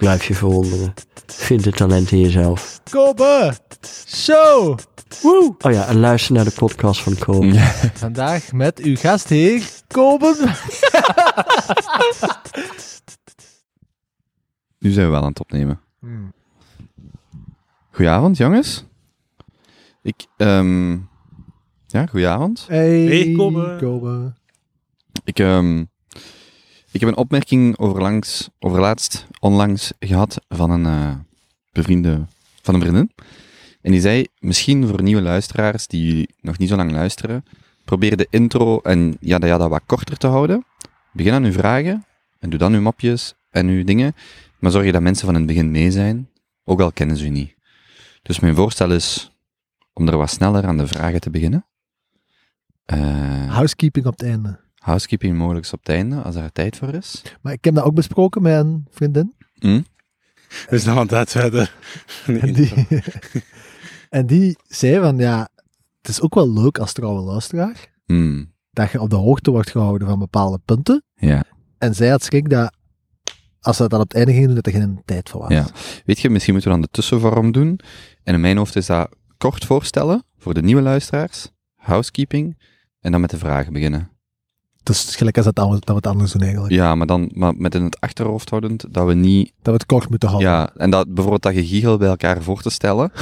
Blijf je verwonderen. Vind het talent in jezelf. Kobe Show. Woe. Oh ja, en luister naar de podcast van Kobe. Vandaag met uw gastheer, Kobe. Nu zijn we wel aan het opnemen. Goedenavond, jongens. Ik, ehm ja, goedenavond. Hey, Hey. Kobe. Ik, ehm, ik heb een opmerking overlangs, overlaatst, onlangs gehad van een eh, bevriende, van een vriendin. En die zei, misschien voor nieuwe luisteraars die nog niet zo lang luisteren, probeer de intro en ja, ja, dat wat korter te houden. Begin aan uw vragen en doe dan uw mapjes en uw dingen. Maar zorg je dat mensen van het begin mee zijn, ook al kennen ze u niet. Dus mijn voorstel is om er wat sneller aan de vragen te beginnen. Eh, Housekeeping op het einde. Housekeeping mogelijk op het einde, als er tijd voor is. Maar ik heb dat ook besproken met een vriendin. Hm? Dus dan dat verder. En die, en die zei van, ja, het is ook wel leuk als trouwe luisteraar, Hm, dat je op de hoogte wordt gehouden van bepaalde punten. Ja. En zij had schrik dat, als ze dat op het einde gingen doen, dat er geen tijd voor was. Ja. Weet je, misschien moeten we dan de tussenvorm doen. En in mijn hoofd is dat kort voorstellen voor de nieuwe luisteraars, housekeeping, en dan met de vragen beginnen. Dus gelijk als dat, dat we het anders doen eigenlijk. Ja, maar dan maar met in het achterhoofd houdend dat we niet... Dat we het kort moeten houden. Ja, en dat bijvoorbeeld dat gegiegel bij elkaar voor te stellen.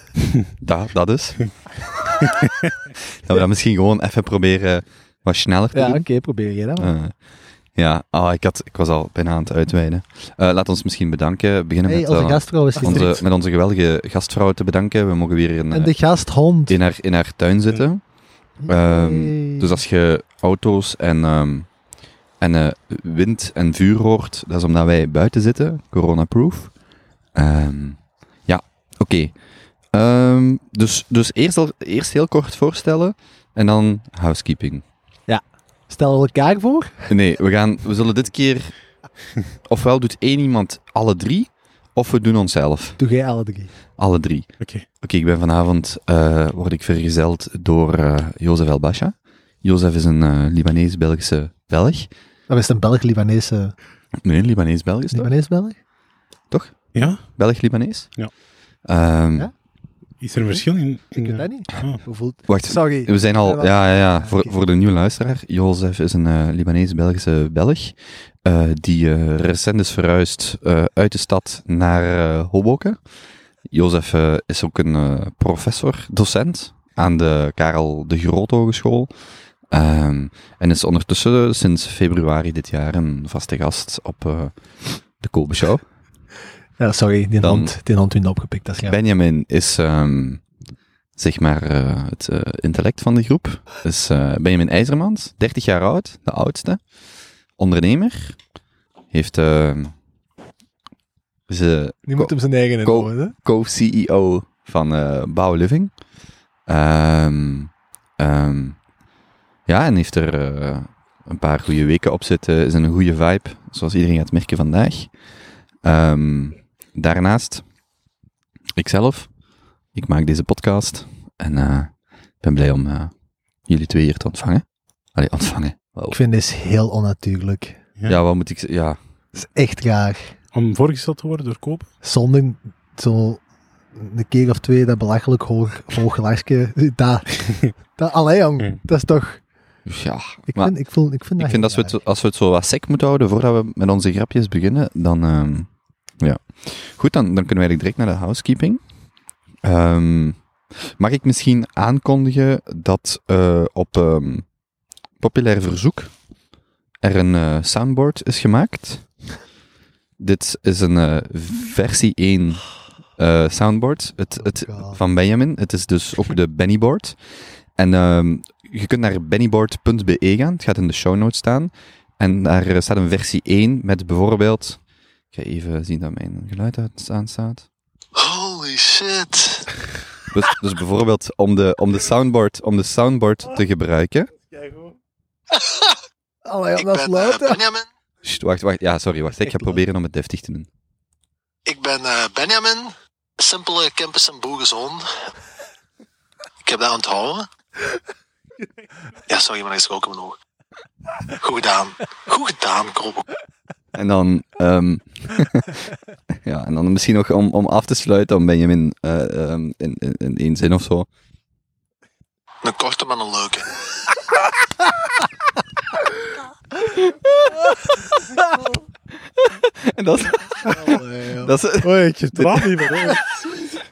dat, dat is. dat we dat misschien gewoon even proberen wat sneller te Ja, doen. oké, probeer je dat maar. Eh, ja, ah, ik, had, ik was al bijna aan het uitweiden. Eh, laat ons misschien bedanken. Beginnen hey, met, onze eh, gastvrouw is onze, gestrikt. met onze geweldige gastvrouw te bedanken. We mogen weer in, En de gasthond. in, haar, in haar tuin zitten. Ehm, Hey. Dus als je auto's en, ehm, en eh, wind en vuur hoort, dat is omdat wij buiten zitten, corona-proof. Ehm, ja, oké. Ehm, dus dus eerst, al, eerst heel kort voorstellen en dan housekeeping. Stel we elkaar voor. Nee, we, gaan, we zullen dit keer... Ofwel doet één iemand alle drie, of we doen onszelf. Doe jij alle drie. Alle drie. Oké. Oké, ik ben vanavond, eh, word ik vergezeld door eh Jozef El Basha. Jozef is een eh, Libanees-Belgische Belg. Dat is een Belg-Libanese. Nee, Libanees-Belgisch toch? Libanees-Belg? Ja? Belg-Libanees? Ja. Ehm, Ja? Is er een verschil in? Ik weet eh, dat niet. ah. Hoe voelt Wacht, Sorry. we zijn al... Ja, Ja, ja. Voor, voor de nieuwe luisteraar. Jozef is een eh, Libanees-Belgische Belg. eh, die eh, recent is verhuisd eh, uit de stad naar eh, Hoboken. Jozef eh, is ook een professor, docent aan de Karel de Groot Hogeschool. Ehm, en is ondertussen sinds februari dit jaar een vaste gast op eh, de Kobe Show. Ja, sorry. Die Dan- hond, die opgepikt. Dat is. Benjamin is, ehm, zeg maar, eh, het eh, intellect van de groep. Is Benjamin IJzermans, 30 jaar oud, de oudste. Ondernemer. Heeft, ehm eh, Die moet hem zijn eigen hè? co-CEO van Bouw Living. Ehm, ehm, ja, en heeft er eh, een paar goede weken op zitten. Is een goede vibe, zoals iedereen gaat merken vandaag. Ehm, daarnaast, ikzelf, ik maak deze podcast en eh, ik ben blij om eh, jullie twee hier te ontvangen. Allee, ontvangen. Wow. Ik vind dit heel onnatuurlijk. Ja. Ja, wat moet ik zeggen? Ja, Het is echt raar. Om voorgesteld te worden door Koop? Zonder zo een keer of twee dat belachelijk hoog, hoog lachje. Dat, dat, allee jong, dat is toch... ja. Ik vind, ik vind, ik vind dat Ik vind dat we, het, zo- als we het zo wat sec moeten houden voordat we met onze grapjes beginnen, dan ehm, ja. Goed, dan, dan kunnen wij direct naar de housekeeping. Ehm, mag ik misschien aankondigen dat eh, op ehm, populair verzoek er een eh, soundboard is gemaakt? Dit is een eh, versie 1 eh, soundboard het, het, Oh God. van Benjamin. Het is dus ook de Bennyboard. En ehm, je kunt naar bennyboard.be gaan. Het gaat in de show notes staan. En daar eh, staat een versie 1 met bijvoorbeeld... Ik ga even zien dat mijn geluid uit- aan staat. Holy shit. Dus, dus bijvoorbeeld om de, om, de soundboard, om de soundboard te gebruiken. Allee, Ik dat ben eh, sluiten. Benjamin. Sst, wacht, wacht. Ja, sorry, wacht. Ik ga proberen om het deftig te doen. Ik ben eh, Benjamin. Simpele Kempis en boerenzoon. Ik heb dat onthouden. Ja, sorry, maar ik schrok me nog. Goed gedaan. Goed gedaan, Krobbe. En dan, ehm, ja, en dan misschien nog om, om af te sluiten, om Benjamin eh, ehm, in, in, in één zin of zo. Een korte, maar een leuke. En dat, dat is... Oh, ik heb traan niet meer.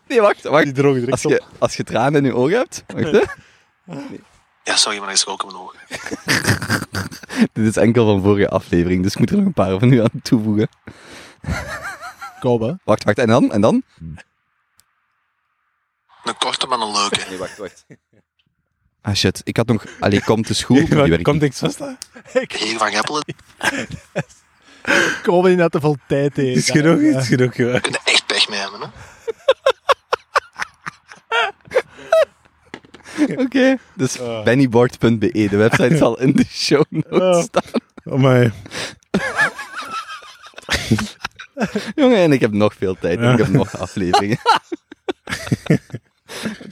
Nee, wacht, wacht. Die direct Als je, als je tranen in je ogen hebt, wacht hè. Ja, sorry, maar ik schrok me nog. Dit is enkel van vorige aflevering, dus ik moet er nog een paar van u aan toevoegen. Kobe. Wacht, wacht, en dan? En dan? Een korte, maar een leuke. Nee, wacht, wacht. Ah shit, ik had nog... Allee, komt de school, maar die werkt Komt niet. niks vast, hè? Heer van Geppelen. Kobe die net te veel tijd heeft. Is genoeg, het is genoeg. ja. We kunnen echt pech mee hebben, hè. Oké, dus Ah. bennyboard.be, de website zal in de show notes Ah. staan. Oh, my. Jongen, en ik heb nog veel tijd, Ja. ik heb nog afleveringen.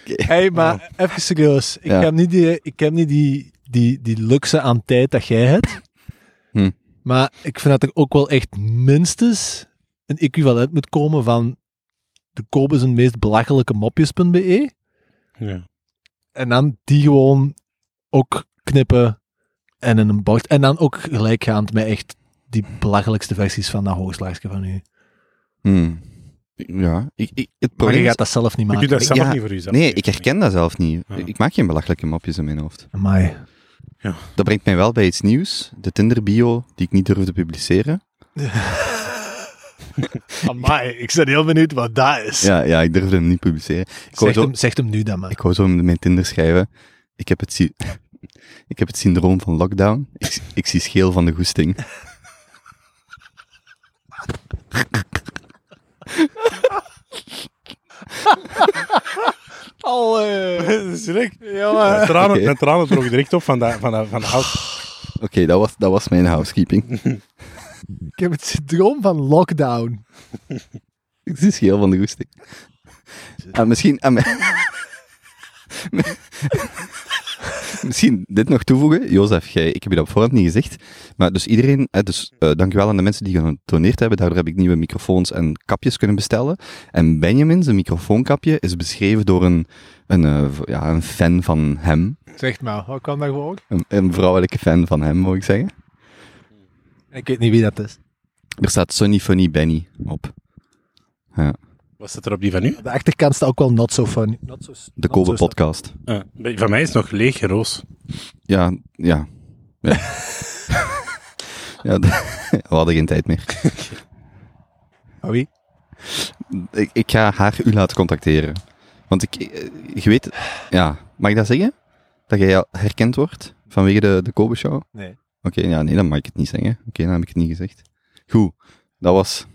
Hey, maar even serieus. Ik Ja. heb niet, die, ik heb niet die, die, die luxe aan tijd dat jij hebt. Hm. Maar ik vind dat er ook wel echt minstens een equivalent moet komen van de Kobe zijn meest belachelijke mopjes.be. Ja. En dan die gewoon ook knippen en in een bord. En dan ook gelijkgaand met echt die belachelijkste versies van dat hoogslaagje van u. Hmm. Ja, ik, ik, het Maar je gaat dat zelf niet Je maken. dat zelf Ja, niet voor jezelf. Nee, ik herken dat zelf niet. Ja. Ik maak geen belachelijke mopjes in mijn hoofd. Amai. Dat brengt mij wel bij iets nieuws. De Tinder-bio, die ik niet durfde publiceren. Amai, ik ben heel benieuwd wat dat is. Ja, ja ik durfde hem niet publiceren. Ik Zeg zo, hem, zeg hem nu dan maar. ik wou zo in mijn Tinder schrijven. Ik heb het, sy- ik heb het syndroom van lockdown. Ik, ik zie scheel van de goesting. Allee. Leuk. Jongen. Mijn tranen, Oké. mijn tranen direct op van de, van de, van de hout. Oké, dat, was, dat was mijn housekeeping. Ik heb het syndroom van lockdown. Ik zie scheel van de goesting. En misschien... en me- misschien dit nog toevoegen. Jozef, jij, ik heb je dat op voorhand niet gezegd. Maar dus iedereen... dus eh, dankjewel aan de mensen die gedoneerd hebben. Daardoor heb ik nieuwe microfoons en kapjes kunnen bestellen. En Benjamin, zijn microfoonkapje, is beschreven door een, een, eh, ja, een fan van hem. Zeg maar, hoe kan dat gewoon? Een, een vrouwelijke fan van hem, moet ik zeggen. Ik weet niet wie dat is. Er staat Sunny Funny Benny op. Was dat er op die van u? Op de achterkant staat ook wel not so funny. Not so, De Kobe so podcast. Van mij is het nog leeg roos. Ja, ja. Ja, ja we hadden geen tijd meer. Oh, wie? Ik, ik ga haar u laten contacteren. Want ik, eh, je weet, ja, mag ik dat zeggen? Dat jij herkend wordt vanwege de, de Kobe Show? Nee. Oké, ja, nee, dan mag ik het niet zeggen. Oké, dan heb ik het niet gezegd. Goed, dat was,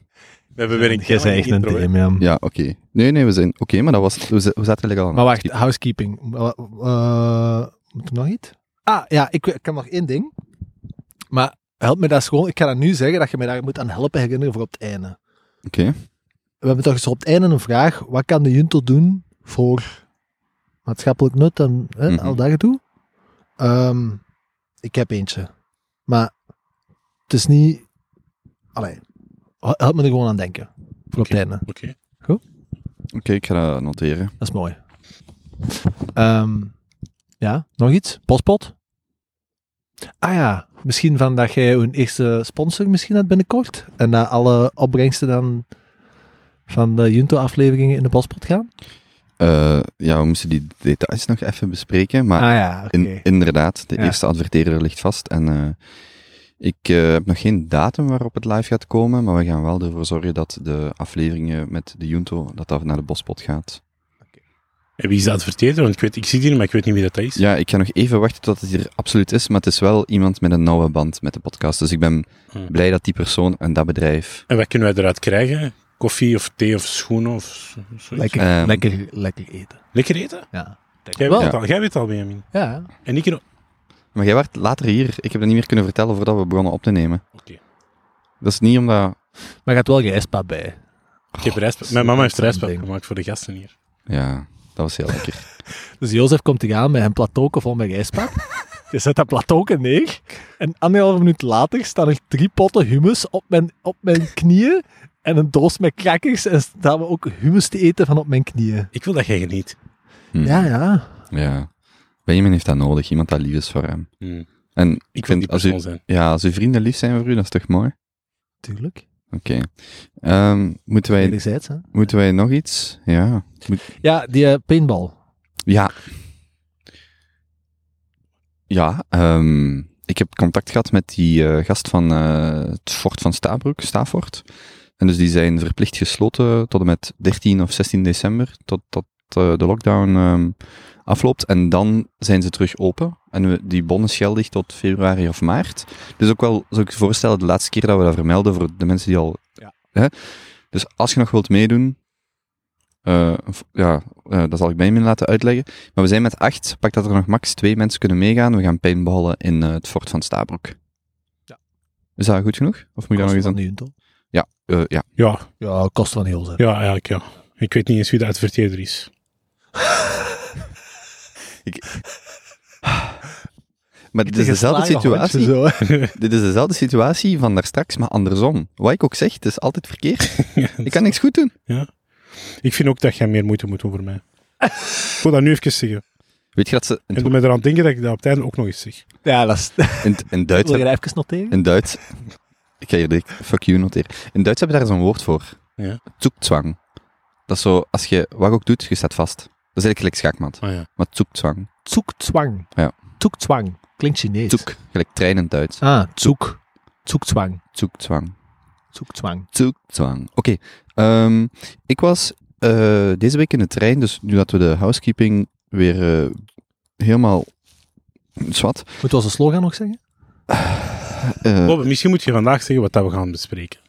We hebben weer een Jij zei echt intro. DM, ja. ja, oké. Nee, nee, we zijn, oké, maar dat was, we, zaten lekker aan. Maar wacht, housekeeping. Uh, uh, moet er nog iets? Ah, ja, ik, ik heb nog één ding. Maar help me dat gewoon. Ik ga dat nu zeggen, dat je mij daar moet aan helpen herinneren voor op het einde. Oké, We hebben toch eens op het einde een vraag. Wat kan de Junto doen voor maatschappelijk nut en hè, Mhm. al dat gedoe? Ehm, ik heb eentje. Maar het is niet... Allee, help me er gewoon aan denken. Voor op het einde. Oké. oké, ik ga dat noteren. Dat is mooi. Ehm, ja, nog iets? Postpot? Ah ja, misschien van dat jij een eerste sponsor misschien hebt binnenkort. En dat alle opbrengsten dan van de Junto-afleveringen in de Postpot gaan? Eh, ja, we moesten die details nog even bespreken, maar ah ja. In, inderdaad, de Ja. eerste adverteerder ligt vast. En eh, ik eh, heb nog geen datum waarop het live gaat komen, maar we gaan wel ervoor zorgen dat de afleveringen met de Junto, dat dat naar de bospot gaat. En wie is de adverteerder? Want ik, weet, ik zie die, maar ik weet niet wie dat is. Ja, ik ga nog even wachten tot het hier absoluut is, maar het is wel iemand met een nauwe band met de podcast. Dus ik ben Hmm. blij dat die persoon en dat bedrijf... En wat kunnen wij eruit krijgen? Koffie of thee of schoenen of zoiets. Lekker, Ehm. lekker, lekker eten. Lekker eten? Ja. Jij Wel. weet, het al, jij weet het al, Benjamin. Ja. En ik... Oké. Maar jij werd later hier. Ik heb dat niet meer kunnen vertellen voordat we begonnen op te nemen. Dat is niet omdat... Maar je hebt wel rijstpap bij. Ik heb Mijn mama heeft ding. gemaakt voor de gasten hier. Ja, dat was heel lekker. Dus Jozef komt te gaan met een plateauke vol met rijstpap. Je zet dat plateauke neer. En anderhalve minuut later staan er drie potten hummus op mijn, op mijn knieën. En een doos met crackers. En staan we ook hummus te eten van op mijn knieën. Ik wil dat jij geniet. Hm. Ja, ja. Ja. Benjamin heeft dat nodig. Iemand dat lief is voor hem. Hm. En Ik ik wil die vind, als, persoon u, zijn. ja, als uw vrienden lief zijn voor u, dat is toch mooi? Tuurlijk. Oké. Ehm, moeten, wij, hè. moeten wij nog iets? Ja. Ja, die eh, paintball. Ja. Ja, ehm, ik heb contact gehad met die eh, gast van eh, het fort van Stabroek, Stafort. En dus die zijn verplicht gesloten tot en met 13 of 16 december, tot, tot eh, de lockdown ehm, afloopt. En dan zijn ze terug open. En we, die bon is geldig tot februari of maart. Dus ook wel, zou ik je voorstellen, de laatste keer dat we dat vermelden voor de mensen die al... Ja. Hè? Dus als je nog wilt meedoen, v- ja, eh, dat zal ik Benjamin laten uitleggen. Maar we zijn met acht. Pak dat er nog max twee mensen kunnen meegaan. We gaan paintballen in het fort van Stabroek. Ja. Is dat goed genoeg? Of moet ik daar nog van aan? Ja, eh, ja. Ja, Ja, kost van heel, zeg. ja, eigenlijk ja. Ik weet niet eens wie de adverteerder is. Maar dit is dezelfde situatie. Zo, hè. Dit is dezelfde situatie van daar straks, maar andersom. Wat ik ook zeg, het is altijd verkeerd. Ik kan niks goed doen. Ik vind ook dat jij meer moeite moet doen voor mij. Ik wil dat nu even zeggen. Weet je dat ze En doe mij eraan denken dat ik dat op het einde ook nog eens zeg. Ja, dat is... in, in Duits Wil je dat even noteren? In Duits. Ik ga hier direct fuck you noteren. In Duits hebben we daar zo'n woord voor. Ja. Zoekzwang. Dat is zo, als je wat ook doet, je staat vast. Dat is eigenlijk gelijk schaakmat. Ah ja. Maar zoekzwang. Zoekzwang. Ja. Zoekzwang. Klinkt Chinees. Zoek. Gelijk trein in Duits. Ah, zoek. Zoekzwang. Zoekzwang. Zoekzwang. Zoekzwang. Oké. ehm, ik was eh, deze week in de trein, dus nu dat we de housekeeping weer eh, helemaal zwart. Moeten we onze slogan nog zeggen? eh, Bob, misschien moet je vandaag zeggen wat dat we gaan bespreken.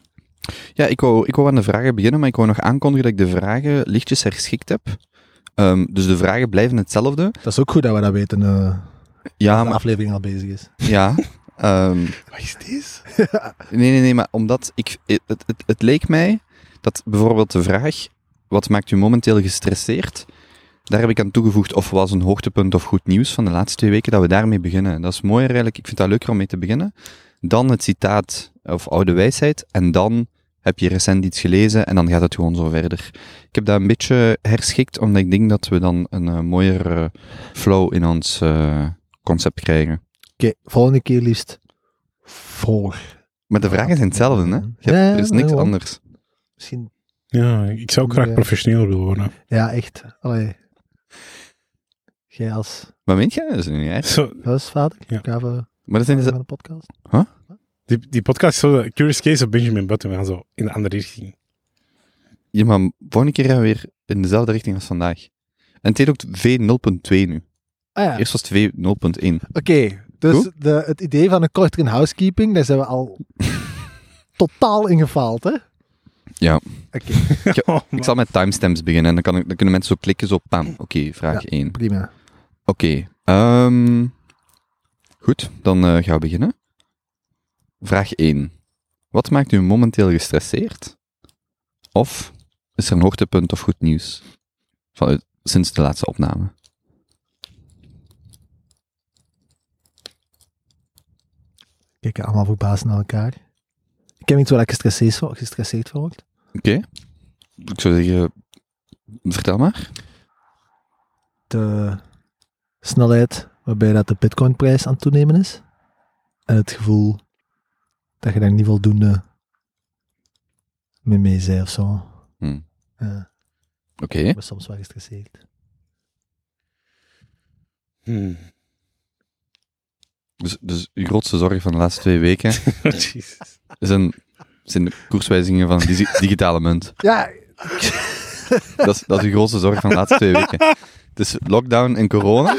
Ja, ik wou, ik wou aan de vragen beginnen, maar ik wou nog aankondigen dat ik de vragen lichtjes herschikt heb. Ehm, dus de vragen blijven hetzelfde. Dat is ook goed dat we dat weten. eh Ja, de aflevering al bezig is. ja. ehm, Wat is dit? nee, nee, nee, maar omdat ik, het, het, het leek mij dat bijvoorbeeld de vraag, wat maakt u momenteel gestresseerd? Daar heb ik aan toegevoegd of was een hoogtepunt of goed nieuws van de laatste twee weken, dat we daarmee beginnen. Dat is mooier eigenlijk, ik vind dat leuker om mee te beginnen. Dan het citaat of oude wijsheid en dan heb je recent iets gelezen en dan gaat het gewoon zo verder. Ik heb dat een beetje herschikt, omdat ik denk dat we dan een eh, mooier eh, flow in ons eh, concept krijgen. Oké, volgende keer liefst voor. Maar de vragen zijn hetzelfde, hè? Je hebt- er is niks anders. Misschien... Ja, ik zou ook graag Ja. professioneler willen worden. Ja, echt. Allee. Jij als Wat meent je? Dat is niet erg. Zo, huisvader? Ja. Ik ga even Maar dat zijn van de... de podcast. die, die podcast is zo de Curious Case of Benjamin Button. We gaan zo in de andere richting. Ja, maar volgende keer gaan we weer in dezelfde richting als vandaag. En het heet ook V0.2 nu. Ah ja, Eerst was het V0.1. oké. Dus de, het idee van een kortere housekeeping, daar zijn we al totaal in gefaald, hè? Ja. Oké, Oh, Ik zal met timestamps beginnen en dan, kan ik, dan kunnen mensen zo klikken, zo pam. Oké, vraag Ja. 1. prima. Oké. ehm, goed, dan eh, gaan we beginnen. Vraag 1. Wat maakt u momenteel gestresseerd? Of is er een hoogtepunt of goed nieuws vanuit, sinds de laatste opname? Kijk allemaal verbaasd naar elkaar. Ik heb iets waar ik gestresseerd van, gestresseerd van word. Oké. Ik zou zeggen, vertel maar. De snelheid waarbij dat de bitcoinprijs aan het toenemen is. En het gevoel dat je daar niet voldoende mee mee zei of zo. Hm. Ja, Oké. ik ben soms wel gestresseerd. Hmm. Dus, dus uw grootste zorg van de laatste twee weken Jezus. zijn, zijn de koerswijzigingen van digi- digitale munt. Ja, Dat is, dat is uw grootste zorg van de laatste twee weken. Het is lockdown en corona.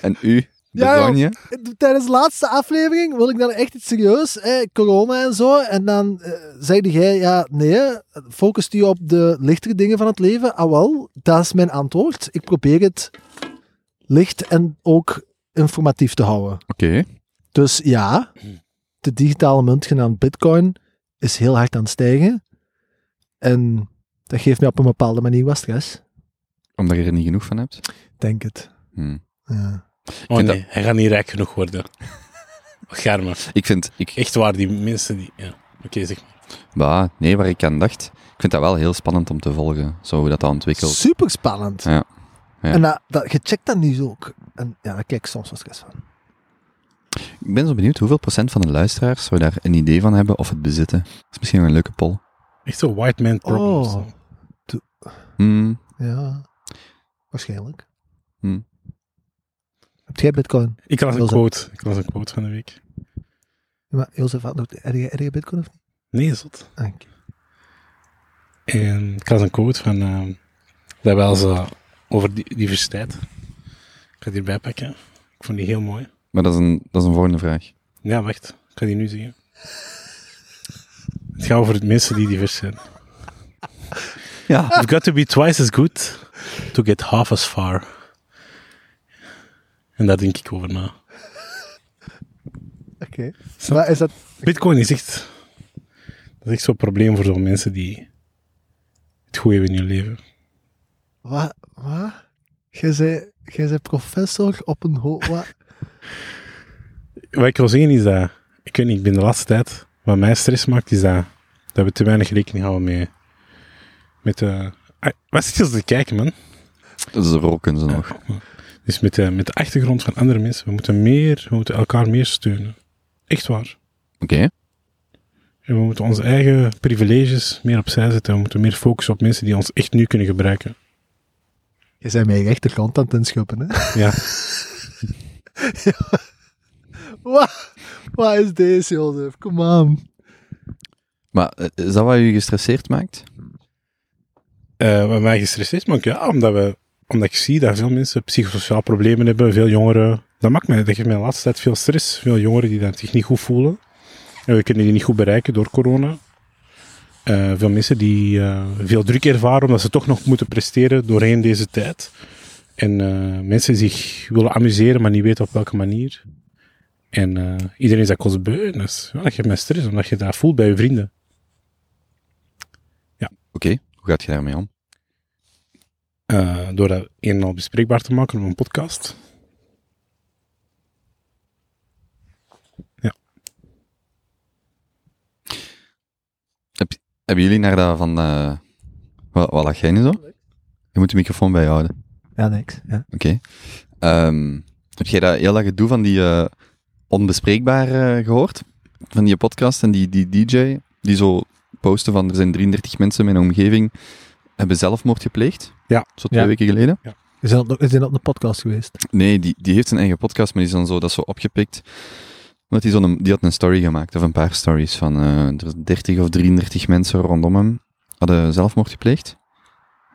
En u Ja, joh. Tijdens de laatste aflevering wil ik dan echt iets serieus, hè, corona en zo. En dan eh, zeide jij, ja, nee, focust je op de lichtere dingen van het leven? Ah wel, dat is mijn antwoord. Ik probeer het licht en ook informatief te houden. Oké. Dus ja, de digitale munt genaamd Bitcoin is heel hard aan het stijgen. En dat geeft mij op een bepaalde manier wat stress. Omdat je er niet genoeg van hebt. Denk het. Hm. Ja. Oh nee, hij gaat niet rijk genoeg worden. Germen. Ik vind, ik, Echt waar, die mensen die... Ja. Oké, zeg maar. bah, nee, waar ik aan dacht, ik vind dat wel heel spannend om te volgen, zo hoe dat dan ontwikkelt. Super spannend. Ja. Ja. En dat, dat, je checkt dat nu ook. En ja, daar kijk ik soms wat stress van. Ik ben zo benieuwd hoeveel procent van de luisteraars zou daar een idee van hebben of het bezitten. Dat is misschien wel een leuke poll. Echt zo white man problems. Oh. Hmm, Ja, waarschijnlijk. Hmm. Heb jij bitcoin? Ik las een quote. Ik las een quote van de week. Ja, maar Jozef, had nog- heb je, heb je bitcoin of niet? Nee, zot. Ah, oké. En ik las een quote van... ehm dat wel zo over di- diversiteit. Ik ga die erbij pakken. Ik vond die heel mooi. maar dat is, een, dat is een volgende vraag. Ja, wacht. Ik ga die nu zeggen. Het gaat over de mensen die divers zijn. Ja. You've got to be twice as good to get half as far. En daar denk ik over na. Oké. Maar is dat... Bitcoin is echt... Dat is echt zo'n probleem voor zo'n mensen die het goede hebben in hun leven. Wat? Wat? Jij zei, jij zei professor op een ho... Wat? Wat ik wil zeggen is dat... Ik weet niet, ik ben de laatste tijd... Wat mij stress maakt, is dat, dat we te weinig rekening houden met... Met de... Ah, Wat zit je te kijken, man? Dat is roken ze nog. Dus met de, met de achtergrond van andere mensen. We moeten meer... We moeten elkaar meer steunen. Echt waar. Oké. En we moeten onze eigen privileges meer opzij zetten. We moeten meer focussen op mensen die ons echt nu kunnen gebruiken. Je zei mij rechterkant aan het inschuppen, hè? Ja. Wat? Wat is deze, Jozef? Kom aan. Maar eh, is dat wat je gestresseerd maakt? Eh, wat mij gestresseerd maakt, ja, omdat, we, omdat ik zie dat veel mensen psychosociaal problemen hebben, veel jongeren. Dat maakt mij, dat geeft mij de laatste tijd veel stress. Veel jongeren die dat zich niet goed voelen. En we kunnen die niet goed bereiken door corona. Eh, veel mensen die eh, veel druk ervaren omdat ze toch nog moeten presteren doorheen deze tijd. En eh, mensen die zich willen amuseren, maar niet weten op welke manier. En iedereen is dat kostbeu. Dat, ja, geeft mij stress, omdat je dat voelt bij je vrienden. Oké, hoe gaat je daarmee om? Door dat een en al bespreekbaar te maken op een podcast. Hebben jullie naar dat van... eh wat, wat lag jij nu zo? Je moet de microfoon bij je houden. Ja, niks. Ja. Oké. Ehm, heb jij dat heel dat gedoe van die eh, onbespreekbaar eh, gehoord? Van die podcast en die, die DJ, die zo posten van er zijn 33 mensen in mijn omgeving hebben zelfmoord gepleegd? Ja. Zo twee Ja. weken geleden? Zijn op, we zijn op de podcast geweest. Nee, die, die heeft zijn eigen podcast, maar die is dan zo, dat is zo opgepikt. Die, die had een story gemaakt, of een paar stories, van eh, er is 30 of 33 mensen rondom hem hadden zelfmoord gepleegd.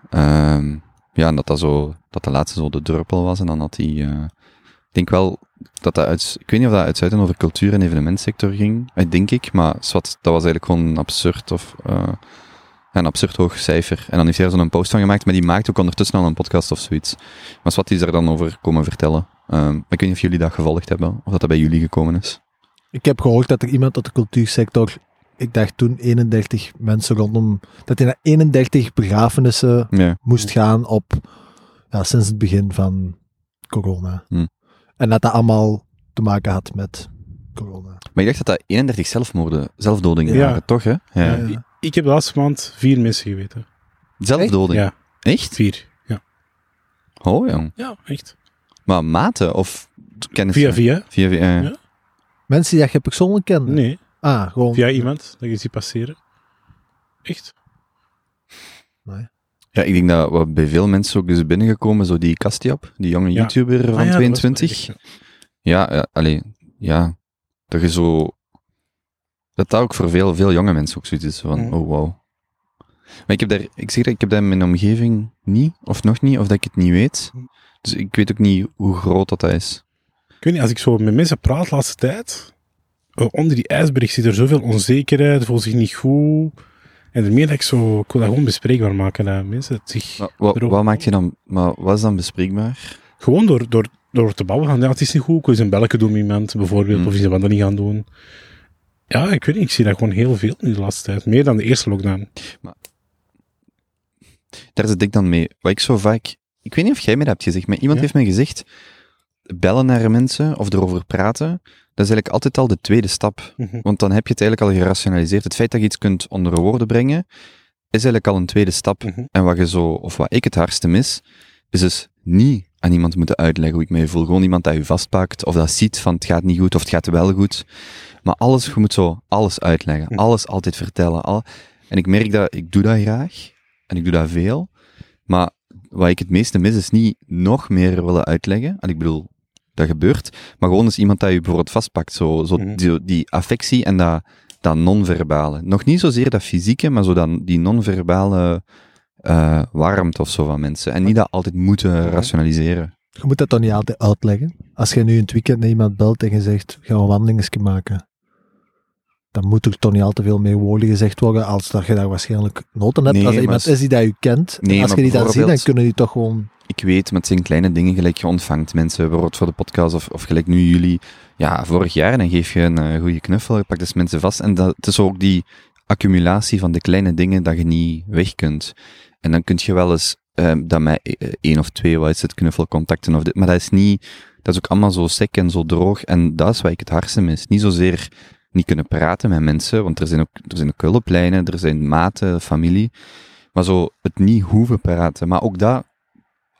Ehm, ja, en dat dat zo, dat de laatste zo de druppel was, en dan had hij, eh, ik denk wel dat dat uit, ik weet niet of dat uitsluitend over cultuur en evenementsector ging, eh, denk ik, maar zwart, dat was eigenlijk gewoon absurd, of eh, een absurd hoog cijfer. En dan heeft hij er zo'n post van gemaakt, maar die maakt ook ondertussen al een podcast of zoiets. Maar wat is er dan over komen vertellen? Maar ik weet niet of jullie dat gevolgd hebben, of dat dat bij jullie gekomen is. Ik heb gehoord dat er iemand uit de cultuursector, ik dacht toen 31 mensen rondom, dat hij naar 31 begrafenissen Ja. moest gaan op, ja, sinds het begin van corona. Hm. En dat dat allemaal te maken had met corona. Maar ik dacht dat dat 31 zelfmoorden, zelfdodingen Ja. waren, toch hè? Ja. Ja. Ik, ik heb de laatste maand vier mensen geweten. Zelfdoding? Ja, Echt? vier. Ja, Oh jong. ja echt. Maar maten of kennissen? Via via? Via, via Ja. Mensen die je persoonlijk kende? Nee, Ah, gewoon. via iemand dat je ziet passeren. Echt? Ja, ik denk dat wat bij veel mensen ook is binnengekomen, zo die Kastiap, die jonge Ja. YouTuber van Ah ja, was 22. wel echt, Ja, ja allee, ja. Dat je zo... Dat dat ook voor veel, veel jonge mensen ook zoiets is van, Mhm. oh wow. Maar ik heb daar, ik zeg dat ik heb dat in mijn omgeving niet, of nog niet, of dat ik het niet weet. Mhm. Dus ik weet ook niet hoe groot dat, dat is. Ik weet niet, als ik zo met mensen praat de laatste tijd, eh, onder die ijsberg zit er zoveel onzekerheid, voelt zich niet goed. En ermee dat ik zo, ik wil dat gewoon bespreekbaar maken, mensen het zich... Maar wat, wat maakt je dan, maar wat is dan bespreekbaar? Gewoon door, door, door te bouwen van, ja, het is niet goed, ik wil eens een belletje doen met iemand, bijvoorbeeld, Mm. of iets wat dat niet gaan doen. Ja, ik weet niet, ik zie dat gewoon heel veel nu de laatste tijd. Meer dan de eerste lockdown. Daar zit ik dan mee. Wat ik zo vaak... Ik weet niet of jij mij dat hebt gezegd, maar iemand Ja. heeft mij gezegd, bellen naar mensen of erover praten, dat is eigenlijk altijd al de tweede stap. Mhm. Want dan heb je het eigenlijk al gerationaliseerd. Het feit dat je iets kunt onder woorden brengen, is eigenlijk al een tweede stap. Mhm. En wat je zo, of wat ik het hardste mis, is dus niet aan iemand moeten uitleggen hoe ik mij voel. Gewoon iemand dat je vastpakt, of dat ziet van het gaat niet goed, of het gaat wel goed. Maar alles, je moet zo alles uitleggen. Mhm. Alles altijd vertellen. Al, en ik merk dat, ik doe dat graag. En ik doe dat veel. Maar wat ik het meeste mis, is niet nog meer willen uitleggen. En ik bedoel, dat gebeurt. Maar gewoon eens iemand dat je bijvoorbeeld vastpakt. Zo, zo Mhm. die, die affectie en dat, dat non-verbale. Nog niet zozeer dat fysieke, maar zo dan die non-verbale eh, warmte of zo van mensen. En niet dat altijd moeten rationaliseren. Je moet dat toch niet altijd uitleggen? Als je nu in het weekend naar iemand belt en je zegt, gaan we een wandelingetje maken. Dan moet er toch niet al te veel meer woorden gezegd worden als dat je daar waarschijnlijk noten hebt. Nee, als er iemand is die dat je kent, Nee, als je die dan ziet, dan kunnen die toch gewoon... Ik weet, het zijn kleine dingen, gelijk je ontvangt mensen, bijvoorbeeld voor de podcast, of, of gelijk nu jullie, ja, vorig jaar, dan geef je een eh, goede knuffel, je pakt dus mensen vast, en dat, het is ook die accumulatie van de kleine dingen dat je niet weg kunt. En dan kun je wel eens, eh, dat met eh, één of twee, wat is het, knuffelcontacten of dit, maar dat is niet, dat is ook allemaal zo sec en zo droog, en dat is wat ik het hardste mis. Niet zozeer niet kunnen praten met mensen, want er zijn ook, er zijn ook hulplijnen, er zijn maten, familie, maar zo het niet hoeven praten. Maar ook dat,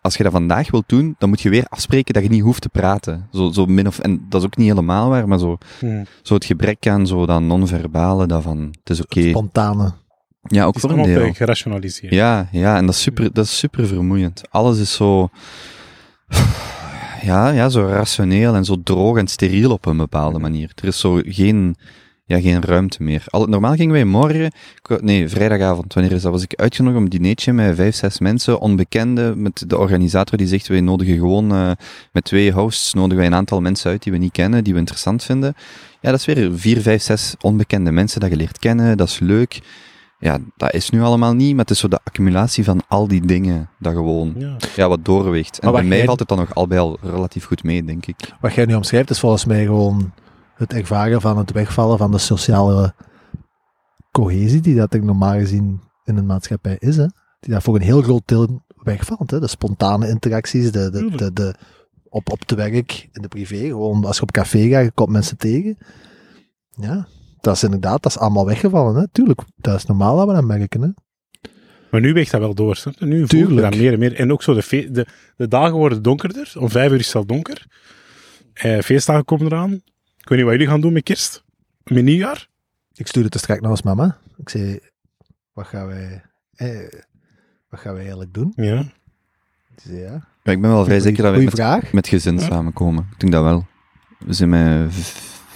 als je dat vandaag wilt doen, dan moet je weer afspreken dat je niet hoeft te praten. Zo, zo min of, en dat is ook niet helemaal waar, maar zo, Mhm. zo het gebrek aan zo dat non-verbale, dat van, het is oké. Spontane. Ja, ook Het is voor een allemaal deel. te gerationaliseerd. Ja, ja, en dat is super, dat is super vermoeiend. Alles is zo, ja, ja, zo rationeel en zo droog en steriel op een bepaalde manier. Er is zo geen, ja, geen ruimte meer. Al, normaal gingen wij morgen, nee, vrijdagavond, wanneer is dat, was ik uitgenodigd om een dinertje met vijf, zes mensen, onbekenden, met de organisator die zegt, wij nodigen gewoon, eh, met twee hosts, nodigen wij een aantal mensen uit die we niet kennen, die we interessant vinden. Ja, dat is weer vier, vijf, zes onbekende mensen dat je leert kennen, dat is leuk. Ja, dat is nu allemaal niet, maar het is zo de accumulatie van al die dingen dat gewoon, Ja. ja, wat doorweegt. En bij mij jij- valt het dan nog al bij al relatief goed mee, denk ik. Wat jij nu omschrijft is volgens mij gewoon het ervaren van het wegvallen van de sociale cohesie die dat er normaal gezien in een maatschappij is. Hè? Die dat voor een heel groot deel wegvalt. Hè? De spontane interacties, de, de, de, de, op, op het werk, in de privé. Gewoon als je op café gaat, je komt mensen tegen. Ja, dat is inderdaad, dat is allemaal weggevallen. Hè? Tuurlijk, dat is normaal dat we dat merken. Hè? Maar nu weegt dat wel door. Je? Nu voel je Tuurlijk. dat meer en meer. En ook zo, de, de, de dagen worden donkerder. Om vijf uur is het al donker. Eh, feestdagen komen eraan. Ik weet niet wat jullie gaan doen met kerst. Met nieuwjaar. Ik stuurde het straks naar ons mama. Ik zei, wat gaan wij, eh, wat gaan wij eigenlijk doen? Ja. Zei, ja. Maar ik ben wel vrij zeker dat we met, vraag. met gezin Ja. samenkomen. Ik denk dat wel. We zijn met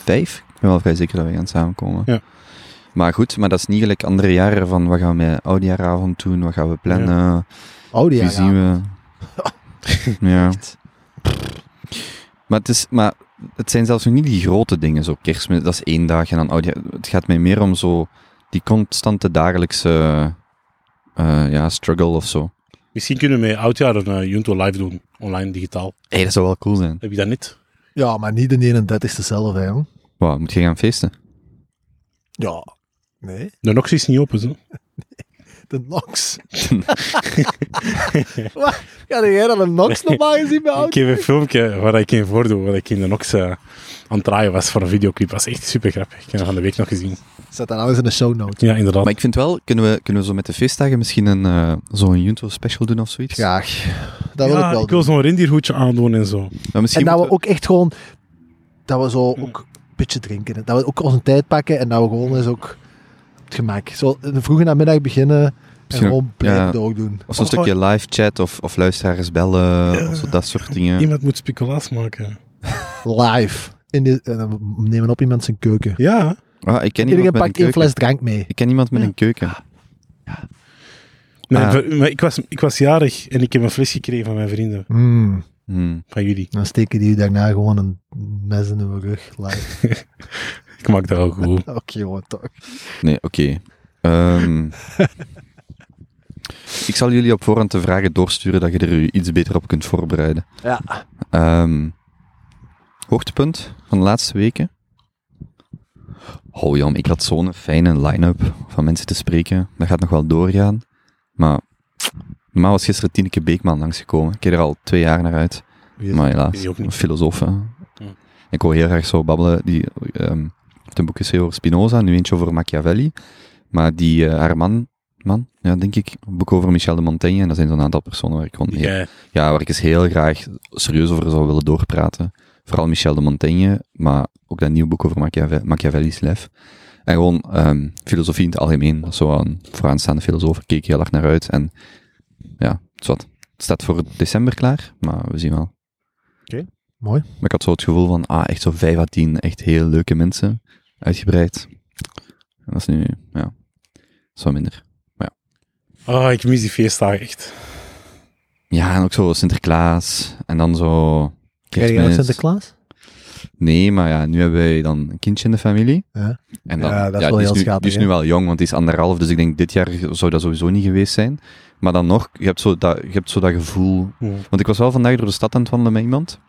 vijf. Ben wel vrij zeker dat we gaan samenkomen. Ja. Maar goed, maar dat is niet gelijk andere jaren van wat gaan we met oudjaaravond doen, wat gaan we plannen, die wie ja, zien we. ja. Maar het, is, maar het zijn zelfs nog niet die grote dingen, zo kerstmis, dat is één dag en dan oudjaar. Het gaat mij meer om zo die constante dagelijkse eh, ja, struggle of zo. Misschien kunnen we met oudjaar een uh, Junto live doen. Online, digitaal. Hé, dat zou wel cool zijn. Heb je dat niet? Ja, maar niet de 31ste zelf, hè. Wow, moet je gaan feesten? Ja. Nee, De Nox is niet open, zo. de Nox. Wat? Ga jij dan een Nox normaal gezien bij Ik heb een filmpje waar ik in voordoe, waar ik in de Nox eh, aan het draaien was voor een videoclip. Dat was echt super grappig. Ik heb dat van de week nog gezien. Zet dat alles in de show notes. Ja, inderdaad. Maar ik vind wel, kunnen we, kunnen we zo met de feestdagen misschien een, eh zo'n Junto special doen of zoiets? Graag. Dat wil ja, ik wel ik wil zo'n rendierhoedje aandoen en zo. Maar misschien En dat we ook echt gewoon, dat we zo ook beetje drinken. Dat we ook onze tijd pakken en dat we gewoon eens ook het gemak. Zo in de vroege namiddag beginnen en Misschien ook- gewoon blijven ja. doordoen. Of zo'n stukje live chat of, of luisteraars bellen, of zo, dat soort dingen. Iemand moet speculaas maken. Live. In de, en dan nemen we op iemand zijn keuken. Ja. Ah, ik ken Iedereen iemand met een pakt één keuken. fles drank mee. Ik ken iemand met Ja. een keuken. Nee, Ah. maar ik, was, ik was jarig en ik heb een fles gekregen van mijn vrienden. Mm. Hmm. Van jullie. Dan steken die daarna gewoon een mes in uw rug. Ik maak dat ook goed. Oké, jongen, toch. Nee, oké. Ehm, ik zal jullie op voorhand de vragen doorsturen dat je er u iets beter op kunt voorbereiden. Ja. Ehm, hoogtepunt van de laatste weken? Oh jam, ik had zo'n fijne line-up van mensen te spreken. Dat gaat nog wel doorgaan. Maar normaal was gisteren Tineke Beekman langsgekomen. Ik kijk er al twee jaar naar uit. Maar helaas, een filosoof. hè. Ik wil heel graag zo babbelen. Die heeft een boek geschreven over Spinoza, nu eentje over Machiavelli. Maar die, haar man, man, ja, denk ik, een boek over Michel de Montaigne. En dat zijn zo'n aantal personen waar ik gewoon heel, Ja, ja, waar ik eens heel graag serieus over zou willen doorpraten. Vooral Michel de Montaigne, maar ook dat nieuwe boek over Machiave Machiavelli's lef. En gewoon ehm, filosofie in het algemeen. Dat is zo een vooraanstaande filosoof. Ik keek heel erg naar uit. En ja, het is wat. Het staat voor december klaar, maar we zien wel. Mooi. Maar ik had zo het gevoel van, ah, echt zo 5 à 10 echt heel leuke mensen. Uitgebreid. En dat is nu, ja, dat is wat minder. Oh, ik mis die feestdagen echt. Ja, en ook zo Sinterklaas. En dan zo... Krijg je. Sinterklaas? Nee, maar ja, nu hebben wij dan een kindje in de familie. Ja. En dan, Ja, dat is wel die heel nu, schattig, Die is nu wel jong, want die is anderhalf, dus ik denk dit jaar zou dat sowieso niet geweest zijn. Maar dan nog, je hebt zo dat, je hebt zo dat gevoel... Ja. Want ik was wel vandaag door de stad aan het wandelen met iemand.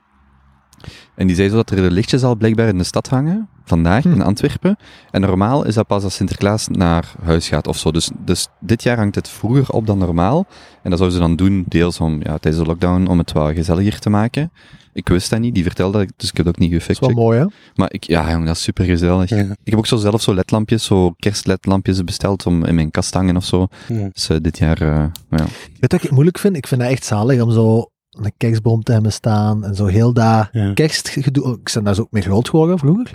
En die zei zo dat er de lichtjes al blijkbaar in de stad hangen, vandaag Hm. in Antwerpen. En normaal is dat pas als Sinterklaas naar huis gaat of zo. Dus, dus dit jaar hangt het vroeger op dan normaal. En dat zouden ze dan doen, deels om, ja, tijdens de lockdown, om het wat gezelliger te maken. Ik wist dat niet, die vertelde dat, dus ik heb het ook niet Dat is wel mooi, hè? Maar ik, ja, jong, dat is super gezellig. Ja. Ik heb ook zo zelf zo ledlampjes, zo kerstledlampjes besteld om in mijn kast te hangen of zo. Ja. Dus eh, dit jaar, eh, ja. Weet je wat ik moeilijk vind? Ik vind dat echt zalig om zo een kerstboom te hebben staan en zo heel dat Ja. kerstgedoe. Ik ben daar zo ook mee groot geworden vroeger.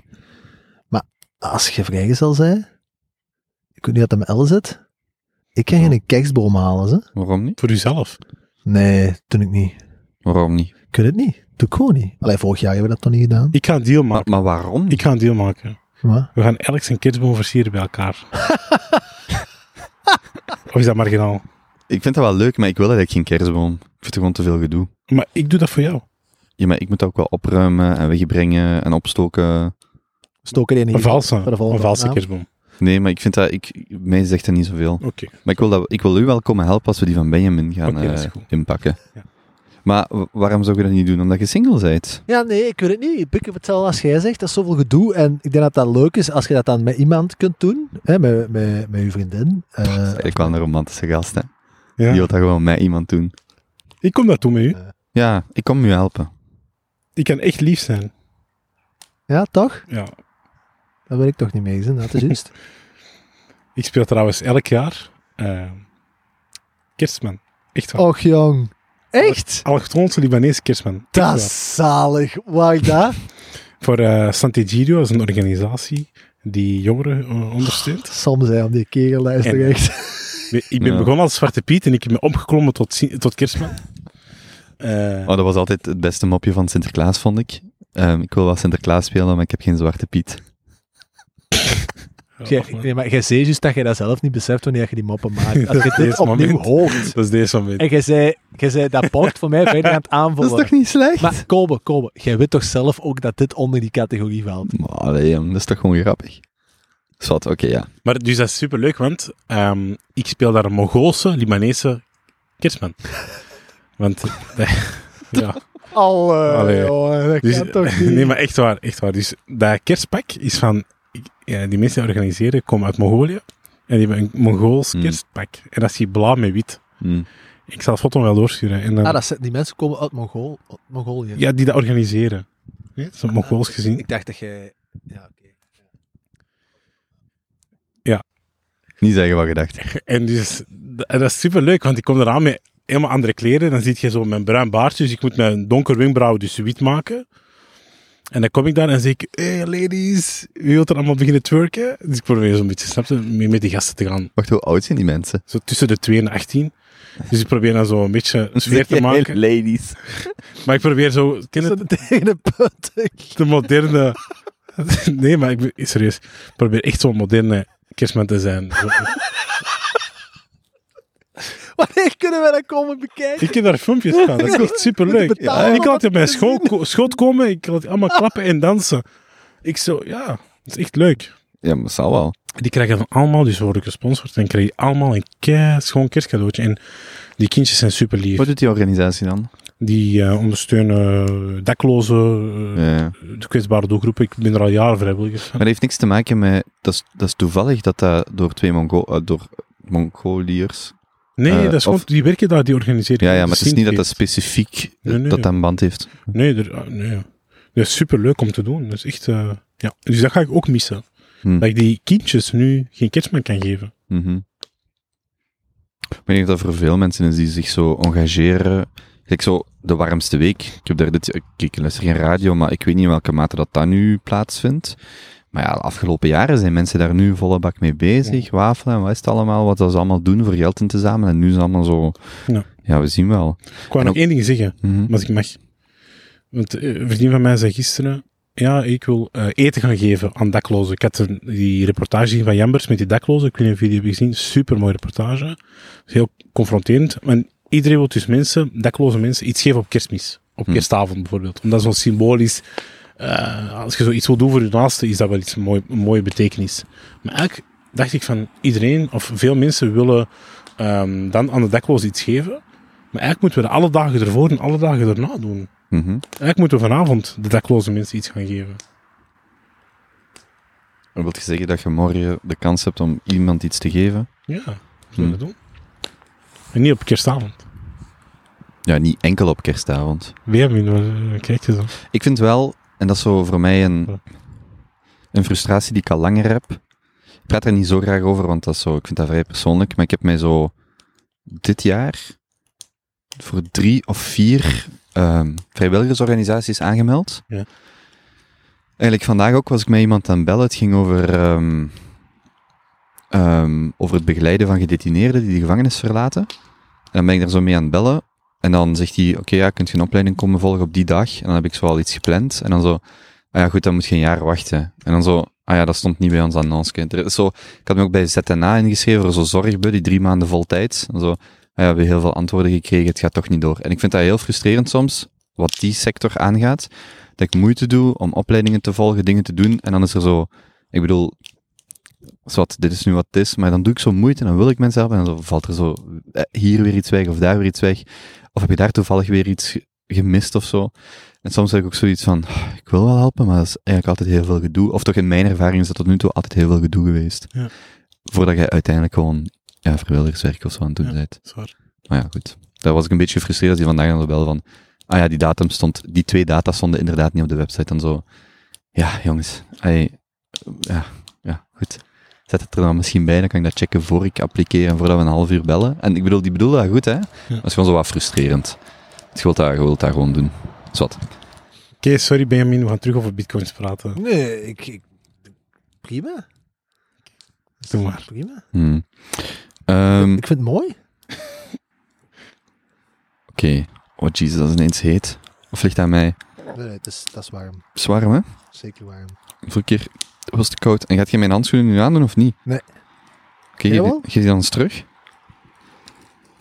Maar als je vrijgezel bent, ik weet niet dat met L zit, ik kan geen kerstboom halen, ze. Waarom niet? Voor uzelf. Nee, toen ik niet. Waarom niet? Ik weet het niet. Doe ik gewoon niet. Allee, vorig jaar hebben we dat toch niet gedaan? Ik ga een deal maken. maar waarom? Ik ga een deal maken. We gaan elk zijn kerstboom versieren bij elkaar. of is dat marginaal? Ik vind dat wel leuk, maar ik wil eigenlijk geen kerstboom. Ik vind het gewoon te veel gedoe. Maar ik doe dat voor jou. Ja, maar ik moet dat ook wel opruimen en wegbrengen en opstoken. stoken die Een niet. valse. Een valse kerstboom. Nee, maar ik vind dat, ik, mij zegt dat niet zoveel. Oké. Maar ik wil, dat, ik wil u wel komen helpen als we die van Benjamin gaan eh, inpakken. Ja. Maar waarom zou je dat niet doen? Omdat je single bent. Ja, nee, ik weet het niet. Ik heb hetzelfde als jij zegt. Dat is zoveel gedoe. En ik denk dat dat leuk is als je dat dan met iemand kunt doen. Hè, met, met, met je vriendin. Eh, Dat is eigenlijk wel een romantische gast, hè. Ja. Die wil dat gewoon met iemand doen. Ik kom dat doen met u. Ja, ik kom u helpen. Ik kan echt lief zijn. ja, toch? Ja. Dat wil ik toch niet mee gezien. Dat is juist. Ik speel trouwens elk jaar eh, kerstman. Echt waar. Och, jong. Echt? Allochtoonse Libanese kerstman. Dat waar. is zalig. Waar dat? Voor eh Sant'Egidio, dat is een organisatie die jongeren eh, ondersteunt. Soms zijn om die kerel echt. Ik ben Ja. begonnen als Zwarte Piet en ik heb me opgeklommen tot, tot kerstman. Eh, Oh, dat was altijd het beste mopje van Sinterklaas, vond ik. Ehm, ik wil wel Sinterklaas spelen, maar ik heb geen zwarte Piet. Jij, nee, maar jij ziet juist dat je dat zelf niet beseft wanneer je die moppen maakt. Als je Dat is dit opnieuw moment. hoort. Dat is deze moment. En jij zei, jij zei dat bord voor mij verder aan het aanvullen. niet slecht? Maar Kobe, Kobe, jij weet toch zelf ook dat dit onder die categorie valt? Maar allee, dat is toch gewoon grappig. Zwat, oké, ja. Maar dus dat is superleuk, want ehm, ik speel daar een Mongoolse, Libanese kerstman. want, eh, ja. Jongen, dat Dus, kan toch niet? nee, maar echt waar, echt waar. Dus dat kerstpak is van, ja, die mensen die organiseren komen uit Mongolië. En die hebben een Mongools Hmm. kerstpak. En dat is die blauw met wit. Hm. Ik zal het foto wel doorsturen. En dan, Ah, dat zijn- die mensen komen uit Mongool, uit Mongolië. ja, die dat organiseren. Ja, dat is een Mongools gezien. Ik dacht dat jij... Ja, Niet zeggen wat je dacht. En dus, en dat is superleuk, want ik kom eraan met helemaal andere kleren. Dan zie je zo mijn bruin baardje, dus ik moet mijn donker wenkbrauw dus wit maken. En dan kom ik daar en zeg ik, hey ladies, wie wilt er allemaal beginnen twerken? Dus ik probeer zo'n beetje, snap je, mee met die gasten te gaan. Wacht, hoe oud zijn die mensen? Zo tussen de 2 en 18. Dus ik probeer dan zo een beetje sfeer te maken. Ladies. Maar ik probeer zo, ken Zo het, tegen de de moderne... Nee, maar ik ben serieus. Ik probeer echt zo'n moderne kerstman te zijn. Wanneer kunnen we dat komen bekijken? Ik heb daar filmpjes van. Dat is echt superleuk. Ja, ik laat mijn te school, schoot komen. Ik laat allemaal klappen en dansen. Ik zo, ja, dat is echt leuk. Ja, maar dat zal wel. Die krijgen dan allemaal, dus worden gesponsord en krijgen allemaal een kei schoon kerstcadeautje. En die kindjes zijn super lief. Wat doet die organisatie dan? Die eh, ondersteunen daklozen, eh, Ja. de kwetsbare doelgroepen. Ik ben er al jaren vrijwilligers van. Maar dat heeft niks te maken met... Dat is, dat is toevallig dat dat door twee Mongo eh, door Mongoliërs... Nee, eh, dat is gewoon, of- die werken daar, die organiseren. Ja, ja, maar het is niet dat dat specifiek eh, Nee, nee. dat dat een band heeft. Nee, er, ah, nee. Dat is super leuk om te doen. Dat is echt, eh, ja. Dus dat ga ik ook missen. Hm. Dat ik die kindjes nu geen kerstman kan geven. Mhm. Maar ik denk dat voor veel mensen is die zich zo engageren. Kijk, zo de warmste week. Ik heb daar dit, ik, ik luister geen radio, maar ik weet niet in welke mate dat dat nu plaatsvindt. Maar ja, de afgelopen jaren zijn mensen daar nu volle bak mee bezig. Wafelen en wat is het allemaal, wat dat ze allemaal doen voor geld in te zamelen. En nu is het allemaal zo, Ja. ja, we zien wel. Ik wou nog ook- één ding zeggen, Mhm. als ik mag. Want eh, een vriendin van mij zei gisteren, ja, ik wil eh, eten gaan geven aan daklozen. Ik had een- die reportage van Jambers met die daklozen. Ik weet niet of jullie hebben gezien. Super mooie reportage. Heel confronterend. Maar iedereen wil dus mensen, dakloze mensen, iets geven op kerstmis. Op Hm. kerstavond bijvoorbeeld. Omdat zo'n symbolisch, eh, als je zoiets wil doen voor je naaste, is dat wel iets mooi, een mooie betekenis. Maar eigenlijk dacht ik van iedereen, of veel mensen willen ehm, dan aan de daklozen iets geven. Maar eigenlijk moeten we dat alle dagen ervoor en alle dagen erna doen. Mhm. Eigenlijk moeten we vanavond de dakloze mensen iets gaan geven. Dat wil je zeggen dat je morgen de kans hebt om iemand iets te geven? Ja, zullen we Hm. dat doen? En niet op kerstavond. Ja, niet enkel op kerstavond. Benjamin, wat eh, kijk je zo? Ik vind wel, en dat is zo voor mij een, een frustratie die ik al langer heb. Ik praat er niet zo graag over, want dat is zo, ik vind dat vrij persoonlijk. Maar ik heb mij zo dit jaar voor drie of vier ehm, vrijwilligersorganisaties aangemeld. Ja. Eigenlijk vandaag ook was ik met iemand aan het bellen. Het ging over, ehm, ehm, over het begeleiden van gedetineerden die de gevangenis verlaten. En dan ben ik daar zo mee aan het bellen. En dan zegt hij, oké, ja, kunt je een opleiding komen volgen op die dag? En dan heb ik zo al iets gepland. En dan zo, ah ja, goed, dan moet je een jaar wachten. En dan zo, ah ja, dat stond niet bij ons annonce. Zo, ik had me ook bij ZNA ingeschreven voor zo'n zorgbuddy, drie maanden vol tijd. En zo, ah ja, we hebben heel veel antwoorden gekregen, het gaat toch niet door. En ik vind dat heel frustrerend soms, wat die sector aangaat, dat ik moeite doe om opleidingen te volgen, dingen te doen. En dan is er zo, ik bedoel, dit is nu wat het is, maar dan doe ik zo moeite en dan wil ik mensen helpen en dan valt er zo eh, hier weer iets weg of daar weer iets weg. Of heb je daar toevallig weer iets ge- gemist of zo? En soms heb ik ook zoiets van, "Ah, ik wil wel helpen, maar dat is eigenlijk altijd heel veel gedoe. Of toch in mijn ervaring is dat tot nu toe altijd heel veel gedoe geweest. Ja. Voordat je uiteindelijk gewoon ja, vrijwilligerswerk of zo aan het doen Ja. bent. Zwaar. Maar ja, goed. Daar was ik een beetje gefrustreerd als die vandaag aan de bel van, ah ja, die datum stond, die twee data stonden inderdaad niet op de website en zo. Ja, jongens. Ja, ja, goed. Zet het er dan misschien bij, dan kan ik dat checken voor ik appliceer en voordat we een half uur bellen. En ik bedoel, die bedoelen dat goed, hè? Dat is gewoon zo wat frustrerend. Je wilt dat, je wilt dat gewoon doen. Zwat. Oké, sorry Benjamin, we gaan terug over bitcoins praten. Nee, ik, ik- prima. Doe maar. Prima. Hmm. Ehm, Ik vind het mooi. Oké. Oh jezus, dat is ineens heet. Of ligt aan mij? Nee, nee, het is, dat is warm. Het is warm, hè? Zeker warm. Vorige keer was het koud. En gaat je mijn handschoenen nu aandoen of niet? Nee. Oké, wel? die- dan eens terug.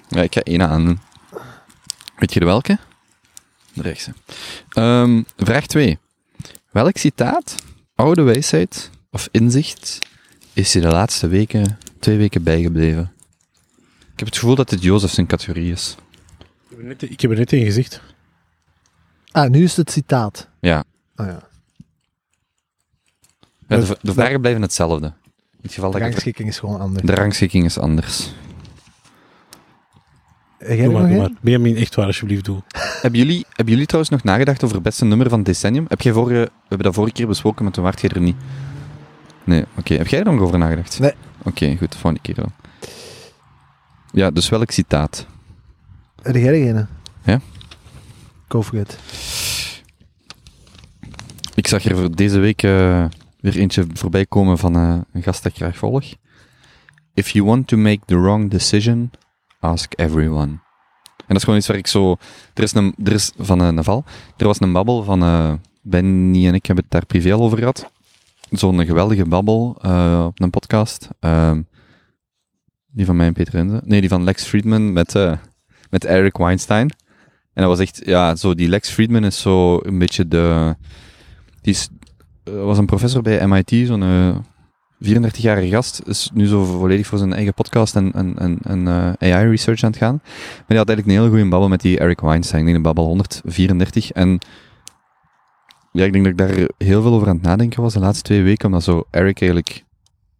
Ja, ik ga één aandoen. Weet je de welke? De rechtse. Ehm, vraag 2. Welk citaat, oude wijsheid of inzicht is je de laatste weken, twee weken bijgebleven? Ik heb het gevoel dat dit Jozef zijn categorie is. Ik heb er net, ik heb er net in gezegd. Ah, nu is het citaat. Ja. Ah ja. Ja, de, Dat- de vragen blijven hetzelfde. In het geval De dat rangschikking is gewoon anders. de rangschikking is anders. Doe maar, doe maar. Benjamin, echt waar, alsjeblieft, doe. Hebben jullie, hebben jullie trouwens nog nagedacht over het beste nummer van het decennium? Heb jij vorige, we hebben dat vorige keer besproken, maar toen waart jij er niet. Nee, oké. Heb jij er nog over nagedacht? Nee. Oké, goed. Volgende keer dan. Ja, dus welk citaat? Heb jij er? Ja. Go for it. Ik zag er voor deze week eh, weer eentje voorbij komen van eh, een gast dat ik graag volg. If you want to make the wrong decision, ask everyone. En dat is gewoon iets waar ik zo... Er is, een, er is van een Naval, er was een babbel van... eh Benny en ik hebben het daar privé al over gehad. Zo'n geweldige babbel eh, op een podcast. Ehm, Die van mij en Peter Renze. Nee, die van Lex Friedman met, eh, met Eric Weinstein. En dat was echt, ja, zo, die Lex Friedman is zo een beetje de... Die is, eh, was een professor bij MIT, zo'n eh, 34-jarige gast. Is nu zo volledig voor zijn eigen podcast en, eh, AI-research aan het gaan. Maar die had eigenlijk een hele goede babbel met die Eric Weinstein. De babbel 134. En ja, ik denk dat ik daar heel veel over aan het nadenken was de laatste twee weken, omdat zo Eric eigenlijk...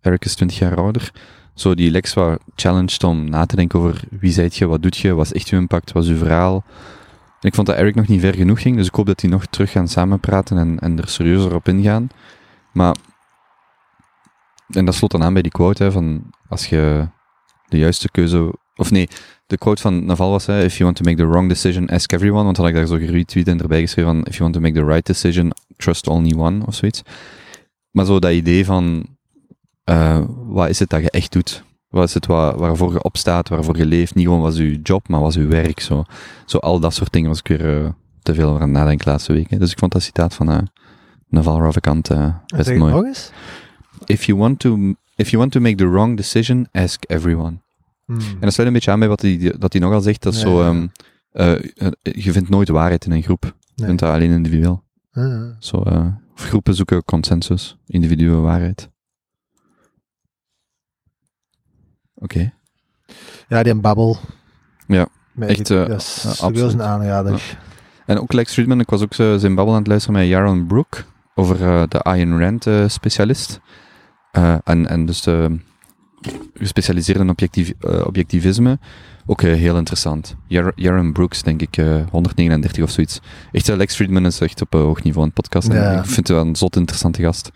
Eric is 20 jaar ouder. Zo die Lex was challenged om na te denken over wie zijt je, wat doet je, wat is echt je impact, wat is je verhaal. Ik vond dat Eric nog niet ver genoeg ging, dus ik hoop dat die nog terug gaan samenpraten en, en er serieuzer op ingaan. Maar, en dat slot dan aan bij die quote, hè, van als je de juiste keuze, of nee, de quote van Naval was, hè, if you want to make the wrong decision, ask everyone, want had ik daar zo geretweet en erbij geschreven van, if you want to make the right decision, trust only one, of zoiets. Maar zo dat idee van, eh, wat is het dat je echt doet? Wat is het waar, waarvoor je opstaat, waarvoor je leeft? Niet gewoon wat is je job, maar wat is je werk? Zo, zo al dat soort dingen was ik weer eh, te veel over aan het nadenken de laatste weken. Dus ik vond dat citaat van uh, Naval Ravikant eh, best mooi. nog eens? If you, want to, if you want to make the wrong decision, ask everyone. Hmm. En dat sluit een beetje aan bij wat hij, dat hij nogal zegt, dat zo, ehm, eh, eh, je vindt nooit waarheid in een groep. Je Nee. vindt dat alleen individueel. Ah, Zo, groepen zoeken consensus, individuele waarheid. Oké. Ja, die babbel. Ja, echt, ik- eh, dat is ja, serieus absoluut. een aanrader. En ook Lex Friedman, ik was ook zo zijn babbel aan het luisteren met Jaron Brook over eh, de Ayn Rand eh, specialist. Eh, en, en dus de gespecialiseerd in objectief, eh, objectivisme. Ook eh, heel interessant. Jar- Jaron Brooks, denk ik, eh, 139 of zoiets. Echt, eh, Lex Friedman is echt op een hoog niveau in het podcast. En Ja. Ik vind het wel een zot interessante gast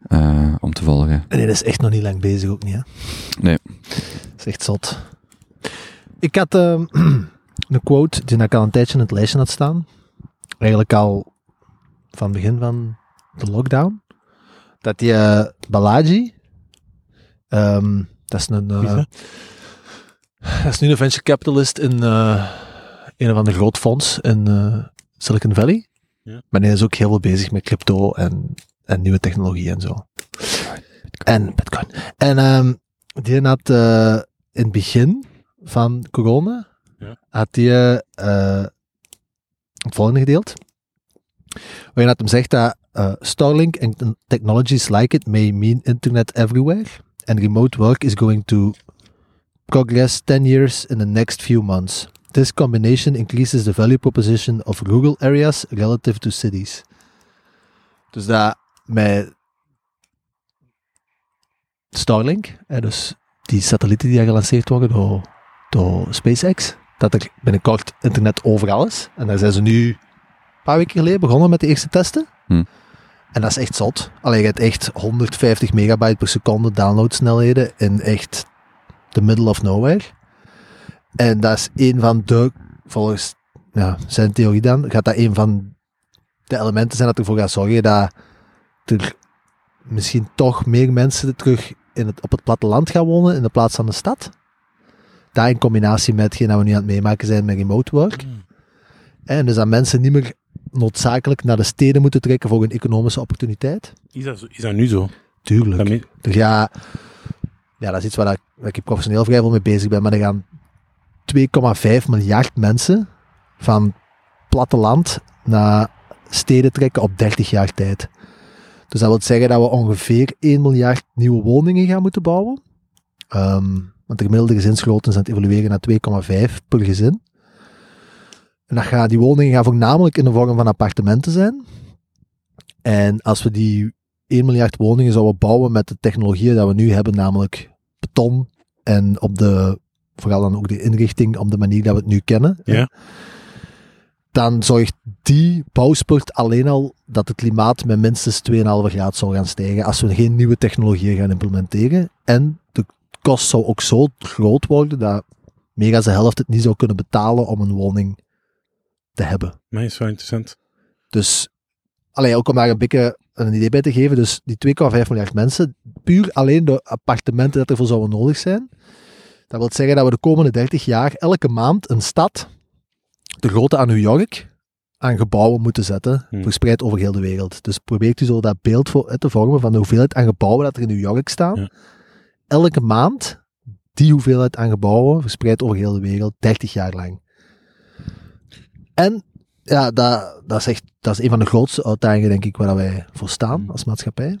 eh, om te volgen. En die is echt nog niet lang bezig ook niet, hè? Nee. Dat is echt zot. Ik had ehm, een quote die ik al een tijdje in het lijstje had staan. Eigenlijk al van het begin van de lockdown. Dat die eh, Balaji, ehm, dat is een... eh, dat? is nu een venture capitalist in eh, een of ander groot fonds in eh, Silicon Valley. Ja. Maar hij is ook heel veel bezig met crypto en, en nieuwe technologie en zo. En Bitcoin. En ehm, die had eh, in het begin van corona, Ja. had hij eh, het volgende gedeeld. Waarin dat hem zegt dat eh, Starlink and technologies like it may mean internet everywhere. And remote work is going to progress 10 years in the next few months. This combination increases the value proposition of rural areas relative to cities. Dus dat met Starlink, hè, dus die satellieten die gelanceerd worden door, door SpaceX, dat er binnenkort internet overal is. En daar zijn ze nu een paar weken geleden begonnen met de eerste testen. Hm. En dat is echt zot. Alleen je hebt echt 150 megabyte per seconde downloadsnelheden in echt the middle of nowhere. En dat is een van de, volgens ja, zijn theorie dan, gaat dat een van de elementen zijn dat ervoor gaat zorgen dat er misschien toch meer mensen terug in het, op het platteland gaan wonen in de plaats van de stad. Dat in combinatie met hetgeen dat we nu aan het meemaken zijn met remote work. En dus dat mensen niet meer noodzakelijk naar de steden moeten trekken voor een economische opportuniteit. Is dat, zo- is dat nu zo? Tuurlijk. Dat Er ga, ja, dat is iets waar ik, waar ik professioneel vrij veel mee bezig ben, maar er gaan 2,5 miljard mensen van platteland naar steden trekken op 30 jaar tijd. Dus dat wil zeggen dat we ongeveer 1 miljard nieuwe woningen gaan moeten bouwen. Ehm, want de gemiddelde gezinsgrootte is aan het evolueren naar 2,5 per gezin. En dat gaat, die woningen gaan voornamelijk in de vorm van appartementen zijn. En als we die 1 miljard woningen zouden bouwen met de technologieën dat we nu hebben, namelijk beton en op de, vooral dan ook de inrichting op de manier dat we het nu kennen, Ja. Dan zorgt die bouwspurt alleen al dat het klimaat met minstens 2,5 graad zal gaan stijgen als we geen nieuwe technologieën gaan implementeren. En de kost zou ook zo groot worden dat meer dan de helft het niet zou kunnen betalen om een woning te hebben. Maar is wel interessant. Dus, alleen ook om daar een beetje een idee bij te geven, dus die 2,5 miljard mensen, puur alleen de appartementen dat ervoor zouden nodig zijn, dat wil zeggen dat we de komende 30 jaar elke maand een stad, de grootte aan New York, aan gebouwen moeten zetten, Hmm. verspreid over heel de wereld. Dus probeert u zo dat beeld voor, eh, te vormen van de hoeveelheid aan gebouwen dat er in New York staan. Ja. Elke maand die hoeveelheid aan gebouwen, verspreid over heel de wereld, 30 jaar lang. En ja, dat, dat, is echt, dat is een van de grootste uitdagingen, denk ik, waar wij voor staan als maatschappij.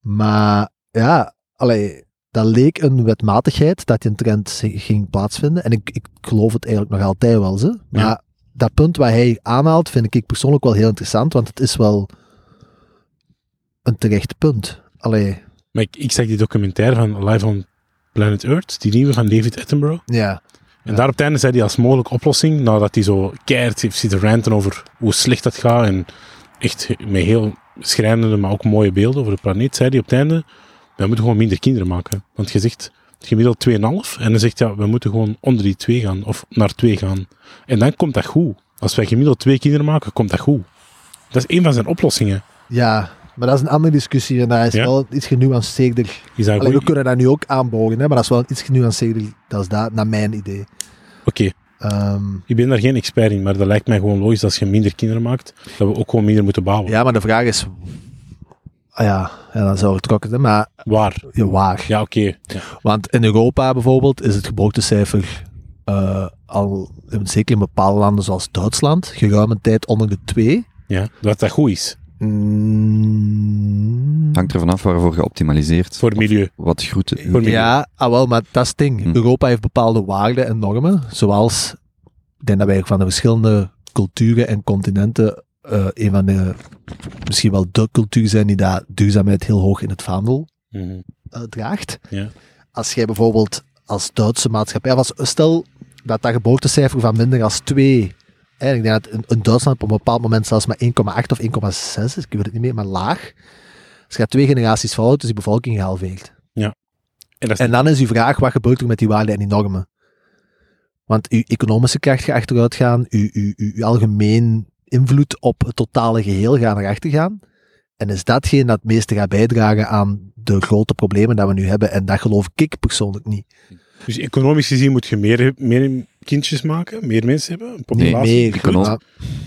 Maar ja, allee, dat leek een wetmatigheid dat die trend ging plaatsvinden. En ik, ik geloof het eigenlijk nog altijd wel. Ze. Maar Ja. dat punt wat hij aanhaalt, vind ik persoonlijk wel heel interessant, want het is wel een terecht punt. Allee, Maar ik, ik zag die documentaire van Live on Planet Earth, die nieuwe van David Attenborough. ja. En daar op het einde zei hij als mogelijke oplossing, nadat hij zo keihard heeft zitten ranten over hoe slecht dat gaat en echt met heel schrijnende, maar ook mooie beelden over de planeet, zei hij op het einde, we moeten gewoon minder kinderen maken. Want je zegt gemiddeld 2,5 en dan zegt ja, we moeten gewoon onder die 2 gaan, of naar 2 gaan. En dan komt dat goed. Als wij gemiddeld twee kinderen maken, komt dat goed. Dat is een van zijn oplossingen. ja, maar dat is een andere discussie en dat is Ja. wel iets genuanceerder. Allee, we kunnen dat nu ook aanbogen, hè, maar dat is wel iets genuanceerder. Dat is dat, naar mijn idee. Oké, Ehm, ik ben daar geen expert in, maar dat lijkt mij gewoon logisch dat als je minder kinderen maakt, dat we ook gewoon minder moeten bouwen. ja, maar de vraag is... Ah ja, ja, dat zou getrokken zijn, maar Waar? ja, waar? Ja, oké. Ja. Want in Europa bijvoorbeeld is het geboortecijfer eh, al, zeker in bepaalde landen zoals Duitsland, geruime tijd onder de 2. ja, dat dat goed is. Mm, Hangt er vanaf waarvoor je optimaliseert. Voor het milieu. Wat groet. Voor milieu. ja, ah, wel, maar dat is het ding. Hm. Europa heeft bepaalde waarden en normen, zoals, ik denk dat wij van de verschillende culturen en continenten eh, een van de, misschien wel de cultuur zijn die daar duurzaamheid heel hoog in het vaandel Mhm. eh, draagt. Ja. Als jij bijvoorbeeld als Duitse maatschappij, als, stel dat dat geboortecijfer van minder dan 2, hè, ik denk dat in, in Duitsland op een bepaald moment zelfs maar 1,8 of 1,6 is, ik weet het niet meer, maar laag. Als je twee generaties vooruit, is die bevolking gehalveerd. En is En dan is uw vraag, wat gebeurt er met die waarden en die normen? Want uw economische kracht gaat achteruit gaan, uw, uw, uw, uw algemeen invloed op het totale geheel gaat naar achter gaan. En is datgene dat het meeste gaat bijdragen aan de grote problemen dat we nu hebben? En dat geloof ik persoonlijk niet. Dus economisch gezien moet je meer, meer kindjes maken, meer mensen hebben, een populatie. meer, econo- maar-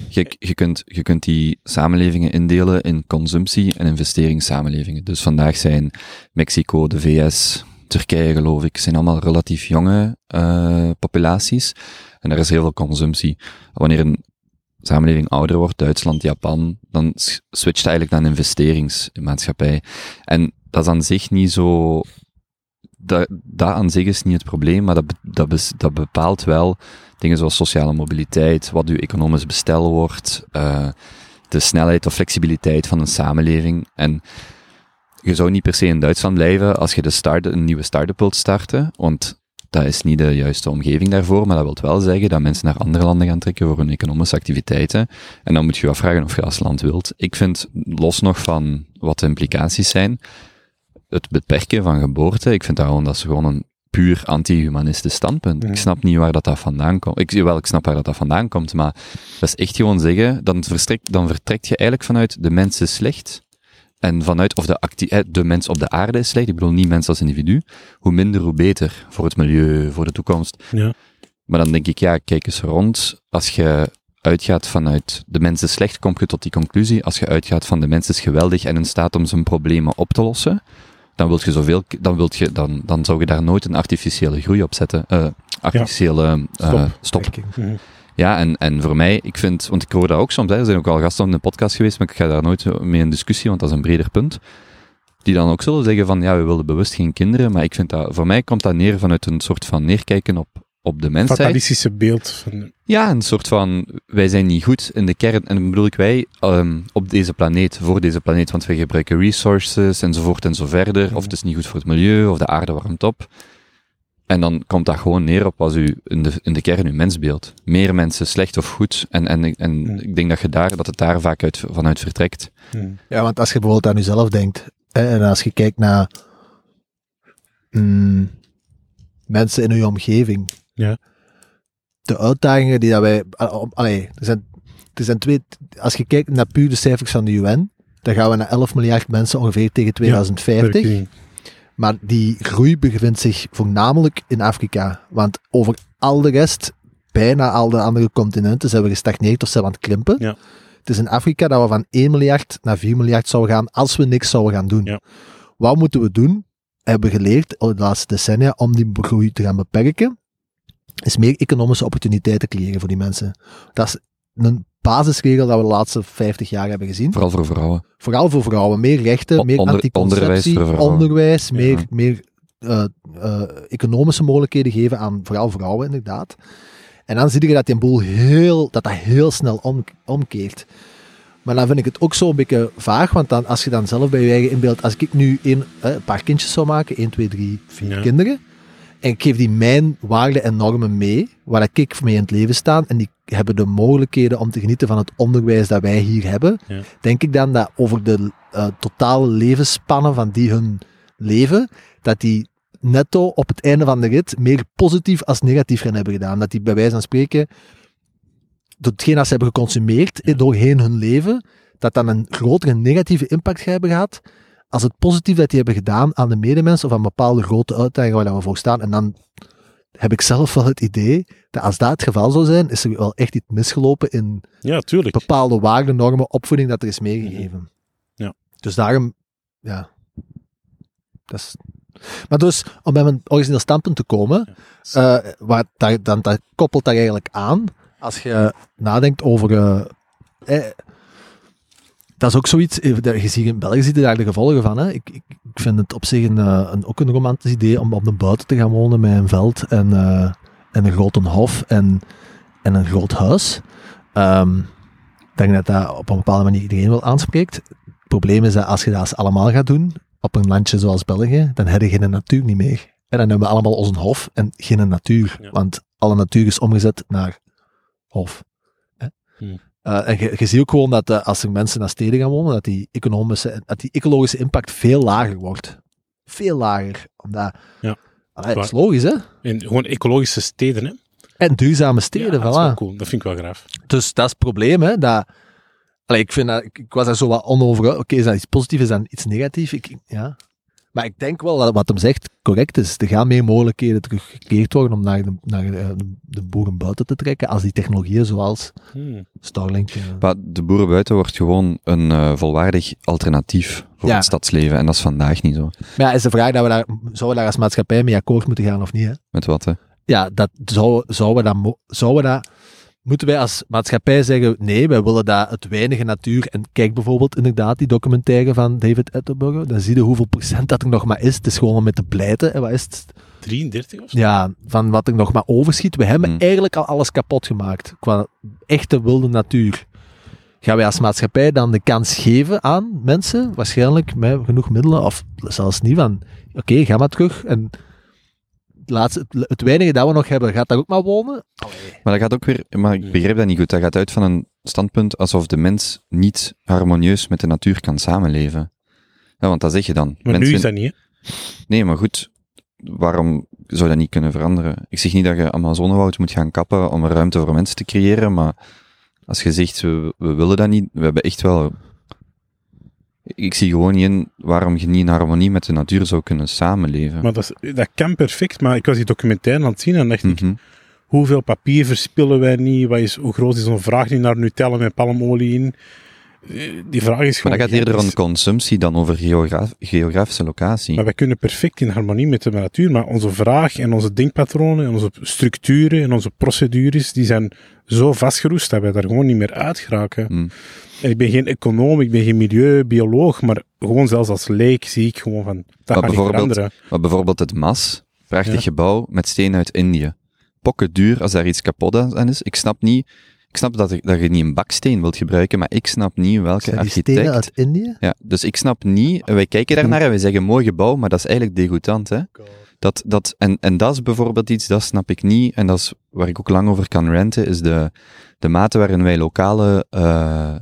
Je, je, kunt, je kunt die samenlevingen indelen in consumptie- en investeringssamenlevingen. Dus vandaag zijn Mexico, de VS, Turkije geloof ik, zijn allemaal relatief jonge eh, populaties. En er is heel veel consumptie. Wanneer een samenleving ouder wordt, Duitsland, Japan, dan switcht eigenlijk naar een investeringsmaatschappij. En dat is aan zich niet zo... Dat, dat aan zich is niet het probleem, maar dat, dat, dat bepaalt wel dingen zoals sociale mobiliteit, wat uw economisch bestel wordt, eh, de snelheid of flexibiliteit van een samenleving. En je zou niet per se in Duitsland blijven als je de start, een nieuwe start-up wilt starten, want dat is niet de juiste omgeving daarvoor, maar dat wil wel zeggen dat mensen naar andere landen gaan trekken voor hun economische activiteiten. En dan moet je je afvragen of je als land wilt. Ik vind, los nog van wat de implicaties zijn, het beperken van geboorte, ik vind dat gewoon, dat is gewoon een puur anti-humanistisch standpunt. Ik snap niet waar dat, dat vandaan komt. Ik, wel, ik snap waar dat, dat vandaan komt, maar dat is echt gewoon zeggen, dan, verstrekt, dan vertrekt je eigenlijk vanuit de mens is slecht, en vanuit, of de, eh, de mens op de aarde is slecht, ik bedoel niet mens als individu, hoe minder, hoe beter. Voor het milieu, voor de toekomst. Ja. Maar dan denk ik, ja, kijk eens rond. Als je uitgaat vanuit de mens is slecht, kom je tot die conclusie. Als je uitgaat van de mens is geweldig en in staat om zijn problemen op te lossen, dan wilt je zoveel, dan wilt je, dan, dan zou je daar nooit een artificiële groei op zetten. eh artificiële eh, Stop. stop. Ja, en, en voor mij, ik vind, want ik hoor dat ook soms, hè, er zijn ook al gasten in de podcast geweest, maar ik ga daar nooit mee in discussie, want dat is een breder punt. Die dan ook zullen zeggen van, ja, we willen bewust geen kinderen, maar ik vind dat, voor mij komt dat neer vanuit een soort van neerkijken op, op de mensheid. Fatalistische beeld van... Ja, een soort van, wij zijn niet goed in de kern, en dan bedoel ik wij, ehm, op deze planeet, voor deze planeet, want wij gebruiken resources, enzovoort en zo verder, of het is niet goed voor het milieu, of de aarde warmt op. En dan komt dat gewoon neer op als u in de, in de kern uw mensbeeld. Meer mensen, slecht of goed. En, en, en Hmm. ik denk dat, je daar, dat het daar vaak uit, vanuit vertrekt. Mhm. Ja, want als je bijvoorbeeld aan jezelf denkt, hè, en als je kijkt naar mm, mensen in je omgeving, Ja. de uitdagingen die dat wij, al- al- allee, er zijn, er zijn twee, als je kijkt naar puur de cijfers van de UN, dan gaan we naar 11 miljard mensen ongeveer tegen 2050. Werking. Maar die groei bevindt zich voornamelijk in Afrika. Want over al de rest, bijna al de andere continenten, zijn we gestagneerd of zijn we aan het krimpen. Ja. Het is in Afrika dat we van 1 miljard naar 4 miljard zouden gaan als we niks zouden gaan doen. Ja. Wat moeten we doen hebben geleerd de laatste decennia om die groei te gaan beperken, is meer economische opportuniteiten creëren voor die mensen. Dat is een basisregel dat we de laatste 50 jaar hebben gezien. Vooral voor vrouwen. Vooral voor vrouwen. Meer rechten, O- meer onder- anticonceptie, onderwijs onderwijs, meer, Ja. meer eh, eh, economische mogelijkheden geven aan vooral vrouwen, inderdaad. En dan zie je dat die boel heel, dat dat heel snel om, omkeert. Maar dan vind ik het ook zo een beetje vaag, want dan, als je dan zelf bij je eigen inbeeldt, als ik nu een, eh, een paar kindjes zou maken, 1, 2, 3, 4 Ja. kinderen, en ik geef die mijn waarden en normen mee, waar ik mee in het leven sta, en die hebben de mogelijkheden om te genieten van het onderwijs dat wij hier hebben, Ja. denk ik dan dat over de eh, totale levensspannen van die hun leven, dat die netto op het einde van de rit meer positief als negatief gaan hebben gedaan. Dat die bij wijze van spreken, door hetgeen dat ze hebben geconsumeerd doorheen hun leven, dat dan een grotere negatieve impact hebben gehad als het positief dat die hebben gedaan aan de medemens of aan bepaalde grote uitdagingen waar we voor staan. En dan heb ik zelf wel het idee dat als dat het geval zou zijn, is er wel echt iets misgelopen in Ja, tuurlijk. bepaalde waarden, normen, opvoeding dat er is meegegeven. Ja. Dus daarom, ja. Dat is... Maar dus, om bij mijn origineel standpunt te komen, eh, waar, daar, dan, dat koppelt daar eigenlijk aan, als je nadenkt over... eh, eh, dat is ook zoiets, eh, je ziet in België ziet je daar de gevolgen van. Hè. Ik, ik, ik vind het op zich een, eh, een, ook een romantisch idee om op de buiten te gaan wonen met een veld en, eh, en een grote hof en, en een groot huis. Ehm, ik denk dat dat op een bepaalde manier iedereen wel aanspreekt. Het probleem is dat als je dat allemaal gaat doen, op een landje zoals België, dan heb je geen natuur niet meer. En dan hebben we allemaal onze hof en geen natuur. Ja. Want alle natuur is omgezet naar hof. Hè? Hmm. Eh, en je, je ziet ook gewoon dat eh, als er mensen naar steden gaan wonen, dat die, economische, dat die ecologische impact veel lager wordt. Veel lager. Omdat, Ja. Allee, dat is logisch, hè? En gewoon ecologische steden, hè? En duurzame steden, ja, dat is wel voilà. cool. Dat vind ik wel graaf. Dus dat is het probleem, hè. Dat, allee, ik, vind dat, ik, ik was daar zo wat onover. Oké, is dat iets positiefs, is dat iets negatiefs? Ik, ja. Maar ik denk wel dat wat hem zegt correct is. Er gaan meer mogelijkheden teruggekeerd worden om naar de, naar de, de boeren buiten te trekken als die technologieën zoals Hmm. Starlink... eh, Maar de boeren buiten wordt gewoon een eh, volwaardig alternatief voor Ja. het stadsleven. En dat is vandaag niet zo. Maar ja, is de vraag dat we daar, zouden we daar als maatschappij mee akkoord moeten gaan of niet, hè? Met wat, hè? ja, dat zou, zouden we dat, zouden we dat, moeten wij als maatschappij zeggen, nee, wij willen dat het weinige natuur, en kijk bijvoorbeeld inderdaad die documentaire van David Attenborough, dan zie je hoeveel procent dat er nog maar is, het is gewoon om met te pleiten, en wat is het? 33 of zo? Ja, van wat er nog maar overschiet, we hebben Hmm. eigenlijk al alles kapot gemaakt, qua echte wilde natuur. Gaan wij als maatschappij dan de kans geven aan mensen, waarschijnlijk met genoeg middelen, of zelfs niet, van oké, ga maar terug, en laatste, het, het weinige dat we nog hebben, gaat daar ook maar wonen? Maar dat gaat ook weer, maar ik begrijp dat niet goed. Dat gaat uit van een standpunt alsof de mens niet harmonieus met de natuur kan samenleven. Ja, want dat zeg je dan. Maar nu Mensen- is dat niet, hè? Nee, maar goed, waarom zou dat niet kunnen veranderen? Ik zeg niet dat je Amazonewoud moet gaan kappen om er ruimte voor mensen te creëren, maar als je zegt, we, we willen dat niet, we hebben echt wel... Ik zie gewoon niet in waarom je niet in harmonie met de natuur zou kunnen samenleven. Maar dat, is- dat kan perfect, maar ik was die documentaire aan het zien en dacht ik, Mhm. hoeveel papier verspillen wij niet? Wat is, hoe groot is zo'n vraag niet naar Nutella met palmolie in? Eh, Die vraag is Maar gewoon... dat gaat eerder om consumptie dan over geograaf- geografische locatie. Maar wij kunnen perfect in harmonie met de natuur, maar onze vraag en onze denkpatronen en onze structuren en onze procedures, die zijn zo vastgeroest dat wij daar gewoon niet meer uit geraken. Hmm. En ik ben geen econoom, ik ben geen milieubioloog, maar gewoon zelfs als leek zie ik gewoon van, dat gaat niet bijvoorbeeld- veranderen. Maar bijvoorbeeld het MAS, prachtig Ja. gebouw met steen uit Indië. Pokken duur als daar iets kapot aan is. Ik snap niet, ik snap dat, dat je niet een baksteen wilt gebruiken, maar ik snap niet welke Zijn die architect... stenen uit Indië? Ja, dus ik snap niet, wij kijken daarnaar en wij zeggen mooi gebouw, maar dat is eigenlijk degoutant, hè. Dat, dat, en, en dat is bijvoorbeeld iets, dat snap ik niet, en dat is waar ik ook lang over kan ranten, is de, de mate waarin wij lokale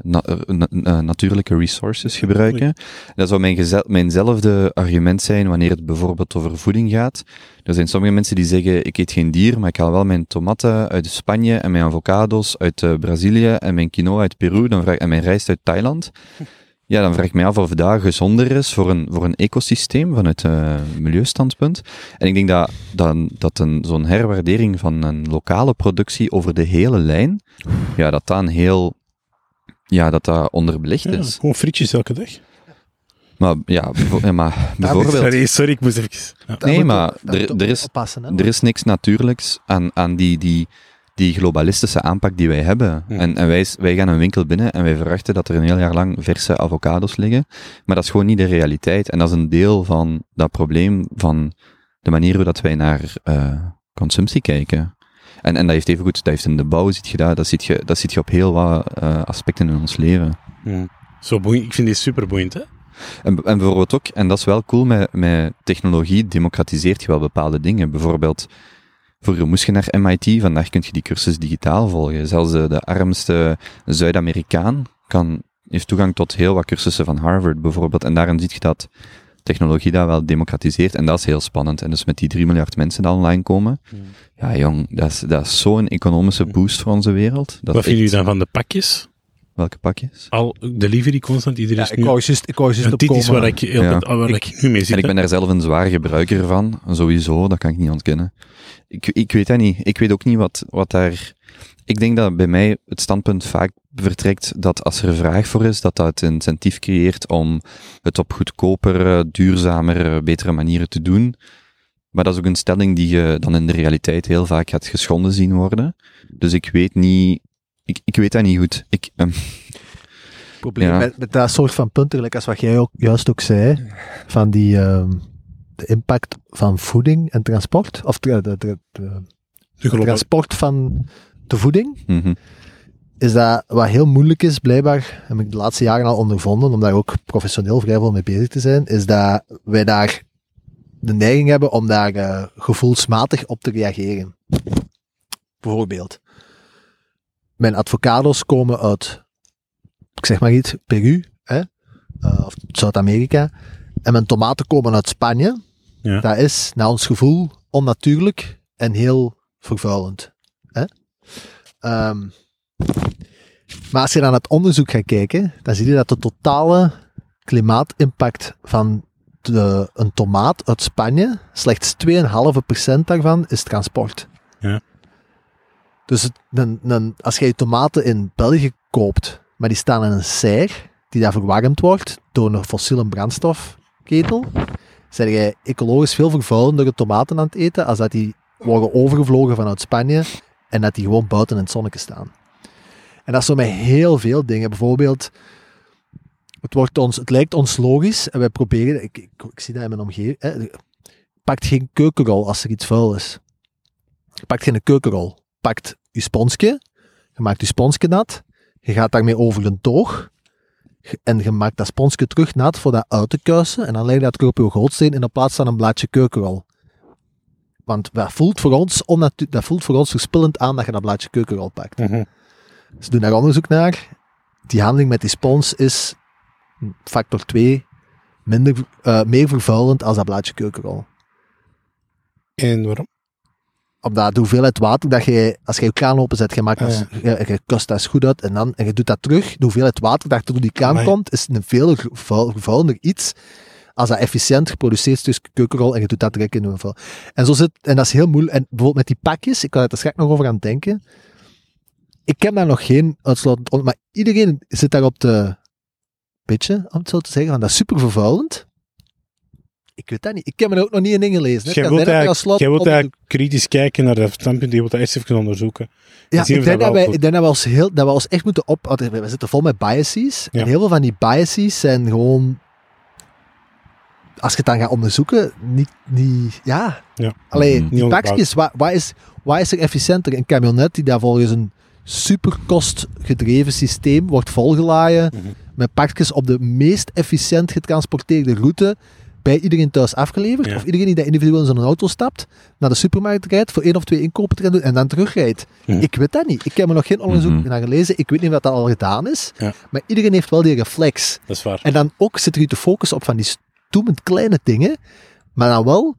na- na- eh, natuurlijke resources gebruiken. Dat zou mijn mijnzelfde argument zijn wanneer het bijvoorbeeld over voeding gaat. Er zijn sommige mensen die zeggen, ik eet geen dier, maar ik haal wel mijn tomaten uit Spanje en mijn avocados uit Brazilië en mijn quinoa uit Peru dan vraag, en mijn rijst uit Thailand. Ja, dan vraag ik mij af of dat gezonder is voor een, voor een ecosysteem vanuit uh, milieustandpunt. En ik denk dat, dat, dat een, zo'n herwaardering van een lokale productie over de hele lijn, ja, dat dat een heel, ja, dat dat onderbelicht Ja, is. gewoon frietjes elke dag. Maar ja, maar bijvoorbeeld... Sorry, sorry, ik moest even... Ja. Nee, maar er- er is-. Er is niks natuurlijks aan, aan die, die, die globalistische aanpak die wij hebben. En, en wij, wij gaan een winkel binnen en wij verwachten dat er een heel jaar lang verse avocados liggen. Maar dat is gewoon niet de realiteit. En dat is een deel van dat probleem van de manier hoe dat wij naar eh, consumptie kijken. En, en dat heeft evengoed, dat heeft in de bouw, ziet je dat, dat ziet je, dat ziet je op heel wat eh, aspecten in ons leven. Zo boeiend. Ik vind die super boeiend, hè? En, en bijvoorbeeld ook, en dat is wel cool met, met technologie, democratiseert je wel bepaalde dingen. Bijvoorbeeld, vroeger moest je naar MIT, vandaag kun je die cursus digitaal volgen. Zelfs de, de armste Zuid-Amerikaan kan, heeft toegang tot heel wat cursussen van Harvard bijvoorbeeld. En daarin zie je dat technologie dat wel democratiseert. En dat is heel spannend. En dus met die 3 miljard mensen die online komen, ja jong, dat is, dat is zo'n economische boost voor onze wereld. Dat Wat vinden jullie dan van de pakjes? Welke pakjes? Al delivery constant, iedereen Ja, is ik nu... ik En op dit is komen. waar ik, heel Ja. waar ik, nu mee zit. En ik ben daar zelf een zwaar gebruiker van, sowieso, dat kan ik niet ontkennen. Ik, ik weet dat niet. Ik weet ook niet wat, wat daar... Ik denk dat bij mij het standpunt vaak vertrekt dat als er vraag voor is, dat dat het incentief creëert om het op goedkoper, duurzamer, betere manieren te doen. Maar dat is ook een stelling die je dan in de realiteit heel vaak gaat geschonden zien worden. Dus ik weet niet... Ik, ik weet dat niet goed. Ik, ehm, probleem Ja. met, met dat soort van punten, gelijk als wat jij ook juist ook zei, van die ehm, de impact van voeding en transport, of de, de, de, de transport van de voeding, mhm. is dat wat heel moeilijk is, blijkbaar, heb ik de laatste jaren al ondervonden, om daar ook professioneel vrij veel mee bezig te zijn, is dat wij daar de neiging hebben om daar eh, gevoelsmatig op te reageren. Bijvoorbeeld, mijn avocados komen uit, ik zeg maar iets, Peru, hè? eh, of Zuid-Amerika, en mijn tomaten komen uit Spanje. Ja. Dat is, naar ons gevoel, onnatuurlijk en heel vervuilend. Hè? Ehm, maar als je dan naar het onderzoek gaat kijken, dan zie je dat de totale klimaatimpact van de, een tomaat uit Spanje, slechts 2,5% daarvan is transport. Ja. Dus als je tomaten in België koopt, maar die staan in een serre, die daar verwarmd wordt door een fossiele brandstofketel, zijn jij ecologisch veel vervuilender tomaten aan het eten als dat die worden overgevlogen vanuit Spanje en dat die gewoon buiten in het zonnetje staan. En dat is zo met heel veel dingen. Bijvoorbeeld, het, wordt ons, het lijkt ons logisch en wij proberen, ik, ik, ik zie dat in mijn omgeving, hè, pakt geen keukenrol als er iets vuil is. Pakt geen keukenrol. Pakt je sponsje, je maakt je sponsje nat, je gaat daarmee over een toog en je maakt dat sponsje terug nat voor dat uit te kuisen en dan leg je dat terug op je gootsteen in plaats van een blaadje keukenrol. Want dat voelt voor ons, dat voelt voor ons verspillend aan dat je dat blaadje keukenrol pakt. Mhm. Ze doen daar onderzoek naar. Die handeling met die spons is factor 2 minder, eh, meer vervuilend als dat blaadje keukenrol. En waarom? Omdat de hoeveelheid water dat je, als je je kraan openzet, je, maakt dat, Ah, je, je kust dat goed uit en, dan, en je doet dat terug, de hoeveelheid water dat er door die kraan Amai. komt, is een veel vervuilender iets als dat efficiënt geproduceerd is keukenrol en je doet dat direct in een vuil. En, zo zit, en dat is heel moeilijk. En bijvoorbeeld met die pakjes, ik kan er straks nog over aan denken. Ik heb daar nog geen uitsluitend maar iedereen zit daar op de beetje, om het zo te zeggen, van dat is super vervuilend. Ik weet dat niet. Ik heb me er ook nog niet in ingelezen. hè. Jij wilt, eigenlijk, jij wilt eigenlijk kritisch kijken naar dat standpunt. Je wilt dat eerst even onderzoeken. Ja, ik denk, dat wij, goed- ik denk dat we ons, heel, dat we ons echt moeten op... We zitten vol met biases. Ja. En heel veel van die biases zijn gewoon... Als je het dan gaat onderzoeken, niet... niet ja. Ja. Alleen, Mhm. die pakjes, wat, wat, is, wat is er efficiënter? Een camionet die daar volgens een superkostgedreven systeem wordt volgeladen Mhm. met pakjes op de meest efficiënt getransporteerde route bij iedereen thuis afgeleverd. Ja. Of iedereen die daar individueel in zijn auto stapt, naar de supermarkt rijdt, voor één of twee inkopen te gaan doen en dan terugrijdt. Ik weet dat niet. Ik heb er nog geen onderzoek Mhm. naar gelezen. Ik weet niet of dat al gedaan is. Ja. Maar iedereen heeft wel die reflex. Dat is waar. En dan ook zit er te focussen op van die stoemend kleine dingen, maar dan wel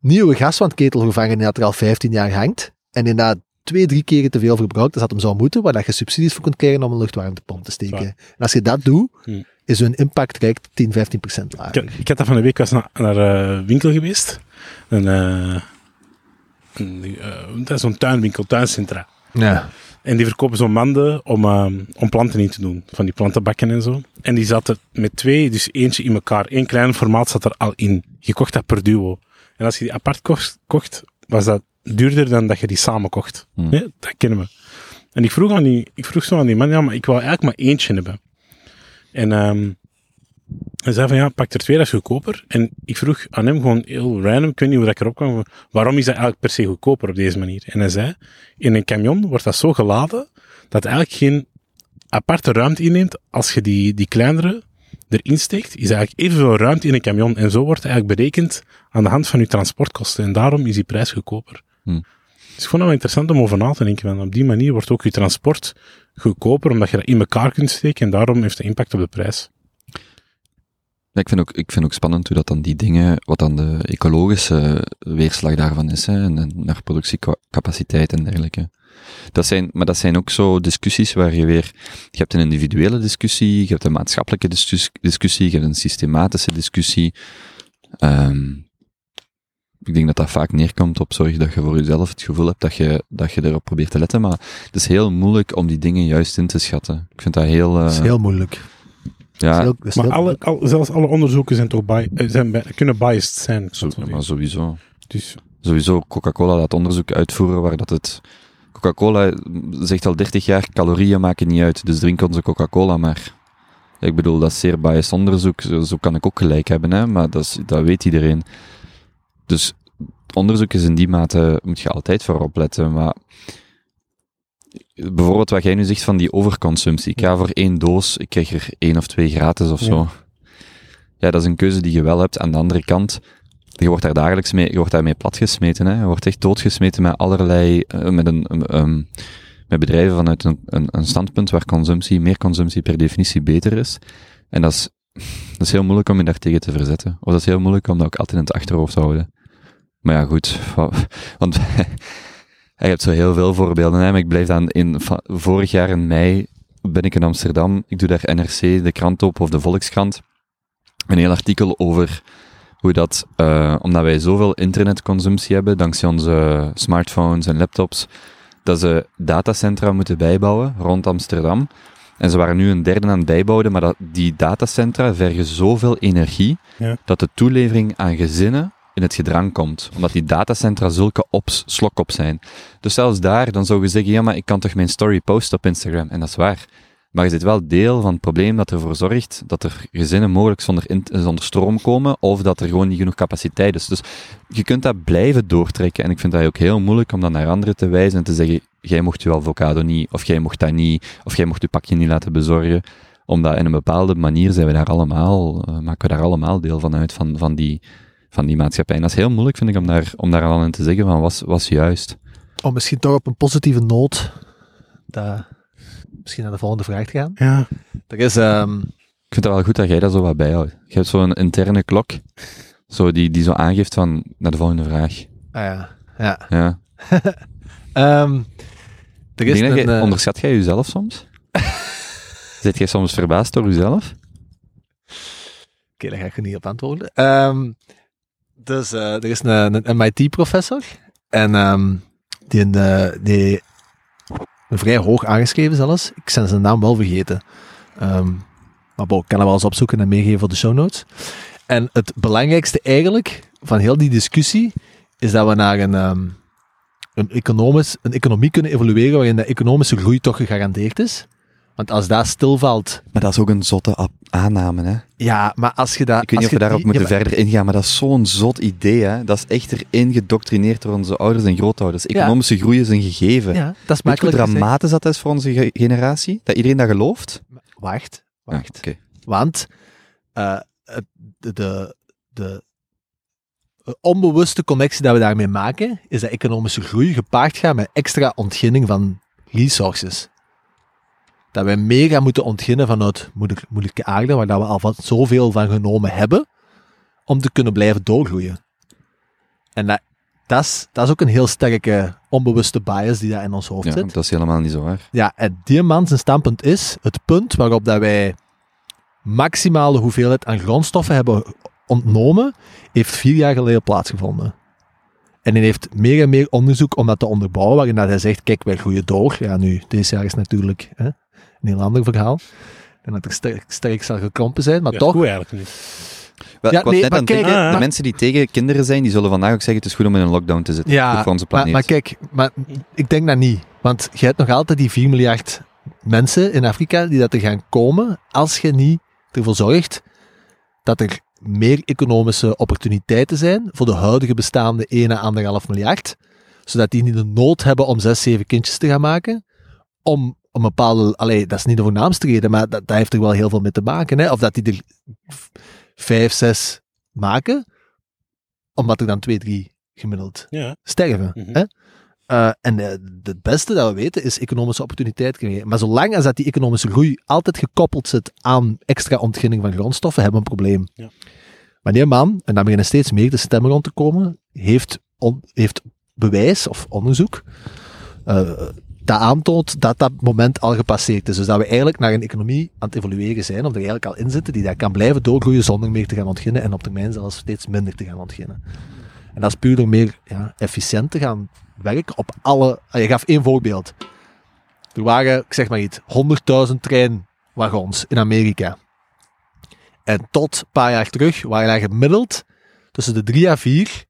nieuwe gaswandketel vervangen die dat er al 15 jaar hangt. En inderdaad twee, drie keren te veel verbruikt als dat hem zou moeten, waar dat je subsidies voor kunt krijgen om een luchtwarmtepomp te steken. En als je dat doet, Hmm. Is hun impact direct 10, 15 procent Ik, lager. ik had dat van de week was naar, naar een winkel geweest. Een, eh, een, eh, dat is zo'n tuinwinkel, tuincentra. Ja. En die verkopen zo'n manden om, om planten in te doen. Van die plantenbakken en zo. En die zaten met twee, dus eentje in elkaar. Eén klein formaat zat er al in. Je kocht dat per duo. En als je die apart kocht, kocht was dat duurder dan dat je die samen kocht. Hmm. Nee, dat kennen we. En ik vroeg, aan die, ik vroeg zo aan die man, ja, maar ik wil eigenlijk maar eentje hebben. En ehm hij zei van, ja, pak er twee, dat is goedkoper. En ik vroeg aan hem gewoon heel random, ik weet niet hoe dat ik erop kwam, waarom is dat eigenlijk per se goedkoper op deze manier? En hij zei, in een camion wordt dat zo geladen, dat het eigenlijk geen aparte ruimte inneemt als je die, die kleinere erin steekt, is eigenlijk evenveel ruimte in een camion. En zo wordt het eigenlijk berekend aan de hand van je transportkosten. En daarom is die prijs goedkoper. Hmm. Dus ik vond het wel interessant om over na te denken. Want op die manier wordt ook je transport goedkoper, omdat je dat in elkaar kunt steken. En daarom heeft het impact op de prijs. Ik, vind ook, ik vind ook spannend hoe dat dan die dingen, wat dan de ecologische weerslag daarvan is, hè, en, naar productiecapaciteit en dergelijke. Dat zijn, maar dat zijn ook zo discussies waar je weer, je hebt een individuele discussie, je hebt een maatschappelijke discus- discussie, je hebt een systematische discussie. Ehm, ik denk dat dat vaak neerkomt op zorg dat je voor jezelf het gevoel hebt dat je, dat je erop probeert te letten, maar het is heel moeilijk om die dingen juist in te schatten. Ik vind dat heel, eh, Dat is heel moeilijk. ja, Dat is heel- dat is Maar heel alle, moeilijk. al, zelfs alle onderzoeken zijn toch bi- eh, zijn bij- kunnen biased zijn. zo, maar sowieso. Dus, Sowieso, Coca-Cola laat onderzoek uitvoeren waar dat het... Coca-Cola zegt al 30 jaar, calorieën maken niet uit, dus drink onze Coca-Cola maar. Ik bedoel, dat is zeer biased onderzoek, zo, zo kan ik ook gelijk hebben, hè, maar dat, is, dat weet iedereen. Dus onderzoek is in die mate, moet je altijd voor opletten, maar bijvoorbeeld wat jij nu zegt van die overconsumptie. Ik ga voor één doos, ik krijg er één of twee gratis of Ja. zo. Ja, dat is een keuze die je wel hebt. Aan de andere kant, je wordt daar dagelijks mee, je wordt daarmee platgesmeten. Hè. Je wordt echt doodgesmeten met allerlei, eh, met een, um, met bedrijven vanuit een, een, een standpunt waar consumptie, meer consumptie per definitie beter is. En dat is, dat is heel moeilijk om je daar tegen te verzetten. Of dat is heel moeilijk om dat ook altijd in het achterhoofd te houden. Maar ja, goed. wa- Want je hebt zo heel veel voorbeelden. Hè, ik blijf dan in, vorig jaar in mei ben ik in Amsterdam. Ik doe daar NRC, de krant op, of de Volkskrant. Een heel artikel over hoe dat, eh, omdat wij zoveel internetconsumptie hebben, dankzij onze smartphones en laptops, dat ze datacentra moeten bijbouwen rond Amsterdam. En ze waren nu een derde aan het bijbouwen, maar dat, die datacentra vergen zoveel energie, Ja. dat de toelevering aan gezinnen in het gedrang komt. Omdat die datacentra zulke ops, slok op zijn. Dus zelfs daar, dan zou je zeggen, ja, maar ik kan toch mijn story posten op Instagram? En dat is waar. Maar je zit wel deel van het probleem dat ervoor zorgt dat er gezinnen mogelijk zonder, zonder stroom komen, of dat er gewoon niet genoeg capaciteit is. Dus je kunt dat blijven doortrekken. En ik vind dat ook heel moeilijk om dan naar anderen te wijzen en te zeggen, jij mocht je avocado niet, of jij mocht dat niet, of jij mocht je pakje niet laten bezorgen. Omdat in een bepaalde manier zijn we daar allemaal, eh, maken we daar allemaal deel van uit, van, van, die, van die maatschappij. En dat is heel moeilijk, vind ik, om daar, om daar al in te zeggen van, was, was juist. Om misschien toch op een positieve noot, dat, misschien naar de volgende vraag te gaan. ja, Er is, ehm, Ik vind het wel goed dat jij dat zo wat bijhoudt. Je hebt zo'n interne klok, zo die, die zo aangeeft van, naar de volgende vraag. ah ja, ja. Ja. Ehm, er is een, jij, eh, onderschat jij jezelf soms? Zit jij soms verbaasd door jezelf? Oké, daar ga ik er niet op antwoorden. Ehm, dus eh, er is een, een MIT-professor. En ehm, die, een, die vrij hoog aangeschreven zelfs. Ik ben zijn naam wel vergeten. Ehm, maar bon, ik kan hem wel eens opzoeken en meegeven voor de show notes. En het belangrijkste eigenlijk van heel die discussie is dat we naar een, ehm, een, economisch, een economie kunnen evolueren waarin de economische groei toch gegarandeerd is. Want als dat stilvalt, Maar dat is ook een zotte aanname, hè? ja, maar als je dat... Ik weet niet of we daarop die- moeten ja, maar- verder ingaan, maar dat is zo'n zot idee, hè? Dat is echt erin gedoctrineerd door onze ouders en grootouders. Economische groei is een gegeven. Ja, dat is Weet hoe dramatisch dat is voor onze ge- generatie? Dat iedereen dat gelooft? Wacht, wacht. oké. Want eh, de, de, de onbewuste connectie dat we daarmee maken, is dat economische groei gepaard gaat met extra ontginning van resources. Dat wij meer gaan moeten ontginnen vanuit moeilijk- moeilijke aarde, waar dat we al van zoveel van genomen hebben, om te kunnen blijven doorgroeien. En dat, dat, is, dat is ook een heel sterke onbewuste bias die daar in ons hoofd Ja, zit. dat is helemaal niet zo waar. Ja, en die man zijn standpunt is het punt waarop dat wij maximale hoeveelheid aan grondstoffen hebben ontnomen, heeft vier jaar geleden plaatsgevonden. En hij heeft meer en meer onderzoek om dat te onderbouwen, waarin dat hij zegt, kijk, wij groeien door. Ja, nu, deze jaar is natuurlijk hè, een heel ander verhaal. En dat er sterk, sterk zal gekrompen zijn, maar Dat toch... is goed eigenlijk niet. Wel, Ja, ik was nee, net maar kijk, denken, de maar- mensen die tegen kinderen zijn, die zullen vandaag ook zeggen, het is goed om in een lockdown te zitten. Ja, voor onze maar, planeet. maar kijk, maar ik denk dat niet. Want je hebt nog altijd die 4 miljard mensen in Afrika die dat er gaan komen als je niet ervoor zorgt dat er meer economische opportuniteiten zijn voor de huidige bestaande 1 à 1,5 miljard, zodat die niet de nood hebben om 6, 7 kindjes te gaan maken, om een bepaalde, allee, dat is niet de voornaamste reden, maar dat, dat heeft er wel heel veel mee te maken, hè? of dat die er 5, 6 maken, omdat er dan 2, 3 gemiddeld Ja. sterven. Mhm. hè? Eh, en eh, het beste dat we weten is economische opportuniteit creëren. Maar zolang als dat die economische groei altijd gekoppeld zit aan extra ontginning van grondstoffen, hebben we een probleem. Ja. Die man, en daar beginnen steeds meer de stemmen rond te komen, heeft, on- heeft bewijs of onderzoek eh, dat aantoont dat dat moment al gepasseerd is. Dus dat we eigenlijk naar een economie aan het evolueren zijn, of er eigenlijk al in zitten, die daar kan blijven doorgroeien zonder meer te gaan ontginnen en op termijn zelfs steeds minder te gaan ontginnen. En dat is puur door meer ja, efficiënt te gaan werken op alle... ah, Je gaf één voorbeeld. Er waren, ik zeg maar iets, 100.000 treinwagons in Amerika. En tot een paar jaar terug waren er gemiddeld tussen de 3 à 4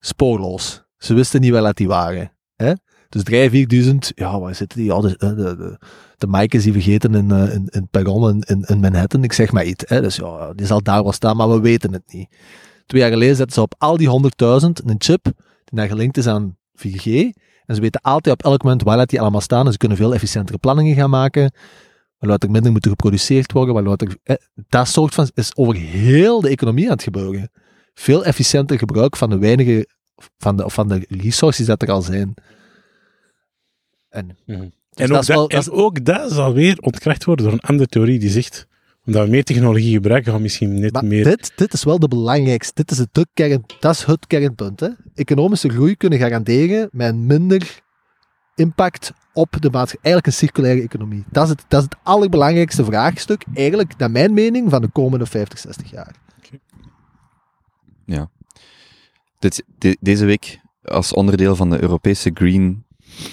spoorloos. Ze wisten niet wel dat die waren. Hè? Dus 3 à 4000, ja, waar zitten die? Ja, de, de, de, de Mike's die vergeten in, eh, in, in perron in, in, Manhattan. Ik zeg maar iets. Hè? Dus ja, die zal daar wel staan, maar we weten het niet. Twee jaar geleden zetten ze op al die 100.000 een chip die dan gelinkt is aan 4G. En ze weten altijd op elk moment waar dat die allemaal staan. En ze kunnen veel efficiëntere planningen gaan maken. Waardoor er minder moeten geproduceerd worden. Er, eh, dat soort van is over heel de economie aan het gebeuren. Veel efficiënter gebruik van de weinige, van de, van de resources dat er al zijn. En, Mhm. dus en, dat ook is wel- dat, en ook dat zal weer ontkracht worden door een andere theorie die zegt, omdat we meer technologie gebruiken, gaan we misschien net Maar meer... dit, dit is wel de belangrijkste. Dit is het, de kern, dat is het kernpunt. Hè. Economische groei kunnen garanderen met minder impact op de maatschappij. Eigenlijk een circulaire economie. Dat is, het, dat is het allerbelangrijkste vraagstuk, eigenlijk, naar mijn mening, van de komende 50, 60 jaar. Dit, de- deze week, als onderdeel van de Europese Green,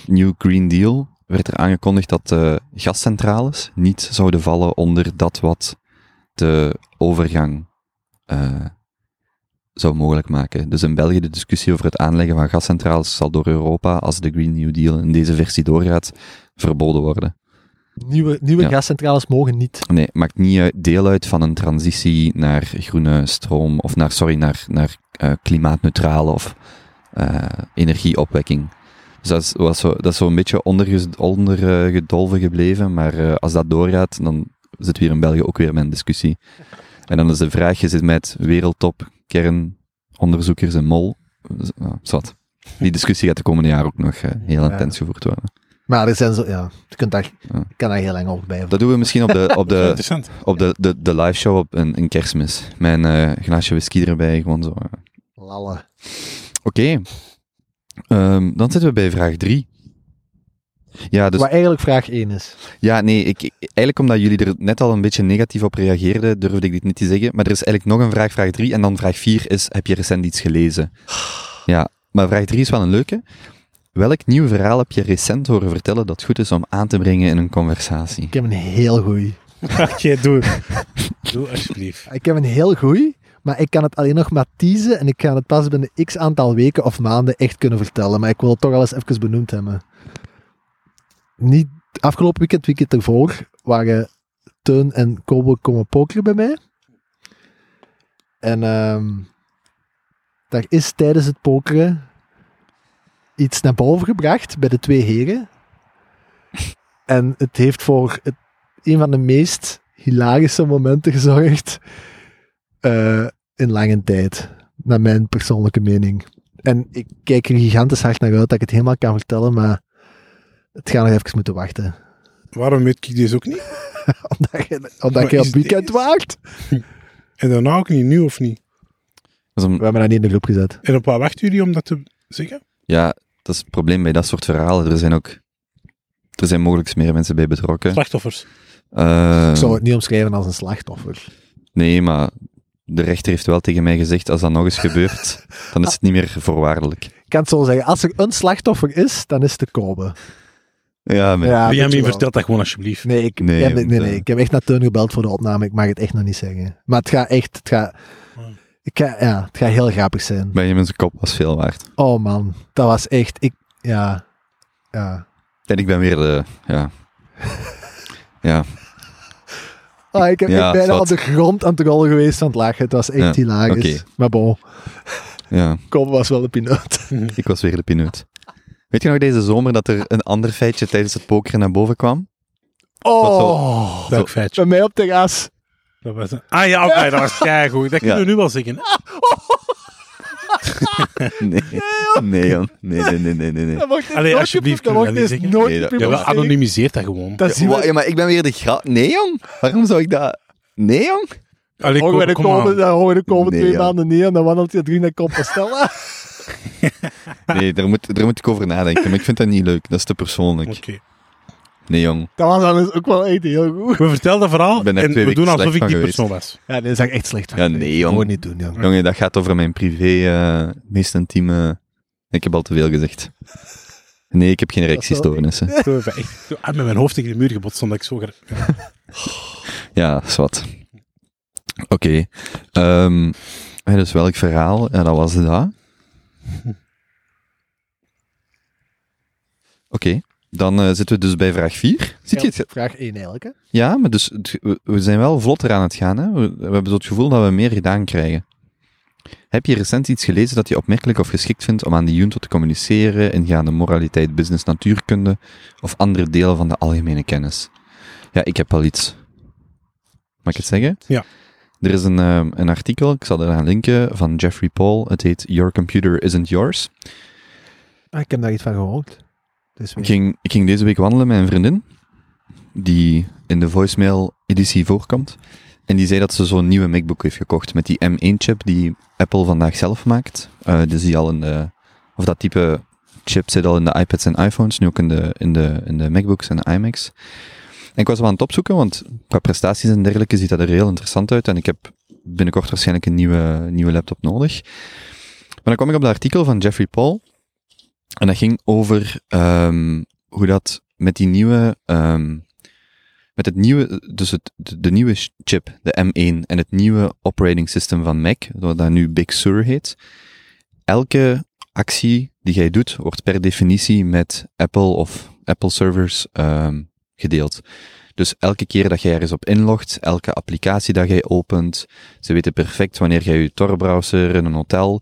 New Green Deal, werd er aangekondigd dat de gascentrales niet zouden vallen onder dat wat de overgang eh, zou mogelijk maken. Dus in België de discussie over het aanleggen van gascentrales zal door Europa, als de Green New Deal in deze versie doorgaat, verboden worden. Nieuwe, nieuwe Ja. gascentrales mogen niet. Nee, maakt niet uit- deel uit van een transitie naar groene stroom, of naar, sorry, naar, naar eh, klimaatneutrale of eh, energieopwekking. Dus dat is, was zo, dat is zo'n beetje ondergedolven onder, gedolven gebleven, maar eh, als dat doorgaat, dan zitten we hier in België ook weer met een discussie. En dan is de vraag, je zit met wereldtop kernonderzoekers en mol. Zwart. Die discussie gaat de komende jaren ook nog eh, heel Ja. intens gevoerd worden. Maar er zijn zo, ja, je kunt daar, Ja. kan daar heel lang over blijven. Dat doen we misschien op de, op de, op de, de, de live show op een, een kerstmis. Een eh, glaasje whisky erbij, gewoon zo. eh. Lalle. Oké. Ehm, dan zitten we bij vraag 3. Ja, dus, Wat eigenlijk vraag 1 is. ja, nee, ik, eigenlijk omdat jullie er net al een beetje negatief op reageerden, durfde ik dit niet te zeggen. Maar er is eigenlijk nog een vraag, vraag 3. En dan vraag 4 is, heb je recent iets gelezen? Ja, maar vraag 3 is wel een leuke. Welk nieuw verhaal heb je recent horen vertellen dat goed is om aan te brengen in een conversatie? Ik heb een heel goeie. Oké, doe. Doe alsjeblieft. Ik heb een heel goeie, maar ik kan het alleen nog maar teasen en ik ga het pas binnen x aantal weken of maanden echt kunnen vertellen. Maar ik wil het toch al eens even benoemd hebben. Niet afgelopen weekend, weekend ervoor, waren Teun en Kobo komen pokeren bij mij. En ehm daar is tijdens het pokeren iets naar boven gebracht bij de twee heren. En het heeft voor een van de meest hilarische momenten gezorgd eh, in lange tijd. Naar mijn persoonlijke mening. En ik kijk er gigantisch hard naar uit dat ik het helemaal kan vertellen, maar het gaat nog even moeten wachten. Waarom weet ik deze ook niet? omdat je, omdat je op weekend waart. En daarna ook niet, nu of niet? We hebben dat niet in de groep gezet. En op wat wachten jullie om dat te zeggen? ja, dat is het probleem bij dat soort verhalen. Er zijn ook... Er zijn mogelijk meer mensen bij betrokken. Slachtoffers. Eh, Ik zou het niet omschrijven als een slachtoffer. Nee, maar de rechter heeft wel tegen mij gezegd, als dat nog eens gebeurt, dan is het niet meer voorwaardelijk. Ik kan het zo zeggen. Als er een slachtoffer is, dan is het de Kobe. Ja, maar Ja, Benjamin, vertel dat gewoon alsjeblieft. Nee, ik, Nee, ja, nee, nee, eh, ik heb echt naar Teun gebeld voor de opname. Ik mag het echt nog niet zeggen. Maar het gaat echt... Het gaat, ik ga, ja, het gaat heel grappig zijn. Benjamin zijn kop was veel waard. Oh man, dat was echt... Ik, ja, ja. En ik ben weer de... Ja. Ja, Ah, ik heb Ja, bijna op de grond aan het rollen geweest van het lachen. Het was echt Ja, hilarisch. oké. Maar bon, ja. Kobe was wel de pineut. Ik was weer de pineut. Weet je nog deze zomer dat er een ander feitje tijdens het pokeren naar boven kwam? Oh, Welk feitje? bij mij op terras. Dat was een- Ah ja, oké, dat was keigoed. Dat kunnen Ja. we nu wel zeggen. Nee. Nee. Nee, nee, nee, nee, nee. nee. Dat Allee, alsjeblieft, dat kunnen we mocht dat eens niet nooit Nee, dat- Ja, anonimiseert dat gewoon. Dat Wa- we. Ja, maar ik ben weer de grap. Nee, jong. Waarom zou ik dat... Nee, jong. Allee, de kom, kom komende, aan. dan horen we de komende Nee, twee ja. maanden niet en dan wandelt je drie naar Compostela. Nee, daar moet, daar moet ik over nadenken. Maar ik vind dat niet leuk. Dat is te persoonlijk. Oké. Nee, jong. Dat was dan dus ook wel echt heel goed. We vertelden dat verhaal Ik ben er en twee we doen alsof ik die persoon was. Ja, dit is echt echt slecht. van Ja, nee, jong. Gewoon niet doen, jong. Jongen, dat gaat over mijn privé, eh meest intieme... Ik heb al te veel gezegd. Nee, ik heb geen echt zo, ah, met mijn hoofd tegen de muur gebotst, omdat ik zo... ger- Ja. Ja, is wat. Oké. Ehm, hè, dus welk verhaal? Ja, dat was dat. Oké. Dan eh, zitten we dus bij vraag 4. Ziet je het? Vraag 1 eigenlijk, hè? Ja, maar dus we- zijn wel vlotter aan het gaan. Hè? We, we hebben zo het gevoel dat we meer gedaan krijgen. Heb je recent iets gelezen dat je opmerkelijk of geschikt vindt om aan de junto te communiceren, ingaande moraliteit, business, natuurkunde of andere delen van de algemene kennis? Ja, ik heb wel iets. Mag ik het zeggen? Ja. Er is een, ehm, een artikel, ik zal er aan linken, van Jeffrey Paul. Het heet Your Computer Isn't Yours. Ah, ik heb daar iets van gehoord. Dus Ik ging, ik ging deze week wandelen met een vriendin, die in de voicemail-editie voorkomt. En die zei dat ze zo'n nieuwe MacBook heeft gekocht met die M1-chip die Apple vandaag zelf maakt. Eh, dus die al in de, of dat type chip zit al in de iPads en iPhones, nu ook in de, in de, in de MacBooks en de iMacs. En ik was wel aan het opzoeken, want qua prestaties en dergelijke ziet dat er heel interessant uit. En ik heb binnenkort waarschijnlijk een nieuwe, nieuwe laptop nodig. Maar dan kwam ik op het artikel van Jeffrey Paul. En dat ging over ehm, hoe dat met die nieuwe, ehm, met het nieuwe, dus het, de, nieuwe chip, de M1, en het nieuwe operating system van Mac, wat dat nu Big Sur heet, elke actie die jij doet, wordt per definitie met Apple of Apple servers ehm, gedeeld. Dus elke keer dat jij ergens op inlogt, elke applicatie dat jij opent, ze weten perfect wanneer jij je Tor-browser in een hotel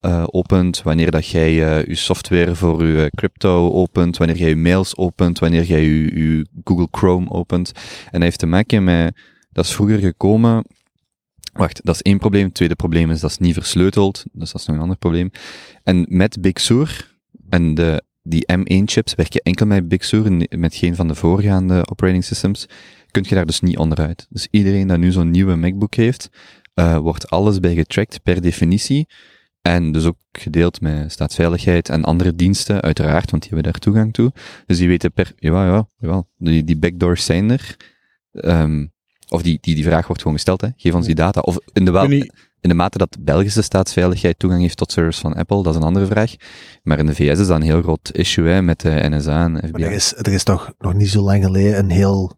eh, opent, wanneer dat jij eh, je software voor je eh, crypto opent, wanneer jij je mails opent, wanneer jij je Google Chrome opent. En dat heeft te maken met, dat is vroeger gekomen, wacht, dat is één probleem. Het tweede probleem is dat is niet versleuteld, dus dat is nog een ander probleem. En met Big Sur en de, die M1-chips werk je enkel met Big Sur en met geen van de voorgaande operating systems, kun je daar dus niet onderuit. Dus iedereen dat nu zo'n nieuwe MacBook heeft, eh, wordt alles bij getracked per definitie. En dus ook gedeeld met staatsveiligheid en andere diensten, uiteraard, want die hebben daar toegang toe. Dus die weten per, ja, ja, ja, die, die backdoors zijn er. Ehm, of die, die, die vraag wordt gewoon gesteld, hè. Geef ons die data. Of in de, wel, in de mate dat Belgische staatsveiligheid toegang heeft tot servers van Apple, dat is een andere vraag. Maar in de VS is dat een heel groot issue, hè, met de NSA en FBI. Maar er is, er is toch nog niet zo lang geleden een heel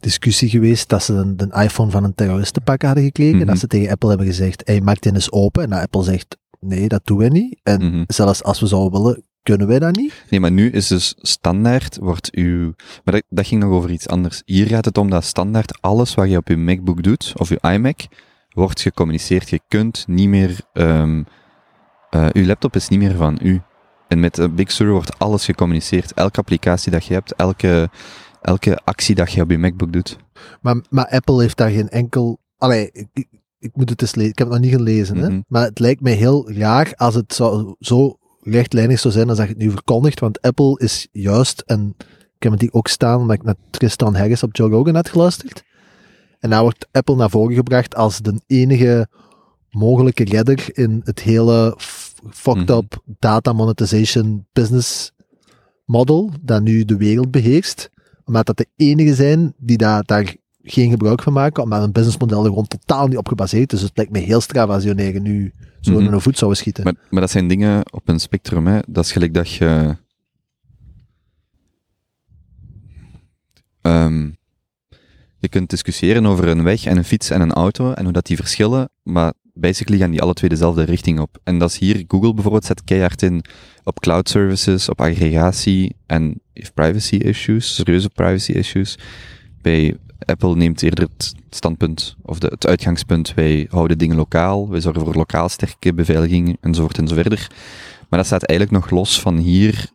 discussie geweest dat ze een, de iPhone van een terroristenpak hadden gekregen. Mhm. En dat ze tegen Apple hebben gezegd, hey, maak dit eens open. En dat Apple zegt, nee, dat doen we niet. En Mhm. zelfs als we zouden willen, kunnen wij dat niet. Nee, maar nu is dus standaard, wordt uw... Maar dat, dat ging nog over iets anders. Hier gaat het om dat standaard alles wat je op je MacBook doet, of je iMac, wordt gecommuniceerd. Je kunt niet meer... eh, uw laptop is niet meer van u. En met Big Sur wordt alles gecommuniceerd. Elke applicatie dat je hebt, elke, elke actie dat je op je MacBook doet. Maar, maar Apple heeft daar geen enkel... Allee, ik, moet het eens lezen. Ik heb het nog niet gelezen, hè. Mhm. Maar het lijkt mij heel raar als het zo, zo rechtlijnig zou zijn als dat je het nu verkondigt. Want Apple is juist, en ik heb het hier ook staan, omdat ik naar Tristan Harris op Joe Rogan had geluisterd. En daar wordt Apple naar voren gebracht als de enige mogelijke redder in het hele fucked Mhm. up data monetization business model dat nu de wereld beheerst. Omdat dat de enige zijn die daar, daar geen gebruik van maken, omdat hun businessmodel er gewoon totaal niet op gebaseerd is. Dus het lijkt me heel straf als je nu zo Mhm. in een voet zouden schieten. Maar, maar dat zijn dingen op een spectrum, hè. Dat is gelijk dat je... Ehm, je kunt discussiëren over een weg en een fiets en een auto en hoe dat die verschillen, maar basically gaan die alle twee dezelfde richting op. En dat is hier, Google bijvoorbeeld zet keihard in op cloud services, op aggregatie en heeft privacy issues, serieuze privacy issues. Bij Apple neemt eerder het standpunt, of de, het uitgangspunt, wij houden dingen lokaal, wij zorgen voor lokaal sterke beveiliging, enzovoort enzoverder. Maar dat staat eigenlijk nog los van hier,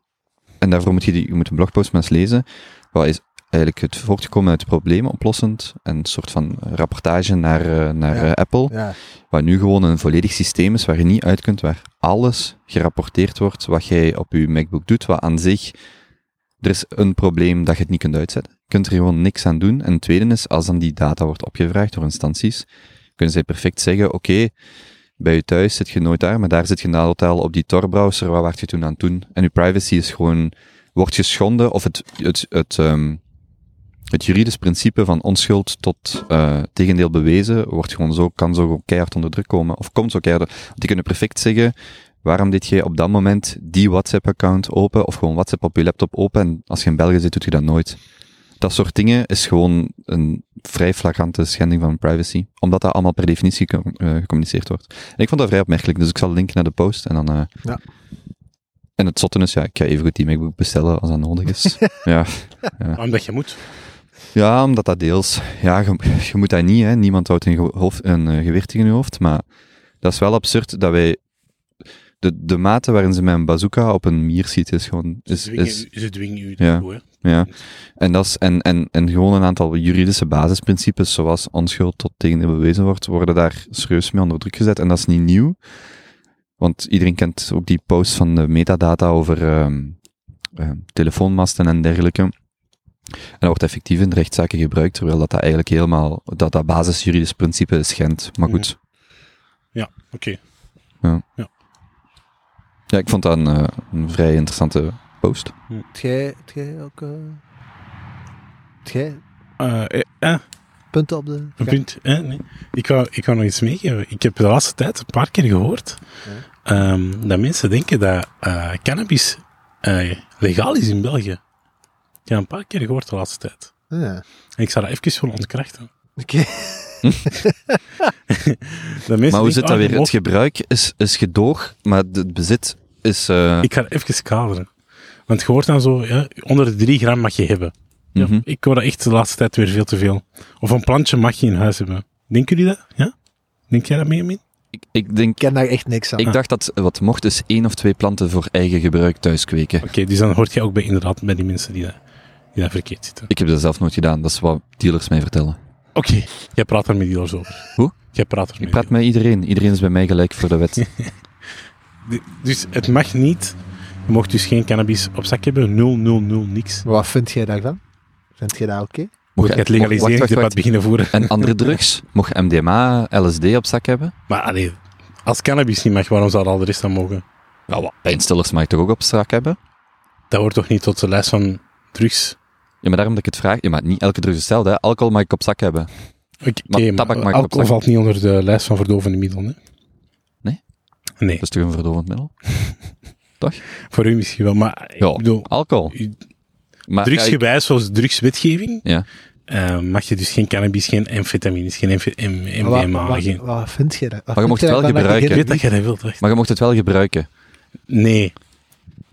en daarvoor moet je, je moet een blogpost maar eens lezen, wat is eigenlijk het voortgekomen uit problemen oplossend, en een soort van rapportage naar, eh, naar Ja. eh, Apple, Ja. wat nu gewoon een volledig systeem is waar je niet uit kunt, waar alles gerapporteerd wordt wat jij op je MacBook doet, wat aan zich, er is een probleem dat je het niet kunt uitzetten. Je kunt er gewoon niks aan doen. En het tweede is, als dan die data wordt opgevraagd door instanties, kunnen zij perfect zeggen, oké, bij je thuis zit je nooit daar, maar daar zit je na hotel op die Tor-browser, wat waart je toen aan het doen? En je privacy is gewoon, wordt geschonden, of het, het, het, ehm, het juridisch principe van onschuld tot eh tegendeel bewezen wordt gewoon zo, kan zo keihard onder druk komen. Of komt zo keihard. Want die kunnen perfect zeggen, waarom deed jij op dat moment die WhatsApp-account open, of gewoon WhatsApp op je laptop open, en als je in België zit, doet je dat nooit. Dat soort dingen is gewoon een vrij flagrante schending van privacy. Omdat dat allemaal per definitie eh, gecommuniceerd wordt. En ik vond dat vrij opmerkelijk, dus ik zal linken naar de post en dan... eh, Ja. En het zotte is, ja, ik ga even goed die MacBook bestellen als dat nodig is. ja. Omdat je moet. Ja, omdat dat deels. Ja, je, je moet dat niet, hè. Niemand houdt een, hoofd, een eh, gewicht in je hoofd. Maar dat is wel absurd dat wij. De, de mate waarin ze met een bazooka op een mier schieten is gewoon. Ze Is, dwingen, is, ze dwingen u Ja. hè. ja. En, dat is, en, en, en gewoon een aantal juridische basisprincipes, zoals onschuld tot tegendeel bewezen wordt, worden daar serieus mee onder druk gezet. En dat is niet nieuw. Want iedereen kent ook die post van de metadata over ehm, ehm, telefoonmasten en dergelijke. En dat wordt effectief in rechtszaken gebruikt, terwijl dat, dat eigenlijk helemaal, dat dat basisjuridisch principe schendt. Maar goed. Oké. Ja, ik vond dat een, eh, een vrij interessante post. Jij, heb jij ook... eh, jij Eh, eh, eh, punten op de... een punt. Eh, nee. ik, wou, ik wou nog iets meegeven. Ik heb de laatste tijd een paar keer gehoord ehm, dat mensen denken dat eh, cannabis eh, legaal is in België. Ik heb een paar keer gehoord de laatste tijd. Ja. En ik zou dat even willen ontkrachten. Oké. Maar hoe zit dat weer? Het gebruik is, is gedoog, maar het bezit is... eh, Ik ga het even kaderen. Want je hoort dan zo, ja, onder de 3 gram mag je hebben. Ja, mhm. Ik hoor dat echt de laatste tijd weer veel te veel. Of een plantje mag je in huis hebben. Denken jullie dat? Ja? Denk jij dat mee, Min? ik, ik denk Ik ken daar echt niks aan. Ik dacht dat wat mocht is één of twee planten voor eigen gebruik thuis kweken. Oké, dus dan hoort je ook bij, inderdaad bij die mensen die dat, die dat verkeerd zitten. Ik heb dat zelf nooit gedaan, dat is wat dealers mij vertellen. Oké, jij praat er met dealers over. Hoe? Jij praat er Ik met praat met iedereen, iedereen is bij mij gelijk voor de wet. Dus het mag niet. Je mocht dus geen cannabis op zak hebben. 0, 0, 0, niks. Maar wat vind jij daarvan? Vind jij dat oké? Moet je het wacht, legaliseringsdebat wacht. beginnen voeren. En andere drugs? Mocht MDMA, LSD op zak hebben? Maar allee, als cannabis niet mag, waarom zou al de rest dan mogen? Ja, wat? Pijnstillers mag je toch ook op zak hebben? Dat hoort toch niet tot de lijst van drugs? Ja, maar daarom dat ik het vraag. Ja, maar niet elke drug is hetzelfde, hè. Alcohol mag ik op zak hebben. Oké, Maar maar, tabak mag ik op alcohol zak. valt niet onder de lijst van verdovende middelen, hè? Nee? Nee, Dat is toch een verdovend middel? voor u misschien wel, maar Ja, ik bedoel, alcohol. u- Maar, ik- drugsgewijs, zoals drugswetgeving, Ja. eh, mag je dus geen cannabis, geen amfetamines, geen MDMA, wat, wat, geen... wat vind daar? Wat Maar je mocht het wel dat je Ik gebruiken. weet geen- dat jij dat wilt, echt. maar je mocht het wel gebruiken. Nee,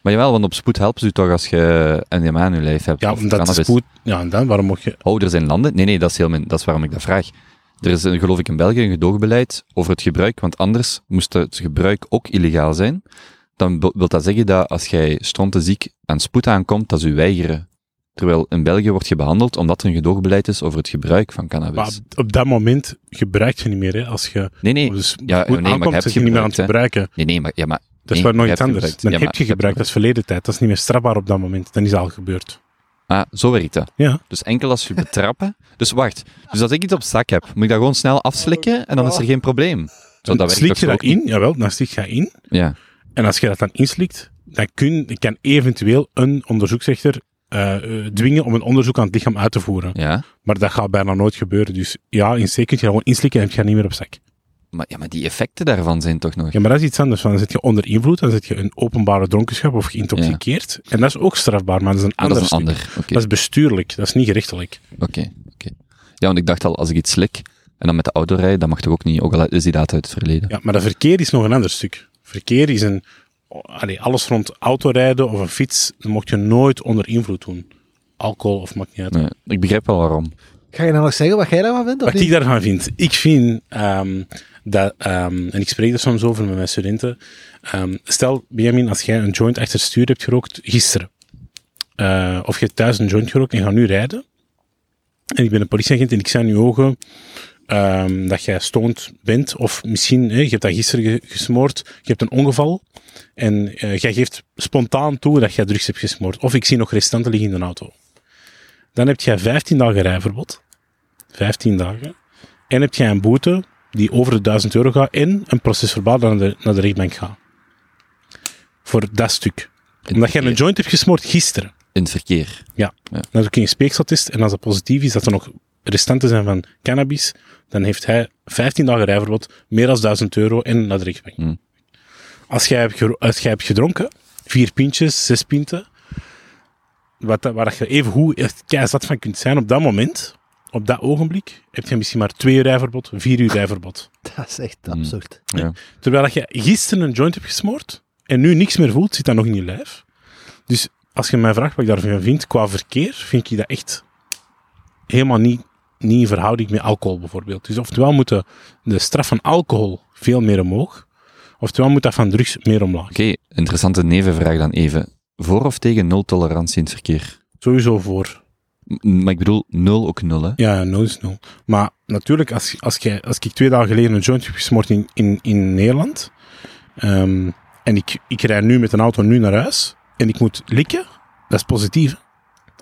Maar jawel, want op spoed helpen ze u toch als je MDMA in je lijf hebt. ja, omdat de spoed... Ja, en dan, waarom mocht je... Oh, er zijn landen? Nee, nee, dat is, heel mijn, dat is waarom ik dat vraag. Er is, een, geloof ik, in België een gedoogbeleid over het gebruik, want anders moest het gebruik ook illegaal zijn. Dan wil dat zeggen dat als jij ziek aan spoed aankomt, dat ze u weigeren. Terwijl in België wordt je behandeld omdat er een gedoogbeleid is over het gebruik van Maar cannabis. op, op dat moment gebruik je niet meer, hè. Als je Nee, nee, Ja, nee, maar je aankomt, niet meer aan het gebruiken. nee, nee, maar, ja, maar Dat is Nee, hebt anders. Dan Ja, heb je gebruikt, dat is verleden tijd. Dat is niet meer strafbaar op dat moment. Dan is het al gebeurd. Ah, zo werkt dat. Ja. Dus enkel als je betrappen. Dus wacht. Dus als ik iets op zak heb, moet ik dat gewoon snel afslikken en dan is er geen probleem. Zo, Dan dat slik je dat in, jawel, dan slik je dat in. Ja. En als je dat dan inslikt, dan kun, kan eventueel een onderzoeksrechter eh, eh, dwingen om een onderzoek aan het lichaam uit te voeren. Ja. Maar dat gaat bijna nooit gebeuren. Dus ja, in C kun je dat gewoon inslikken en heb je niet meer op zak. Maar, ja, maar die effecten daarvan zijn toch nog... Ja, maar dat is iets anders. Dan zit je onder invloed, dan zit je in openbare dronkenschap of geïntoxiceerd. En dat is ook strafbaar, maar dat is een Ah, ander dat is een ander. Dat is bestuurlijk, dat is niet gerechtelijk. oké, oké. Ja, want ik dacht al, als ik iets slik en dan met de auto rijd, dan mag toch ook niet, ook al is die data uit het verleden. Ja, maar dat verkeer is nog een ander stuk. Verkeer is een... Allee, alles rond autorijden of een fiets, dat mocht je nooit onder invloed doen. Alcohol of maakt niet uit. Nee, ik begrijp wel waarom. Ga je nou nog zeggen wat jij daarvan vindt? Wat ik daarvan vind? Ik vind ehm, dat, ehm, en ik spreek er soms over met mijn studenten. ehm, stel, Benjamin, als jij een joint achter het stuur hebt gerookt gisteren, eh, of je hebt thuis een joint gerookt en gaat nu rijden, en ik ben een politieagent en ik zie in je ogen dat jij stoned bent, of misschien, je hebt dat gisteren ge- gesmoord, je hebt een ongeval, en eh, jij geeft spontaan toe dat jij drugs hebt gesmoord, of ik zie nog restanten liggen in de auto. Dan heb jij 15 dagen rijverbod. 15 dagen. En heb jij een boete die over de 1000 euro gaat en een procesverbaal naar de, naar de rechtbank gaat. Voor dat stuk. Omdat jij een joint hebt gesmoord gisteren. In het verkeer. Dan doe je een speekseltest en als dat positief is, dat er nog restanten zijn van cannabis, dan heeft hij 15 dagen rijverbod, meer dan 1000 euro en naar de rechtbank. Hmm. Als jij hebt, als jij hebt gedronken, vier pintjes, zes pinten, wat, waar dat je even hoe echt keizat van kunt zijn op dat moment, op dat ogenblik, heb je misschien maar twee uur rijverbod, vier uur rijverbod. Dat is echt absurd. Ja. Terwijl dat je gisteren een joint hebt gesmoord en nu niks meer voelt, zit dat nog in je lijf. Dus als je mij vraagt wat ik daarvan vind, qua verkeer, vind ik dat echt helemaal niet, niet in verhouding met alcohol bijvoorbeeld. Dus oftewel moet de, de straf van alcohol veel meer omhoog, oftewel moet dat van drugs meer omlaag. Oké, interessante nevenvraag dan even. Voor of tegen nul tolerantie in het verkeer? Sowieso voor. Maar ik bedoel, nul ook nul, hè? Ja, ja, nul is nul. Maar natuurlijk, als, als, jij, als ik twee dagen geleden een joint heb gesmoord in, in, in Nederland, ehm, en ik, ik rij nu met een auto nu naar huis, en ik moet likken, dat is positief.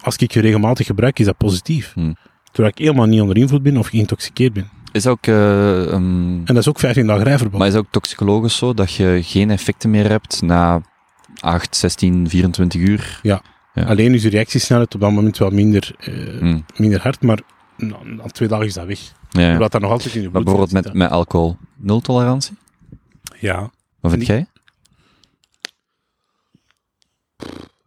Als ik je regelmatig gebruik, is dat positief. Hmm. Terwijl ik helemaal niet onder invloed ben of geïntoxiceerd ben. Is ook, eh, ehm, En dat is ook 15 dagen rijverbod. maar is ook toxicologisch zo dat je geen effecten meer hebt na 8, 16, 24 uur? Ja. Alleen is je reactiesnelheid op dat moment wel minder, eh, Hm. minder hard, maar na, na twee dagen is dat weg. Ja. Omdat dat nog altijd in je Maar bloed bijvoorbeeld zit, met, met alcohol, nul tolerantie? Ja. Wat vind jij?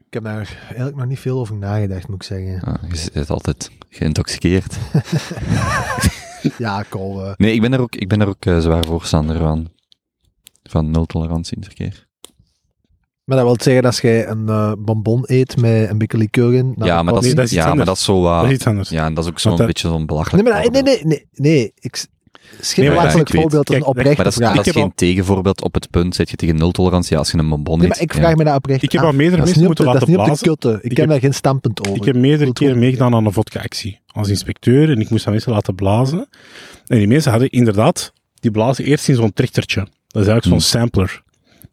Ik heb daar eigenlijk nog niet veel over nagedacht, moet ik zeggen. Ah, je zit altijd geïntoxiceerd. Ja, Cole. eh, Nee, ik ben er ook, ik ben er ook eh, zwaar voorstander van. Van nul tolerantie in het verkeer. Maar dat wil zeggen dat als jij een eh, bonbon eet met een beetje liqueur in... nou, ja, maar dat, is, dat is iets ja, maar dat is zo. Dat is iets anders. Ja, en dat is ook zo'n dat- beetje zo'n belachelijk Nee, maar dat- nee, voorbeeld. nee, nee, nee. Ik s- is geen Nee, voorbeeld, een kijk, oprechte Maar dat is, vraag. dat is Ik heb geen tegenvoorbeeld op het punt. Zet je tegen nul tolerantie ja, als je een bonbon Nee, eet. maar ik ja. vraag me dat oprecht Ik heb al meerdere mensen niet op de, moeten dat is niet op de laten kutte. Ik, Ik heb daar geen standpunt over. Ik heb meerdere keren meegedaan aan een vodka-actie als inspecteur en ik moest aan mensen laten blazen. En die mensen hadden inderdaad, die blazen eerst in zo'n trichtertje. Dat is eigenlijk zo'n sampler.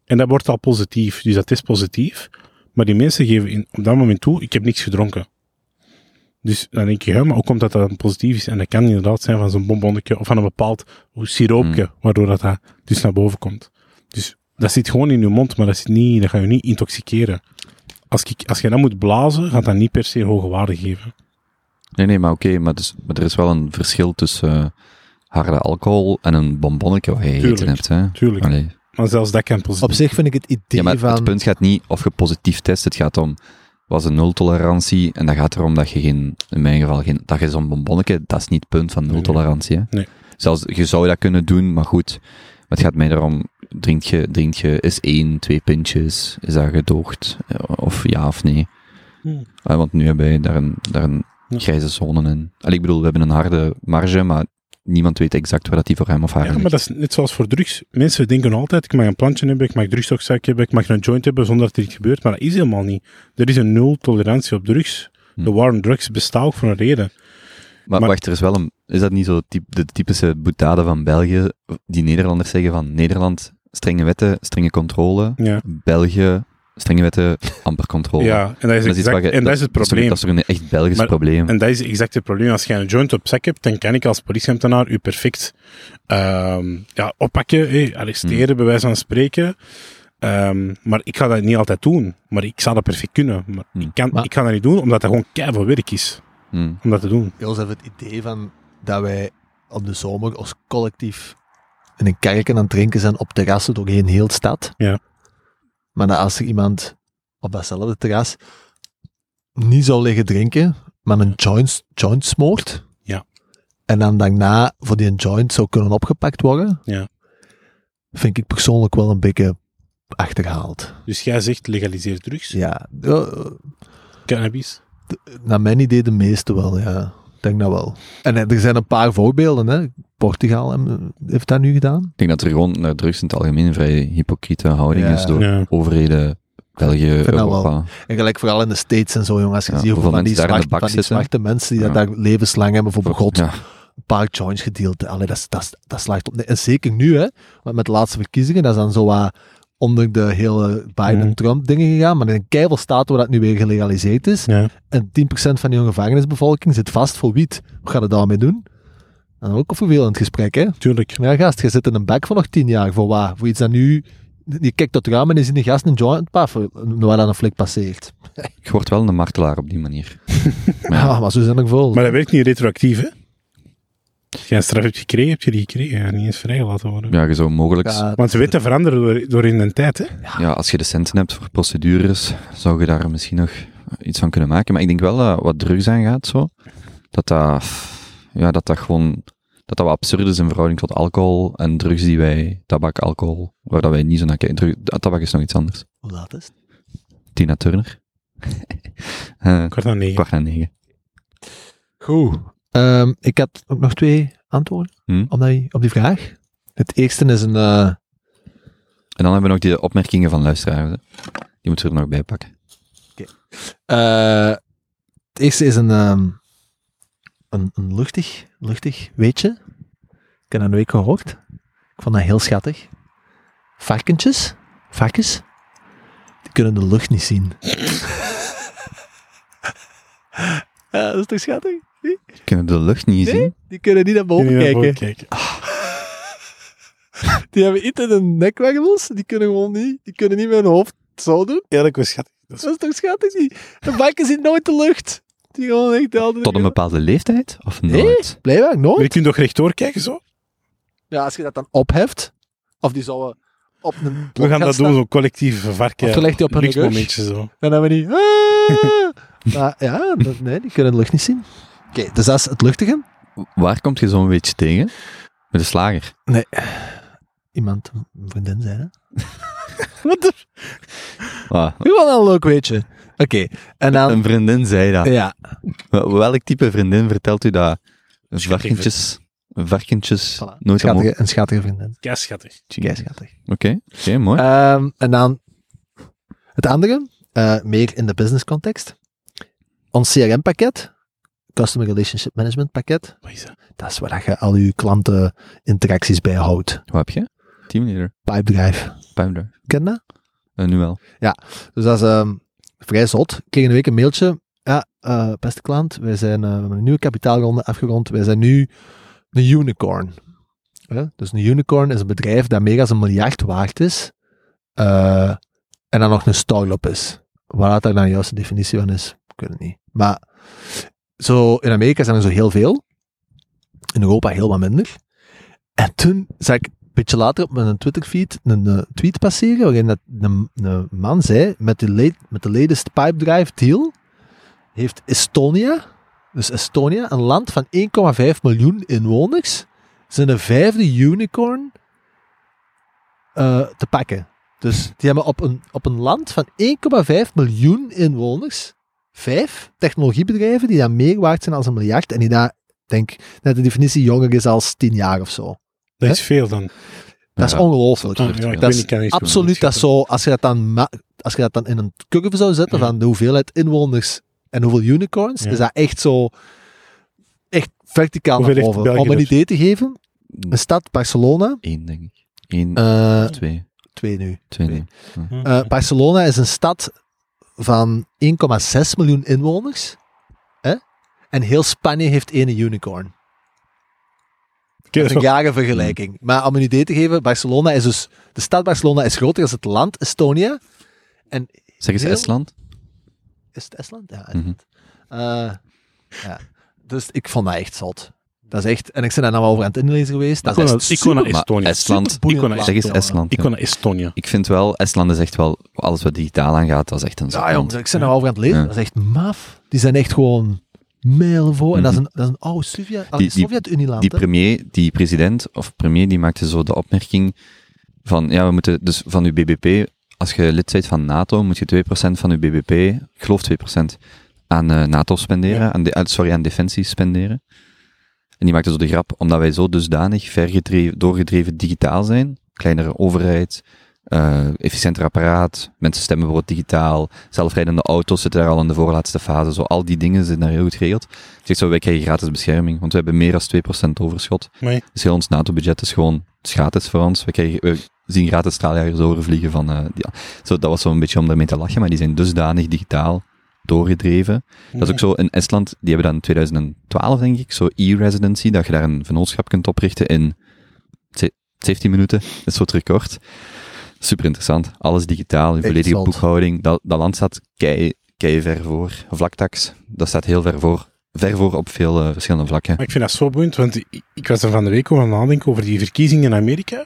En dat wordt al positief, dus dat is positief. Maar die mensen geven in, op dat moment toe, ik heb niks gedronken. Dus dan denk je, ja, maar hoe komt dat dat dan positief is? En dat kan inderdaad zijn van zo'n bonbonnetje of van een bepaald siroopje, waardoor dat, dat dus naar boven komt. Dus dat zit gewoon in je mond, maar dat, zit niet, dat gaat je niet intoxiceren. Als, ik, als je dat moet blazen, gaat dat niet per se hoge waarde geven. Nee, nee, maar oké. maar, dus, maar er is wel een verschil tussen eh, harde alcohol en een bonbonnetje wat je gegeten Tuurlijk. hebt. Hè? Tuurlijk. Allee. Maar zelfs dat kan positief. Op zich vind ik het idee Ja, maar van... het punt gaat niet of je positief test. Het gaat om, was een nultolerantie. En dat gaat erom dat je geen, in mijn geval, geen, dat je zo'n bonbonnetje, dat is niet het punt van nultolerantie. Hè? Nee. Zelfs, je zou dat kunnen doen, maar goed. Maar het gaat mij erom, drink je, drink je, is één, twee pintjes, is dat gedoogd? Eh, Of ja of nee? Hmm. Ah, want nu hebben wij daar een, daar een Ja. grijze zone in. Allee, ik bedoel, we hebben een harde marge, maar niemand weet exact waar dat die voor hem of haar Ja, ligt. maar dat is net zoals voor drugs. Mensen denken altijd, ik mag een plantje hebben, ik mag drugstokzak hebben, ik mag een joint hebben zonder dat er iets gebeurt. Maar dat is helemaal niet. Er is een nul tolerantie op drugs. Hm. De war on drugs bestaat ook voor een reden. Maar, Maar- wacht, er is wel een. Is dat niet zo typ, de typische boetade van België? Die Nederlanders zeggen van Nederland, strenge wetten, strenge controle. Ja, België, strenge wetten, amper controle. ja en dat is, Dat is, iets exact, je- en dat is het probleem. Dat is toch een echt Belgisch Maar- probleem. En dat is exact het probleem. Als je een joint op zak hebt, dan kan ik als politieambtenaar u perfect ehm, ja, oppakken, hé, arresteren, Hmm. bij wijze van spreken. Ehm, maar ik ga dat niet altijd doen. Maar ik zou dat perfect kunnen. Maar, Hmm. ik, kan, Maar- ik ga dat niet doen, omdat dat gewoon keiveel werk is. Hmm. Om dat te doen. Jos heeft het idee van dat wij op de zomer als collectief in een kerken aan het drinken zijn op terrassen doorheen heel de stad. Ja. Maar dat als er iemand op datzelfde terras niet zou liggen drinken, maar een joint, joint smoort. Ja. En dan daarna voor die joint zou kunnen opgepakt worden. Ja. Vind ik persoonlijk wel een beetje achterhaald. Dus jij zegt legaliseer drugs, Ja, eh, cannabis. naar mijn idee de meeste wel, ja. Ik denk dat wel. En eh, er zijn een paar voorbeelden, hè. Portugal heeft dat nu gedaan. Ik denk dat er gewoon naar drugs in het algemeen een vrij hypocriete houding Ja. is door Ja. overheden, België, Europa. En gelijk vooral in de States en zo, jongens. Als je Ja, ziet hoeveel van die, mensen daar in de zwarte, van die zwarte mensen die Ja. daar levenslang hebben voor begot. Ja, een paar joints gedeeld. Allee, dat, dat, dat slaagt op. En zeker nu, hè, want met de laatste verkiezingen, dat is dan zo wat onder de hele Biden-Trump dingen gegaan. Maar in een keiveel staten waar dat nu weer gelegaliseerd is, Ja. en 10% van die jonge gevangenisbevolking zit vast voor wiet. Wat ga je daarmee doen? En ook een vervelend gesprek, hè? Tuurlijk. Maar ja, gast, je zit in een bek voor nog 10 jaar. Voor wat? Voor iets dat nu... Je kijkt tot het raam en je ziet een gast een joint paffen, waar dan een flik passeert. je wordt wel een martelaar op die manier. Ja, maar zo zijn er veel. Maar dat werkt niet retroactief, hè? Als je een straf hebt gekregen, heb je die gekregen. Ja, niet eens vrijgelaten worden. Ja, je zou mogelijk... Ja, Want de wetten veranderen door, door in de tijd, hè? Ja, als je de centen hebt voor procedures, zou je daar misschien nog iets van kunnen maken. Maar ik denk wel dat wat drugs aangaat, zo, dat dat, ja, dat dat gewoon, dat dat wat absurd is in verhouding tot alcohol en drugs die wij, tabak, alcohol, waar dat wij niet zo naar kijken. Drug- tabak is nog iets anders. Hoe laat is het? Tina Turner. Eh, Kwart aan negen. kwart na negen. Goed. Ehm, ik had ook nog twee antwoorden Hm. op, die, op die vraag. Het eerste is een... eh, En dan hebben we nog die opmerkingen van luisteraars. hè. Die moeten we er nog bij pakken. eh, het eerste is een, ehm, een, een luchtig, luchtig weetje. Ik heb dat een week gehoord. Ik vond dat heel schattig. Varkentjes, varkens, die kunnen de lucht niet zien. ja, dat is toch schattig? Zie? Kunnen de lucht niet Nee? zien? Die kunnen niet naar boven kijken. boven kijken. Die hebben iets in hun nekwervels. Die kunnen gewoon niet, die kunnen niet met hun hoofd zo doen. Ja, dat was schattig. Dat is- Dat is toch schattig? Die, de varkens zien nooit de lucht. Die gewoon echt altijd... Tot een bepaalde leeftijd? Of Nee. nooit? Blijkbaar Maar nooit. je kunt toch rechtdoor kijken, zo? Ja, als je dat dan opheft, of die zouden op een We gaan dat staan, doen, zo'n collectief varken. Of je legt die op rug. luchtmomentje zo. Dan hebben we die... Ah! maar ja, dat- nee, die kunnen de lucht niet zien. Oké, dus dat is het luchtige. Waar komt je zo'n beetje tegen? Met de slager. Nee. Iemand, een vriendin zei, hè? Wat de... Ah, Gewoon een leuk weetje. Oké, en dan... een vriendin zei dat. Ja, Wel- Welk type vriendin vertelt u dat varkentjes, varkentjes voilà. nooit omhoog... schattige, een schattige vriendin. Ja, schattig. Kei schattig. Oké, oké, mooi. Ehm, en dan het andere, eh, meer in de business context. Ons CRM-pakket, Customer Relationship Management pakket, Wat is dat? dat is waar je al je klanteninteracties bijhoudt. Wat heb je? Teamleader, Pipedrive, Pijmder. ken je dat? Uh, nu wel. Dus dat is ehm, vrij zot. Ik kreeg een week een mailtje. Ja, eh, beste klant, wij zijn eh, een nieuwe kapitaalronde afgerond. Wij zijn nu een unicorn. Dus een unicorn is een bedrijf dat meer dan een miljard waard is. eh, en dan nog een start-up is. Waar dat dan de juiste definitie van is, ik weet niet. Maar zo, in Amerika zijn er zo heel veel. In Europa heel wat minder. En toen zag ik beetje later op mijn Twitterfeed een, eh, tweet passeren waarin dat een, een man zei, met de, late, met de latest Pipedrive deal heeft Estonia, dus Estonia, een land van 1,5 miljoen inwoners, zijn de vijfde unicorn eh, te pakken. Dus die hebben op een, op een land van 1,5 miljoen inwoners vijf technologiebedrijven die dan meer waard zijn als een miljard en die daar, denk dat de definitie jonger is als 10 jaar of zo. Dat is veel dan. Dat is ongelooflijk. Ah, ja, dat is niet, absoluut dat zo, als je dat dan, als je dat dan in een curve zou zetten Ja. van de hoeveelheid inwoners en hoeveel unicorns, Ja. is dat echt zo, echt verticaal Hoeveel naar boven. Om een er? idee te geven, een stad, Barcelona, Eén, denk ik. Eén, eh, twee. twee nu. Twee, twee. nee. Eh, Barcelona is een stad van 1,6 miljoen inwoners. Hè? En heel Spanje heeft één unicorn. Dat is een rare vergelijking. Maar om een idee te geven, Barcelona is dus... De stad Barcelona is groter dan het land Estonia. En Zeg eens Heel- Estland. Is het Estland? Ja, Mhm. Eh, ja. Dus ik vond dat echt zot. Dat is echt... En ik ben daar nou wel over aan het inlezen geweest. Dat Ik is kon naar- ik kon naar super- Maar Estonië. Estland, Ik kon naar. Estland. Ik kon naar Estonië. Ik vind wel, Estland is echt wel, alles wat digitaal aangaat, dat is echt een zot Ja, jongens, ik ben daar wel over aan het lezen. Ja. Dat is echt maf. Die zijn echt gewoon mijlenvol. En dat is Mhm. een, dat is een oude Sovjet- Die- die- premier, die president of premier, die maakte zo de opmerking van, ja, we moeten dus van uw BBP, als je lid bent van NATO, moet je 2% van uw BBP, ik geloof 2%, aan eh, NATO spenderen, Ja. aan de, ah, sorry, aan defensie spenderen. En die maakte zo de grap, omdat wij zo dusdanig doorgedreven digitaal zijn, kleinere overheid, eh, efficiënter apparaat, mensen stemmen bijvoorbeeld digitaal, zelfrijdende auto's zitten daar al in de voorlaatste fase, zo al die dingen zitten daar heel goed geregeld. Ik zeg zo, wij krijgen gratis bescherming, want we hebben meer dan 2% overschot. Nee. Dus heel ons NATO-budget is gewoon het is gratis voor ons. We, krijgen, we zien gratis straaljagers overvliegen van... eh zo, dat was zo een beetje om daarmee te lachen, maar die zijn dusdanig digitaal doorgedreven. Dat is ook zo in Estland, die hebben dan in 2012, denk ik, zo e-residency, dat je daar een vennootschap kunt oprichten in ze- 17 minuten. Dat is zo het record. Super interessant. Alles digitaal, je volledige boekhouding. Dat, dat land staat kei, kei ver voor. Vlaktax, dat staat heel ver voor. Ver voor op veel eh, verschillende vlakken. Maar ik vind dat zo boeiend, want ik, was er van de week over aan het nadenken over die verkiezingen in Amerika.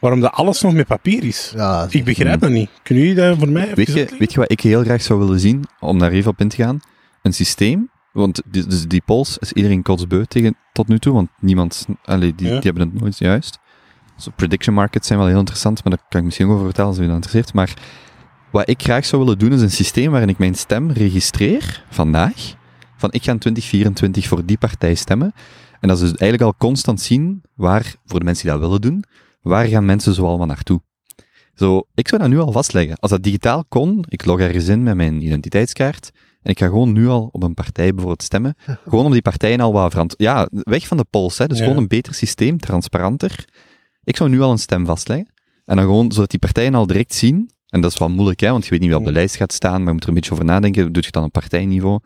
Waarom dat alles nog met papier is. Ja, Ik begrijp dat niet. Kunnen jullie dat voor mij Weet je, weet je wat ik heel graag zou willen zien, om daar even op in te gaan? Een systeem, want die, dus die polls is iedereen kotsbeu tegen tot nu toe, want niemand, allee, die, Ja. die hebben het nooit juist. Zo prediction markets zijn wel heel interessant, maar daar kan ik misschien ook over vertellen als u dat interesseert. Maar wat ik graag zou willen doen, is een systeem waarin ik mijn stem registreer, vandaag, van ik ga in 2024 voor die partij stemmen. En dat ze dus eigenlijk al constant zien waar, voor de mensen die dat willen doen, waar gaan mensen zo allemaal naartoe. Zo, ik zou dat nu al vastleggen. Als dat digitaal kon, ik log ergens in met mijn identiteitskaart en ik ga gewoon nu al op een partij bijvoorbeeld stemmen. Gewoon om die partijen al wat verant... Ja, weg van de pols, hè. Dus Ja. gewoon een beter systeem, transparanter. Ik zou nu al een stem vastleggen. En dan gewoon, zodat die partijen al direct zien, en dat is wel moeilijk, hè, want je weet niet wie op de lijst gaat staan, maar je moet er een beetje over nadenken, dat doe je dan op partijniveau.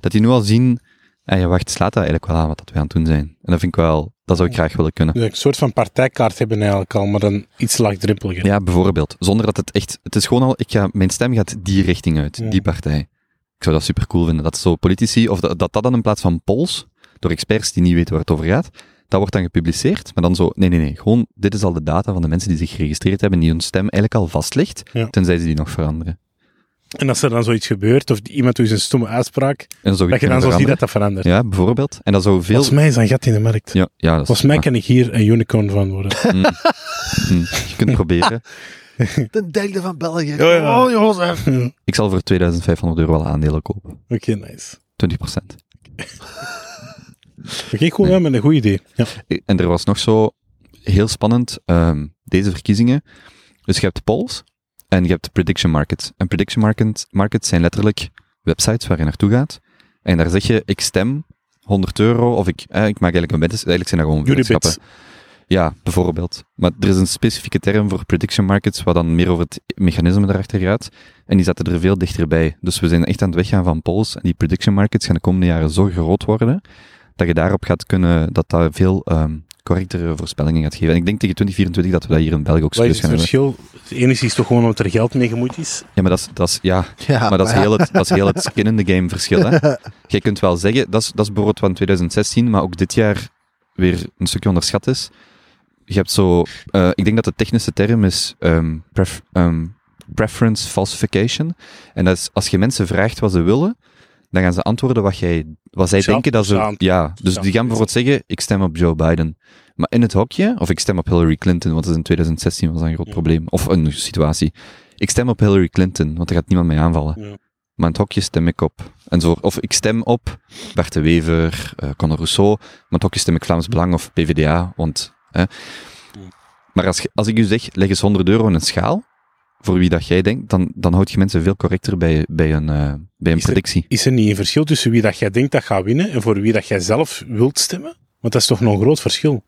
Dat die nu al zien, ah ja, wacht, slaat dat eigenlijk wel aan wat dat wij aan het doen zijn. En dat vind ik wel, dat zou ik graag willen kunnen. Dus een soort van partijkaart hebben eigenlijk al, maar dan iets laagdrempeliger. Ja, bijvoorbeeld. Zonder dat het echt... Het is gewoon al... Ik ga, mijn stem gaat die richting uit. Ja. Die partij. Ik zou dat super cool vinden. Dat zo politici... Of dat, dat dat dan in plaats van polls, door experts die niet weten waar het over gaat, dat wordt dan gepubliceerd. Maar dan zo... Nee, nee, nee. Gewoon... Dit is al de data van de mensen die zich geregistreerd hebben, die hun stem eigenlijk al vast ligt, Ja. tenzij ze die nog veranderen. En als er dan zoiets gebeurt, of iemand doet een stomme uitspraak, En zo dat je dan zo ziet dat dat verandert. Ja, bijvoorbeeld. En dat zou veel... Volgens mij is dat een gat in de markt. Ja, ja, dat is... Volgens mij kan ik hier een unicorn van worden. mm, mm. je kunt het proberen. De derde van België. Ja, ja. Oh, Jozef. Oké, Ik zal voor 2500 euro wel aandelen kopen. nice. 20%. Oké, cool, ja, met een goed idee. Ja. En er was nog zo heel spannend, ehm, deze verkiezingen. Dus je hebt polls en je hebt prediction markets. En prediction market, markets zijn letterlijk websites waar je naartoe gaat. En daar zeg je, ik stem 100 euro, of ik, eh, ik maak eigenlijk een wet. Eigenlijk zijn dat gewoon Jullie weddenschappen. Ja, bijvoorbeeld. Maar er is een specifieke term voor prediction markets, wat dan meer over het mechanisme daarachter gaat. En die zetten er veel dichterbij. Dus we zijn echt aan het weggaan van polls. En die prediction markets gaan de komende jaren zo groot worden, dat je daarop gaat kunnen, dat dat veel ehm, correctere voorspellingen gaat geven. En ik denk tegen 2024 dat we dat hier in België ook Wat is serieus het gaan hebben. verschil? Het enige is toch gewoon omdat er geld mee gemoeid is. Ja, maar dat is, dat is, ja, Ja, maar dat is, heel het, dat is heel het skin in the game verschil. Hè? Je kunt wel zeggen, dat is, dat is bijvoorbeeld van 2016, maar ook dit jaar weer een stukje onderschat is. Je hebt zo, eh, ik denk dat de technische term is ehm, pref- ehm, preference falsification. En dat is als je mensen vraagt wat ze willen, dan gaan ze antwoorden wat, jij, wat zij denken dat ze. Ja, dus die gaan bijvoorbeeld zeggen: ik stem op Joe Biden. Maar in het hokje, of ik stem op Hillary Clinton, want dat is in 2016 was dat een groot Ja. probleem. Of een situatie. Ik stem op Hillary Clinton, want er gaat niemand mee aanvallen. Ja. Maar in het hokje stem ik op. En zo, of ik stem op Bart de Wever, eh Conor Rousseau. Maar in het hokje stem ik Vlaams Belang of PvdA. Want, hè. Maar als, als ik u zeg, leg eens 100 euro in een schaal, voor wie dat jij denkt, dan, dan houd je mensen veel correcter bij, bij een, eh, bij een Is er- predictie. Is er niet een verschil tussen wie dat jij denkt dat gaat winnen en voor wie dat jij zelf wilt stemmen? Want dat is toch nog een groot verschil.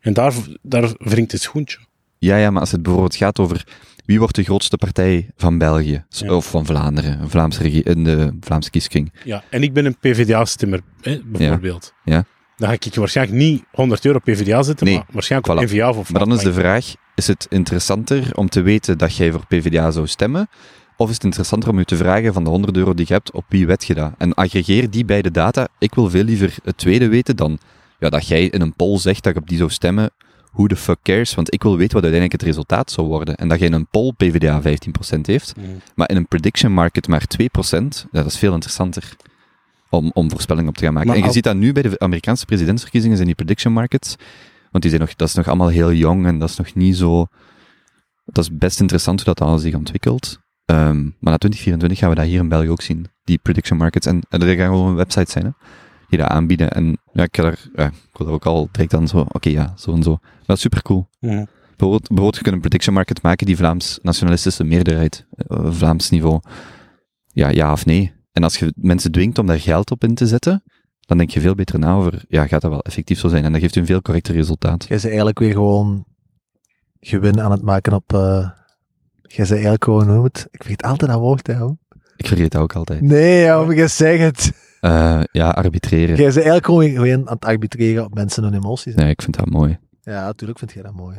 En daar, daar wringt het schoentje. Ja, ja, maar als het bijvoorbeeld gaat over wie wordt de grootste partij van België, Ja. of van Vlaanderen, een Vlaamse regie, in de Vlaamse kieskring. Ja, en ik ben een PvdA-stemmer, bijvoorbeeld. Ja. Dan ga ik waarschijnlijk niet 100 euro PvdA zetten, Nee, maar waarschijnlijk op. NVA of Maar dan is de vraag, is het interessanter om te weten dat jij voor PvdA zou stemmen? Of is het interessanter om je te vragen van de 100 euro die je hebt, op wie wet je dat? En aggregeer die beide data. Ik wil veel liever het tweede weten dan ja, dat jij in een poll zegt dat je op die zou stemmen, who the fuck cares? Want ik wil weten wat uiteindelijk het resultaat zou worden. En dat jij in een poll PvdA 15% heeft, maar in een prediction market maar 2%, ja, dat is veel interessanter om, om voorspellingen op te gaan maken. Maar en je al- ziet dat nu bij de Amerikaanse presidentsverkiezingen zijn die prediction markets, want die zijn nog, dat is nog allemaal heel jong en dat is nog niet zo... Dat is best interessant hoe dat alles zich ontwikkelt. Ehm, maar na 2024 gaan we dat hier in België ook zien, die prediction markets. En, en er gaan gewoon websites zijn, hè, die dat aanbieden. En ja, ik, ja, ik wil daar ook al direct aan zo, oké, ja, zo en zo. Dat is super cool. Mhm. Bijvoorbeeld, bijvoorbeeld, je kunt een prediction market maken die Vlaams nationalistische meerderheid, eh, Vlaams niveau, ja, ja of nee. En als je mensen dwingt om daar geld op in te zetten, dan denk je veel beter na over, ja, gaat dat wel effectief zo zijn? En dat geeft je een veel correcter resultaat. Jij bent eigenlijk weer gewoon gewin aan het maken op... eh jij bent eigenlijk gewoon, hoe het? Ik vergeet altijd dat woord, hè. hoor. Ik vergeet dat ook altijd. Nee, ja, maar jij zegt het. Eh, ja, arbitreren. Jij bent eigenlijk gewoon, gewoon aan het arbitreren op mensen hun emoties. hè. Nee, ik vind dat mooi. Ja, natuurlijk vind jij dat mooi.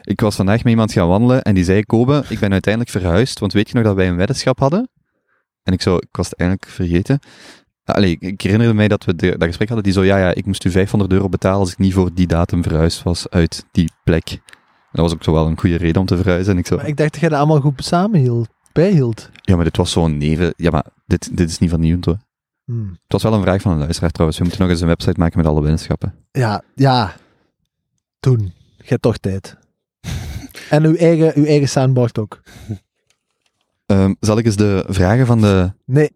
Ik was vandaag met iemand gaan wandelen en die zei, Kobe, ik ben uiteindelijk verhuisd, want weet je nog dat wij een weddenschap hadden? En ik zo, ik was het eigenlijk vergeten. Allee, ik herinnerde mij dat we de- dat gesprek hadden, die zo, ja, ja, ik moest u 500 euro betalen als ik niet voor die datum verhuisd was uit die plek. En dat was ook zo wel een goede reden om te verhuizen. En ik zo, Maar ik dacht dat jij dat allemaal goed samenhield, bijhield. ja, maar dit was zo'n neven, ja, maar dit, dit is niet van hoor. Hmm. Het was wel een vraag van een luisteraar trouwens. We moeten nog eens een website maken met alle weddenschappen. Ja, ja. Toen. Je hebt toch tijd. en uw eigen, uw eigen soundboard ook. Ehm, zal ik eens de vragen van de Nee,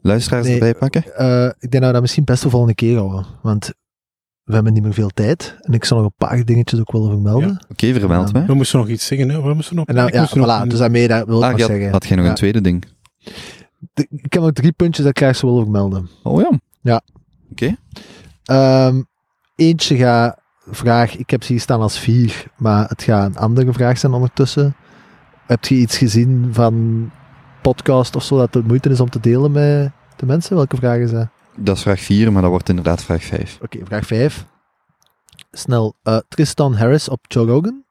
luisteraars Nee. erbij pakken? eh, ik denk dat we dat misschien best de volgende keer houden. Want we hebben niet meer veel tijd. En ik zal nog een paar dingetjes ook willen vermelden. Oké, vermeld Ja. mij. We moesten nog iets zeggen, hè? We moesten nog... En nou, ja, nog voilà. een- Dus daarmee dat wil ik Ah, maar je had, zeggen. had jij nog Ja. een tweede ding? De- ik heb nog drie puntjes dat ik graag zou willen vermelden. Oh ja. Ja. Oké. Ehm, eentje gaat vraag, ik heb ze hier staan als vier, maar het gaat een andere vraag zijn ondertussen. Heb je iets gezien van podcast of zo dat het moeite is om te delen met de mensen? Welke vraag is dat? Dat is vraag 4, maar dat wordt inderdaad vraag 5. Oké, vraag 5. Snel. Eh, Tristan Harris op Joe Rogan.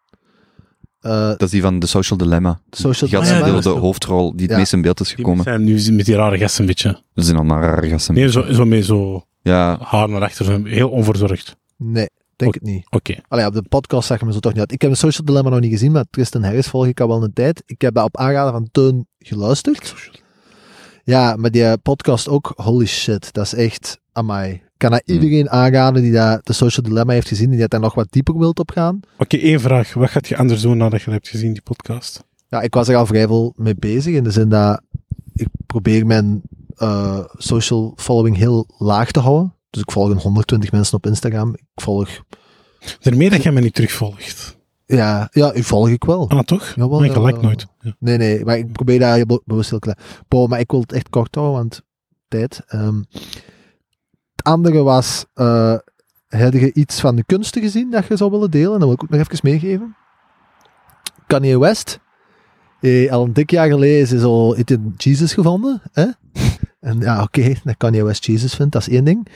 Eh, Dat is die van The Social Dilemma. Social Die Ah, gast ja, speelde dat is de hoofdrol die het Ja. meest in beeld is Die gekomen. zijn nu met die rare gasten een beetje. Dat zijn allemaal rare gasten. Nee, zo, zo met zo Ja, haar naar achter, heel onverzorgd. nee, denk het niet. Oké. Allee, op de podcast zeg je me zo toch niet uit. Ik heb een Social Dilemma nog niet gezien, maar Tristan Harris volg ik al wel een tijd. Ik heb dat op aanraden van Teun geluisterd. Ja, maar die podcast ook, holy shit, dat is echt, amai. Ik kan dat Hmm. iedereen aanraden die dat, de Social Dilemma heeft gezien, die dat daar nog wat dieper wilt op gaan. Oké, één vraag. Wat gaat je anders doen nadat je hebt gezien, die podcast? Ja, ik was er al vrij veel mee bezig, in de zin dat ik probeer mijn eh, social following heel laag te houden. Dus ik volg een 120 mensen op Instagram. Ik volg, Daarmee dat jij me niet terugvolgt. ja, ja, u volg ik wel. Ah, toch? Jawel, Maar ik like nooit. Ja. Nee, nee, maar ik probeer daar heel be- bewust heel klein. Bo, maar ik wil het echt kort houden, want tijd. Ehm, het andere was, eh heb je iets van de kunsten gezien dat je zou willen delen? Dat wil ik ook nog even meegeven. Kanye West, eh, al een dik jaar geleden is heeft hij Jesus gevonden. Hè? En ja, oké, dat Kanye West Jesus vindt, dat is één ding.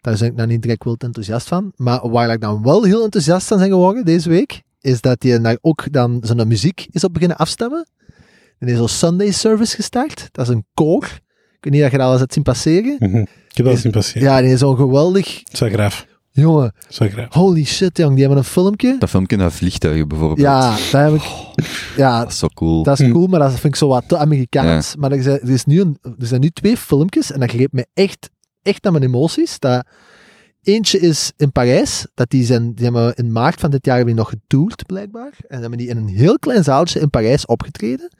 Daar ben ik nou niet direct wild enthousiast van. Maar waar ik dan wel heel enthousiast van ben geworden deze week, is dat hij daar ook dan zijn muziek is op beginnen afstemmen. En hij is zo'n Sunday service gestart. Dat is een koor. Ik weet niet of je dat al eens hebt zien passeren. Mhm. Ik heb dat zien passeren. Ja, die is zo'n geweldig... Zo graaf. Jongen, Zo graaf. holy shit, jong. Die hebben een filmpje. dat filmpje naar vliegtuigen bijvoorbeeld. Ja, dat heb ik... Ja, Dat is zo cool. dat is Hm. cool, maar dat vind ik zo wat te Amerikaans. Maar er zijn, er, is nu een, er zijn nu twee filmpjes en dat greep me echt, echt naar mijn emoties. Eentje is in Parijs, dat die, zijn, die hebben in maart van dit jaar die nog getoerd, blijkbaar. En hebben die in een heel klein zaaltje in Parijs opgetreden.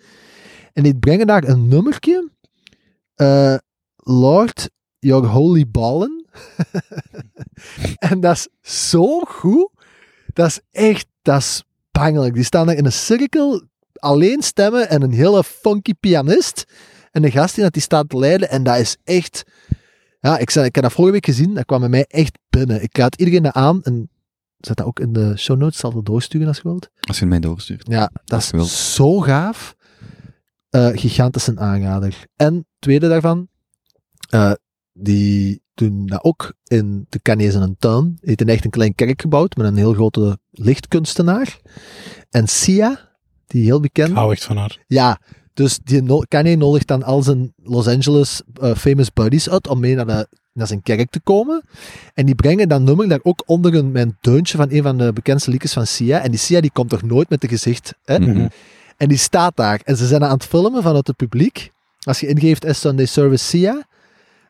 En die brengen daar een nummertje. eh, Lord, Your Holy Ballen. en dat is zo goed. Dat is echt, dat is bangelijk. Die staan daar in een cirkel, alleen stemmen en een hele funky pianist. En de gast die dat die staat te leiden. En dat is echt... Ja, ik, zei, ik heb dat vorige week gezien. Dat kwam bij mij echt binnen. Ik raad iedereen dat aan. En zet dat ook in de show notes. Zal het doorsturen als je wilt. Als je het mij doorstuurt. Ja, dat is zo gaaf. Eh gigantisch een aanrader. En tweede daarvan, eh, die doen dat ook in de Canees in een tuin. Die heeft een echt een klein kerk gebouwd met een heel grote lichtkunstenaar. En Sia, die heel bekend. Ik hou echt van haar. Ja, dus die no Kanye nodigt dan al zijn Los Angeles eh, famous buddies uit om mee naar de naar zijn kerk te komen. En die brengen dat nummer daar ook onder een, mijn deuntje van een van de bekendste liedjes van Sia. En die Sia die komt toch nooit met een gezicht. Hè? Mhm. En die staat daar. En ze zijn aan het filmen vanuit het publiek. Als je ingeeft S Sunday Service Sia.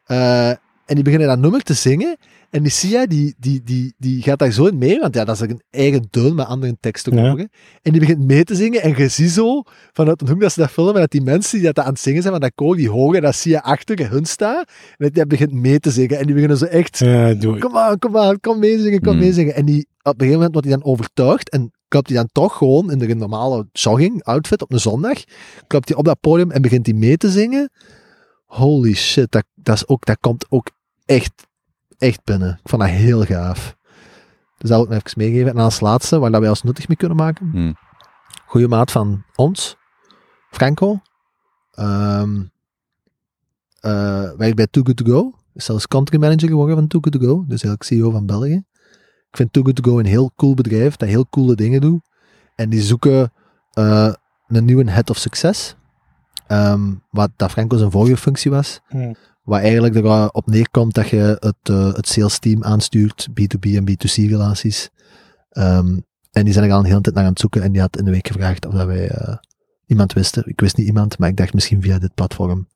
eh, en die beginnen dat nummer te zingen. En die Sia, die, die, die, die gaat daar zo in mee. Want ja, dat is een eigen deun met andere teksten Ja. En die begint mee te zingen. En je ziet zo, vanuit een hoek dat ze dat filmen, dat die mensen die dat aan het zingen zijn van dat koor, die horen dat Sia achter hun staat. En dat die begint mee te zingen. En die beginnen zo echt... Ja, Kom aan, kom aan, kom meezingen, kom Hmm. meezingen. En die, op een gegeven moment wordt hij dan overtuigd en klopt hij dan toch gewoon in de normale jogging outfit op een zondag, klopt hij op dat podium en begint hij mee te zingen. Holy shit, dat, dat, is ook, dat komt ook echt, echt binnen. Ik vond dat heel gaaf. Dus dat wil ik nog even meegeven. En als laatste, waar dat wij ons nuttig mee kunnen maken. Hmm. Goeie maat van ons, Franco. Ehm eh, werkt bij Too Good To Go. Is zelfs country manager geworden van Too Good To Go. Dus eigenlijk CEO van België. Ik vind Too Good To Go een heel cool bedrijf dat heel coole dingen doet. En die zoeken eh, een nieuwe head of success. Ehm, wat dat Franco zijn vorige functie was. Hmm. Waar eigenlijk erop neerkomt dat je het, eh, het sales team aanstuurt. B2B en B2C relaties. Ehm, en die zijn er al een hele tijd naar aan het zoeken. En die had in de week gevraagd of dat wij eh, iemand wisten. Ik wist niet iemand, maar ik dacht misschien via dit platform.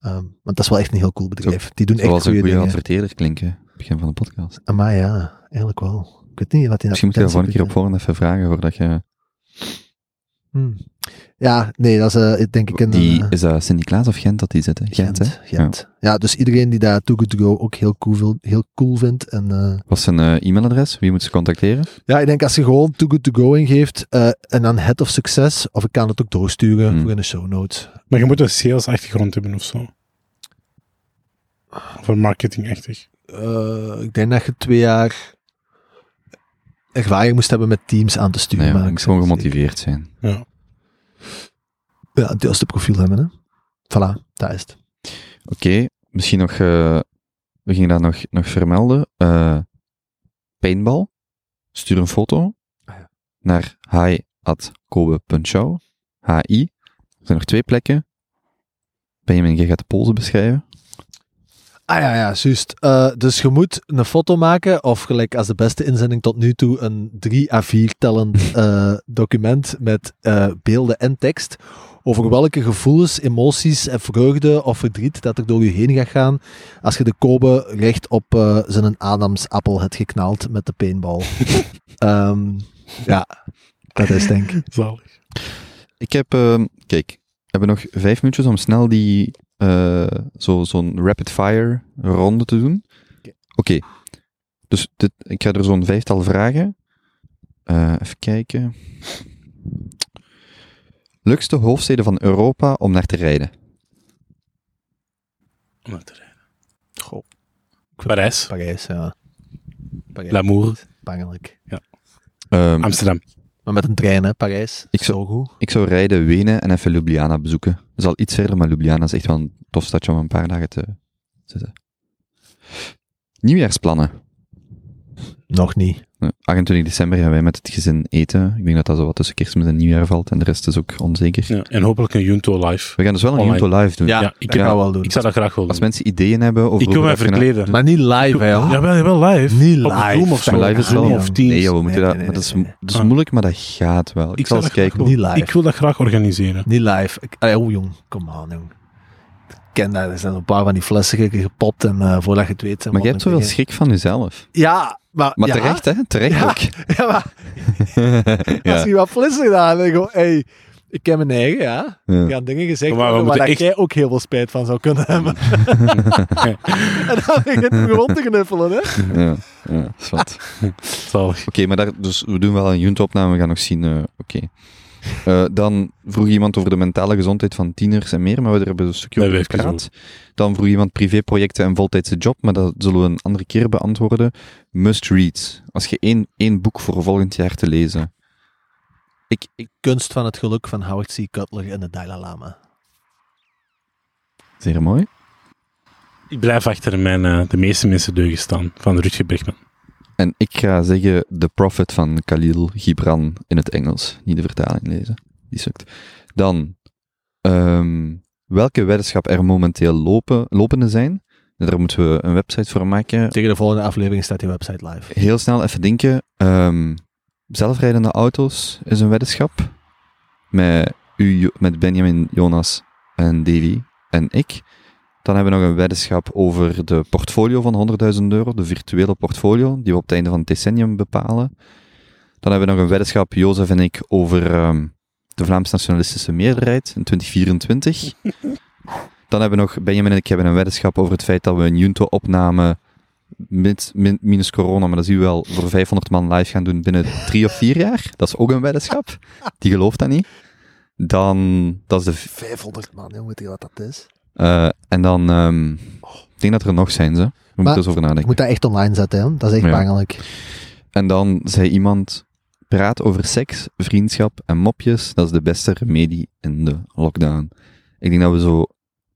Ehm, want dat is wel echt een heel cool bedrijf. Die doen echt Zoals een goede goede dingen. adverteerder klinken. Begin van de podcast. Maar ja, eigenlijk wel. Ik weet niet wat in Misschien moet je advertentie volgende keer op voorhand even vragen voordat je... Hmm. Ja, nee, dat is eh, denk ik een... Die, eh, is dat Sint-Niklaas of Gent dat die zitten? Gent, Gent. hè? Gent. Ja. dus iedereen die daar Too Good To Go ook heel cool, heel cool vindt. En, eh, Wat is zijn eh, e-mailadres? Wie moet ze contacteren? ja, ik denk als je gewoon Too Good To Go ingeeft eh, en dan Head of Success, of ik kan het ook doorsturen Hmm. voor in de show notes. Maar je moet een sales achtergrond hebben of zo. Of een marketing-achtig. Eh, ik denk dat je twee jaar ervaring moest hebben met teams aan te sturen. Nee, maar ik moet gewoon gemotiveerd zijn. Ja. Ja, het juiste profiel hebben, hè. Voilà, dat is het. Oké, misschien nog... eh, we gingen dat nog, nog vermelden. Eh paintball. Stuur een foto Ah, ja. naar hi.kobe.show. HI. Er zijn nog twee plekken. Benjamin, jij gaat de polsen beschrijven. Ah ja, ja, juist. Eh, dus je moet een foto maken, of gelijk als de beste inzending tot nu toe, een 3 à 4 tellend document met beelden en tekst over welke gevoelens, emoties en vreugde of verdriet dat er door je heen gaat gaan als je de Kobe recht op eh, zijn Adamsappel hebt geknald met de paintball. Ehm, ja, dat is denk ik. Zalig. Ik heb, ehm, kijk, we hebben nog vijf minuutjes om snel die, eh, zo, zo'n rapid fire ronde te doen. Oké, dus dit, ik ga er zo'n vijftal vragen. Eh, even kijken. Leukste hoofdsteden van Europa om naar te rijden? Om naar te rijden. Goh, Parijs. Parijs, ja. Parijs. L'amour. Bangelijk. Ehm, Amsterdam. Maar met een trein, hè, Parijs. Ik zou- Zo goed. ik zou rijden, Wenen en even Ljubljana bezoeken. Dat is al iets verder, maar Ljubljana is echt wel een tof stadje om een paar dagen te zitten. Nieuwjaarsplannen. Nog niet. Eh, 28 december gaan wij met het gezin eten. Ik denk dat dat zo wat tussen kerstmis en nieuwjaar valt. En de rest is ook onzeker. Ja, en hopelijk een Junto live. We gaan dus wel een. Junto live doen. Ja, Ja, ik ga ja, dat wel doen. Ik zou dat graag willen Als doen. mensen ideeën hebben over... Ik wil mij je verkleden. Maar niet live, hè, joh. Jawel, jawel, live. Niet Op live. Zoom of zo. Maar live is wel- of Teams. Nee, joh, we moeten Nee, dat... nee, maar nee, dat is, dat moeilijk, maar dat gaat wel. Ik, Ik zal eens dat kijken. Niet live. Ik wil dat graag organiseren. Niet live. Allee, oh jong, kom aan jong. Ik ken dat, er zijn een paar van die flessen ge- gepopt en eh, voordat je het weet... Maar jij hebt zoveel schrik van jezelf. Ja, maar... Maar ja, terecht, hè? Terecht Ja. ook. Ja, maar als ja. je wat flessen gedaan en gewoon, hey, ik ken mijn eigen, ja. Ja. Gaan dingen gezegd Maar dat echt- jij ook heel veel spijt van zou kunnen hebben. en dan begint hij rond te knuffelen, hè. Ja, ja, dat is wat. Zalig. Oké, maar daar, dus we doen wel een Junto-opname. We gaan nog zien. eh, Oké. Eh, dan vroeg iemand over de mentale gezondheid van tieners en meer, maar we hebben er een stukje Dat over gepraat. Dan vroeg iemand privéprojecten en voltijdse job, maar dat zullen we een andere keer beantwoorden. Must read. Als je één, één boek voor volgend jaar te lezen. Ik, ik, Kunst van het geluk van Howard C. Cutler en de Dalai Lama. zeer mooi. Ik blijf achter mijn eh, de meeste mensen deugen staan van Rutger Bregman. En ik ga zeggen The Prophet van Khalil Gibran in het Engels. Niet de vertaling lezen. Die sukt. Dan, ehm, welke weddenschap er momenteel lopen, lopende zijn, Daar moeten we een website voor maken. Tegen de volgende aflevering staat die website live. Heel snel even denken. ehm, zelfrijdende auto's is een weddenschap. Met, u, met Benjamin, Jonas en Davy en ik. Dan hebben we nog een weddenschap over de portfolio van 100.000 euro. De virtuele portfolio, die we op het einde van het decennium bepalen. Dan hebben we nog een weddenschap, Jozef en ik, over ehm, de Vlaams nationalistische meerderheid in 2024. Dan hebben we nog, Benjamin en ik hebben een weddenschap over het feit dat we een Junto-opname mit, min- minus corona, maar dat zie je wel, voor 500 man live gaan doen binnen drie of vier jaar. Dat is ook een weddenschap. Die gelooft dat niet. Dan, dat is de, v- 500 man, jongen, weet je wat dat is? Eh, en dan, ehm, ik denk dat er nog zijn ze. We moeten eens over Je nadenken. moet dat echt online zetten, hè? dat is echt Ja. belangrijk. En dan zei iemand, praat over seks, vriendschap en mopjes, dat is de beste remedie in de lockdown. Ik denk dat we zo,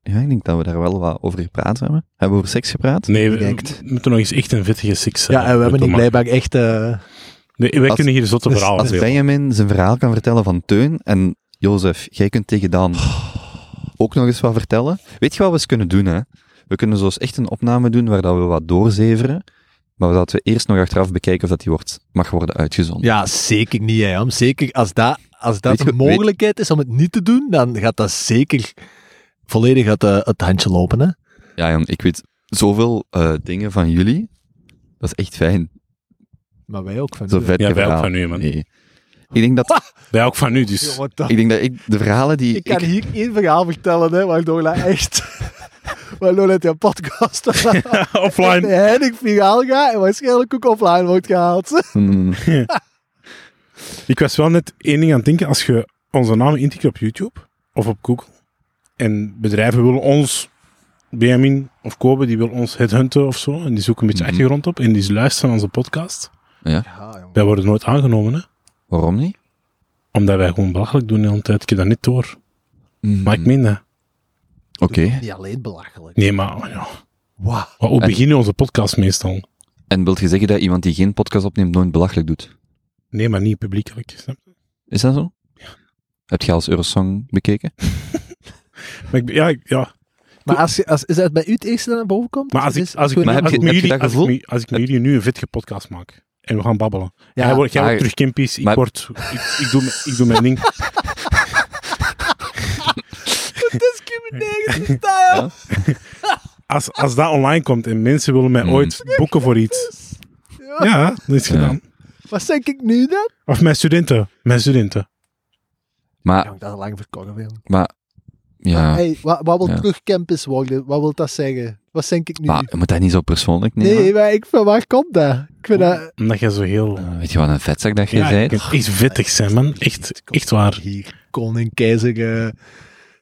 ja, ik denk dat we daar wel wat over gepraat hebben. Hebben we over seks gepraat? Nee, we, we moeten nog eens echt een vettige six Ja, en we hebben niet blijkbaar echt... eh, Nee, wij Als- kunnen hier zotte dus verhalen Als. Benjamin zijn verhaal kan vertellen van Teun en Jozef, jij kunt tegen Dan ook nog eens wat vertellen. Weet je wat we eens kunnen doen, hè? We kunnen zo eens echt een opname doen waar dat we wat doorzeveren, maar dat we eerst nog achteraf bekijken of dat die wordt, mag worden uitgezonden. ja, zeker niet, hè, Jan. Zeker als dat, als dat een mogelijkheid is om het niet te doen, dan gaat dat zeker volledig uit het handje lopen, hè. Ja, Jan, ik weet zoveel eh, dingen van jullie. Dat is echt fijn. Maar wij ook van Zo u, Ja, wij ook van u, man. Nee. Ik denk dat, Wij ook van nu, dus. Ik denk dat ik de verhalen die Ik kan hier één verhaal vertellen, hè, waardoor dat echt... waardoor dat jouw podcast Offline. heilig viraal gaat en waarschijnlijk ook offline wordt gehaald. Hmm, Ik was wel net één ding aan het denken. Als je onze naam intikt op YouTube of op Google en bedrijven willen ons, Benjamin of Kobe, die willen ons headhunten of zo, en die zoeken een beetje Mhm. achtergrond op en die luisteren naar onze podcast. Ja, jongen. Wij worden nooit aangenomen, hè. Waarom niet? Omdat wij gewoon belachelijk doen de hele tijd. Ik heb dat niet door. Hmm, Maar ik meen dat. Oké. Niet alleen belachelijk. Nee, maar ja. Wauw. Maar hoe En- beginnen onze podcast meestal? En wilt je zeggen dat iemand die geen podcast opneemt nooit belachelijk doet? Nee, maar niet publiekelijk. snap je? Is dat zo? Heb je als Eurosong bekeken? Maar ik, ja, ja, Maar als, je- als, is dat bij u het eerste dat naar boven komt? maar als ik, als ik met jullie nu een vettige podcast maak en we gaan babbelen. Ja, jij wordt, jij maar- wordt terug kimpies, ik, maar- word, ik, ik, doe, mijn- ik doe mijn ding. style. Als, als dat online komt en mensen willen mij Hmm. ooit boeken voor iets, ja, is gedaan. Wat denk ik nu dan? Of mijn studenten, mijn studenten. Maar, Ja, dat lang verkocht, maar, ja. Hey, wat, wat wil Ja. terug campus worden? Wat wil dat zeggen? Wat denk ik nu? Maar je moet dat niet zo persoonlijk nemen. nee, maar ik, van waar komt dat? Ik vind dat... Omdat jij zo heel... Uh, weet je wat een vetzak dat je Ja, zei? je kunt echt vettig zijn, man. Echt, echt waar. Hier, koning, keizer eh,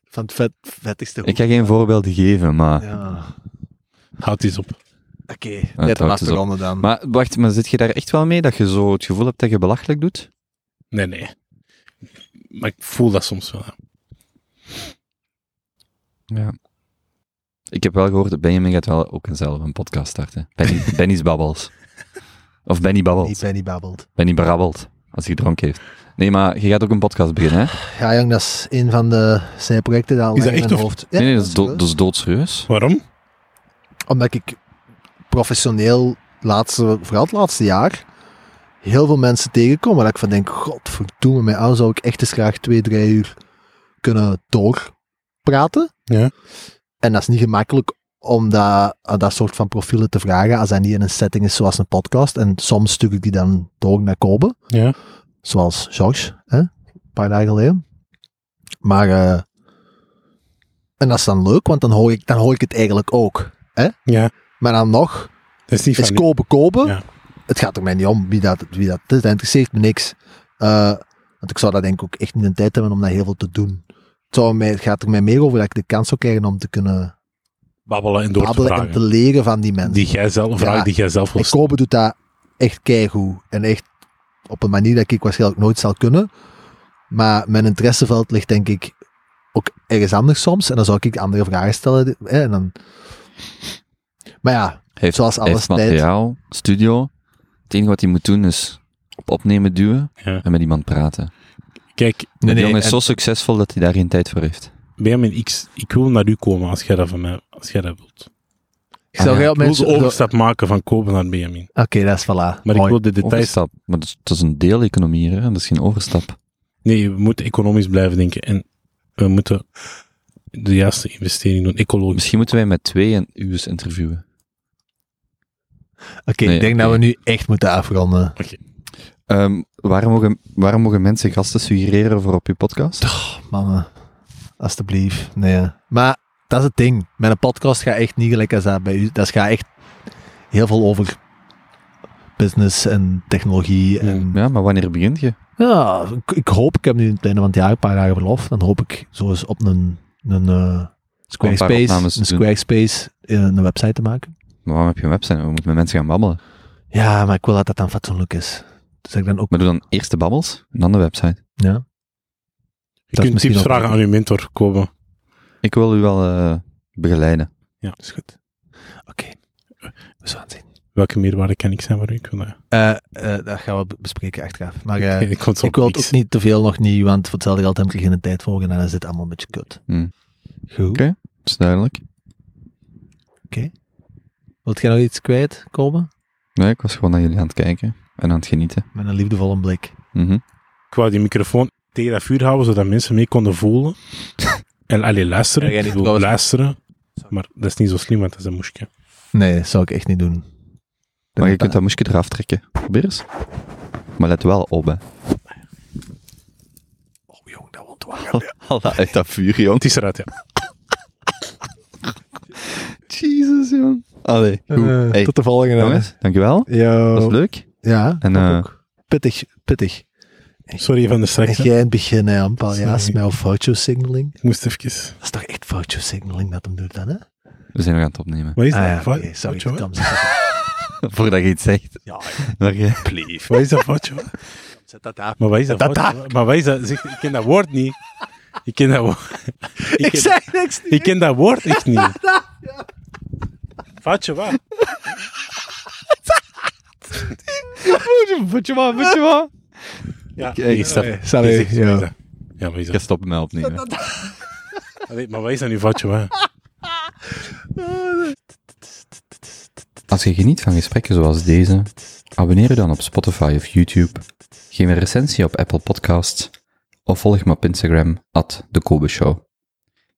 van het vet, vettigste Ik ga geen voorbeelden geven, maar... Ja, Houd eens op. oké. het Net de houdt laatste dus ronde dan. Maar wacht, maar zit je daar echt wel mee dat je zo het gevoel hebt dat je belachelijk doet? Nee, nee. Maar ik voel dat soms wel. Ja. Ik heb wel gehoord dat Benjamin gaat wel ook zelf een podcast starten. Benny, Benny's Babbels. Of Benny Niet Babbelt. Benny babbelt. Benny Brabbelt, als hij gedronken heeft. Nee, maar je gaat ook een podcast beginnen, hè? Ja, jong, dat is een van de zijprojecten die al Is dat lang in echt mijn of- hoofd... Ja, nee, nee, dat is, serieus. do dat is doodserieus. Waarom? Omdat ik professioneel, laatste, vooral het laatste jaar, heel veel mensen tegenkom waar ik van denk, godverdomme, mij aan zou ik echt eens graag twee, drie uur kunnen doorpraten. Ja. En dat is niet gemakkelijk om dat, dat soort van profielen te vragen als dat niet in een setting is zoals een podcast. En soms stuur ik die dan door naar Kobe, Ja. zoals George, hè, een paar dagen geleden. Maar, eh, en dat is dan leuk, want dan hoor ik, dan hoor ik het eigenlijk ook. Ja. Maar dan nog, Dat is niet is van... kopen kopen. Ja. Het gaat er mij niet om wie dat, wie dat is. Dat interesseert me niks. Eh, want ik zou dat denk ik ook echt niet de tijd hebben om dat heel veel te doen. Het, zou mij, gaat er mij meer over dat ik de kans zou krijgen om te kunnen babbelen en door te en te leren van die mensen. Die jij zelf, Ja. die jij zelf wil En Kobe doet dat echt keigoed. En echt op een manier dat ik waarschijnlijk nooit zal kunnen. Maar mijn interesseveld ligt denk ik ook ergens anders soms. En dan zou ik andere vragen stellen. Hè, en dan... Maar ja, heeft, Zoals alles heeft tijd. materiaal, studio. Het enige wat hij moet doen is op opnemen duwen Ja. en met iemand praten. Kijk, De nee, jongen is en- zo succesvol dat hij daar geen tijd voor heeft. Benjamin, ik, ik wil naar u komen als jij dat van mij, als jij dat wilt. Zou Ah, ja. Ik wil mensen... de overstap maken van Kobe naar Benjamin. Oké, dat is voilà. Maar ik wil de details... Overstap. Maar dat is, dat is een deeleconomie, hè? Dat is geen overstap. Nee, we moeten economisch blijven denken. En we moeten de juiste investering doen, ecologisch. Misschien moeten wij met twee en u eens interviewen. Oké, Nee, ik denk oké. dat we nu echt moeten afronden. Ehm, waarom, mogen, waarom mogen mensen gasten suggereren voor op je podcast? Mannen, alstublieft. Nee. Maar dat is het ding. Mijn podcast gaat echt niet gelijk als dat bij u. Dat gaat echt heel veel over business en technologie. En, Ja, maar wanneer begint je? ja, ik, ik hoop, ik heb nu in het einde van het jaar een paar dagen verlof. Dan hoop ik zo eens op een, een eh, Squarespace, een. Squarespace eh, een website te maken. Maar waarom heb je een website? We moeten met mensen gaan babbelen. Ja, maar ik wil dat dat dan fatsoenlijk is. Dus ik dan ook, Maar doe dan eerst de babbels en dan de website. ja. Je Dat kunt misschien tips ook- vragen aan uw mentor, Kobe. Ik wil u wel eh, begeleiden. Dat is goed. Oké. We zullen het zien. Welke meerwaarde kan ik zijn voor u? Ik wil, dat- Eh, eh, dat gaan we be- bespreken achteraf. Maar eh, ik, zo ik wil het ook niet te veel nog niet, want voor hetzelfde geld heb ik geen tijd voor en dan is dit allemaal een beetje kut. Hmm. Goed. Oké. Dat is duidelijk. Wilt jij nog iets kwijt, komen? Nee, ik was gewoon naar jullie aan het kijken en aan het genieten. Met een liefdevolle blik. Mhm. Ik wou die microfoon tegen dat vuur houden, zodat mensen mee konden voelen. en alleen luisteren. Ja, niet luisteren. Maar dat is niet zo slim, want dat is een moesje. Nee, dat zou ik echt niet doen. Maar je kunt dat moesje eraf trekken. Probeer eens. Maar let wel op, hè. Oh jong, dat wordt waar. Haal dat uit dat vuur, jong. Het is eruit, ja. Jezus, jong. Allee, goed. Eh, Hey, Tot de volgende. jongens, dankjewel. Ja. Dat was leuk. Ja, En, dat eh, ook. Pittig, pittig. Sorry van de En straks. jij in het begin, hè, een paar jaar Sorry. met signaling. Ik moest even... Dat is toch echt virtue signaling dat hem doet dan, hè? We zijn nog aan het opnemen. Wat is dat? Ah ja, oké, sorry. Dat- Voordat je iets zegt. Ja, Maar je... please. Wat is dat, wat? Zet dat daar. Maar wat is dat? Dat- watje? Maar wat is dat? Zeg, ik ken dat woord niet. Ik ken dat woord. Ik, Ik ken, zeg niks niet. ik ken dat woord echt niet. Vatje, wat? Je maar, je maar. Ja, stop. sorry, ja. Ja, ga dat? stoppen met opnemen. Allee, Maar wat is dat nu, vatje, wat? Als je geniet van gesprekken zoals deze, abonneer je dan op Spotify of YouTube, geef een recensie op Apple Podcasts of volg me op Instagram, at de Kobe Show.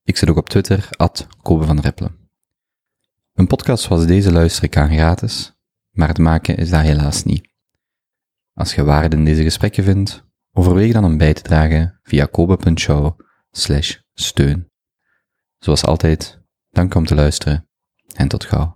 Ik zit ook op Twitter, at Kobe van Rippelen. Een podcast zoals deze luister ik aan gratis, maar het maken is dat helaas niet. Als je waarde in deze gesprekken vindt, overweeg dan om bij te dragen via kobe.show steun. Zoals altijd, dank om te luisteren en tot gauw.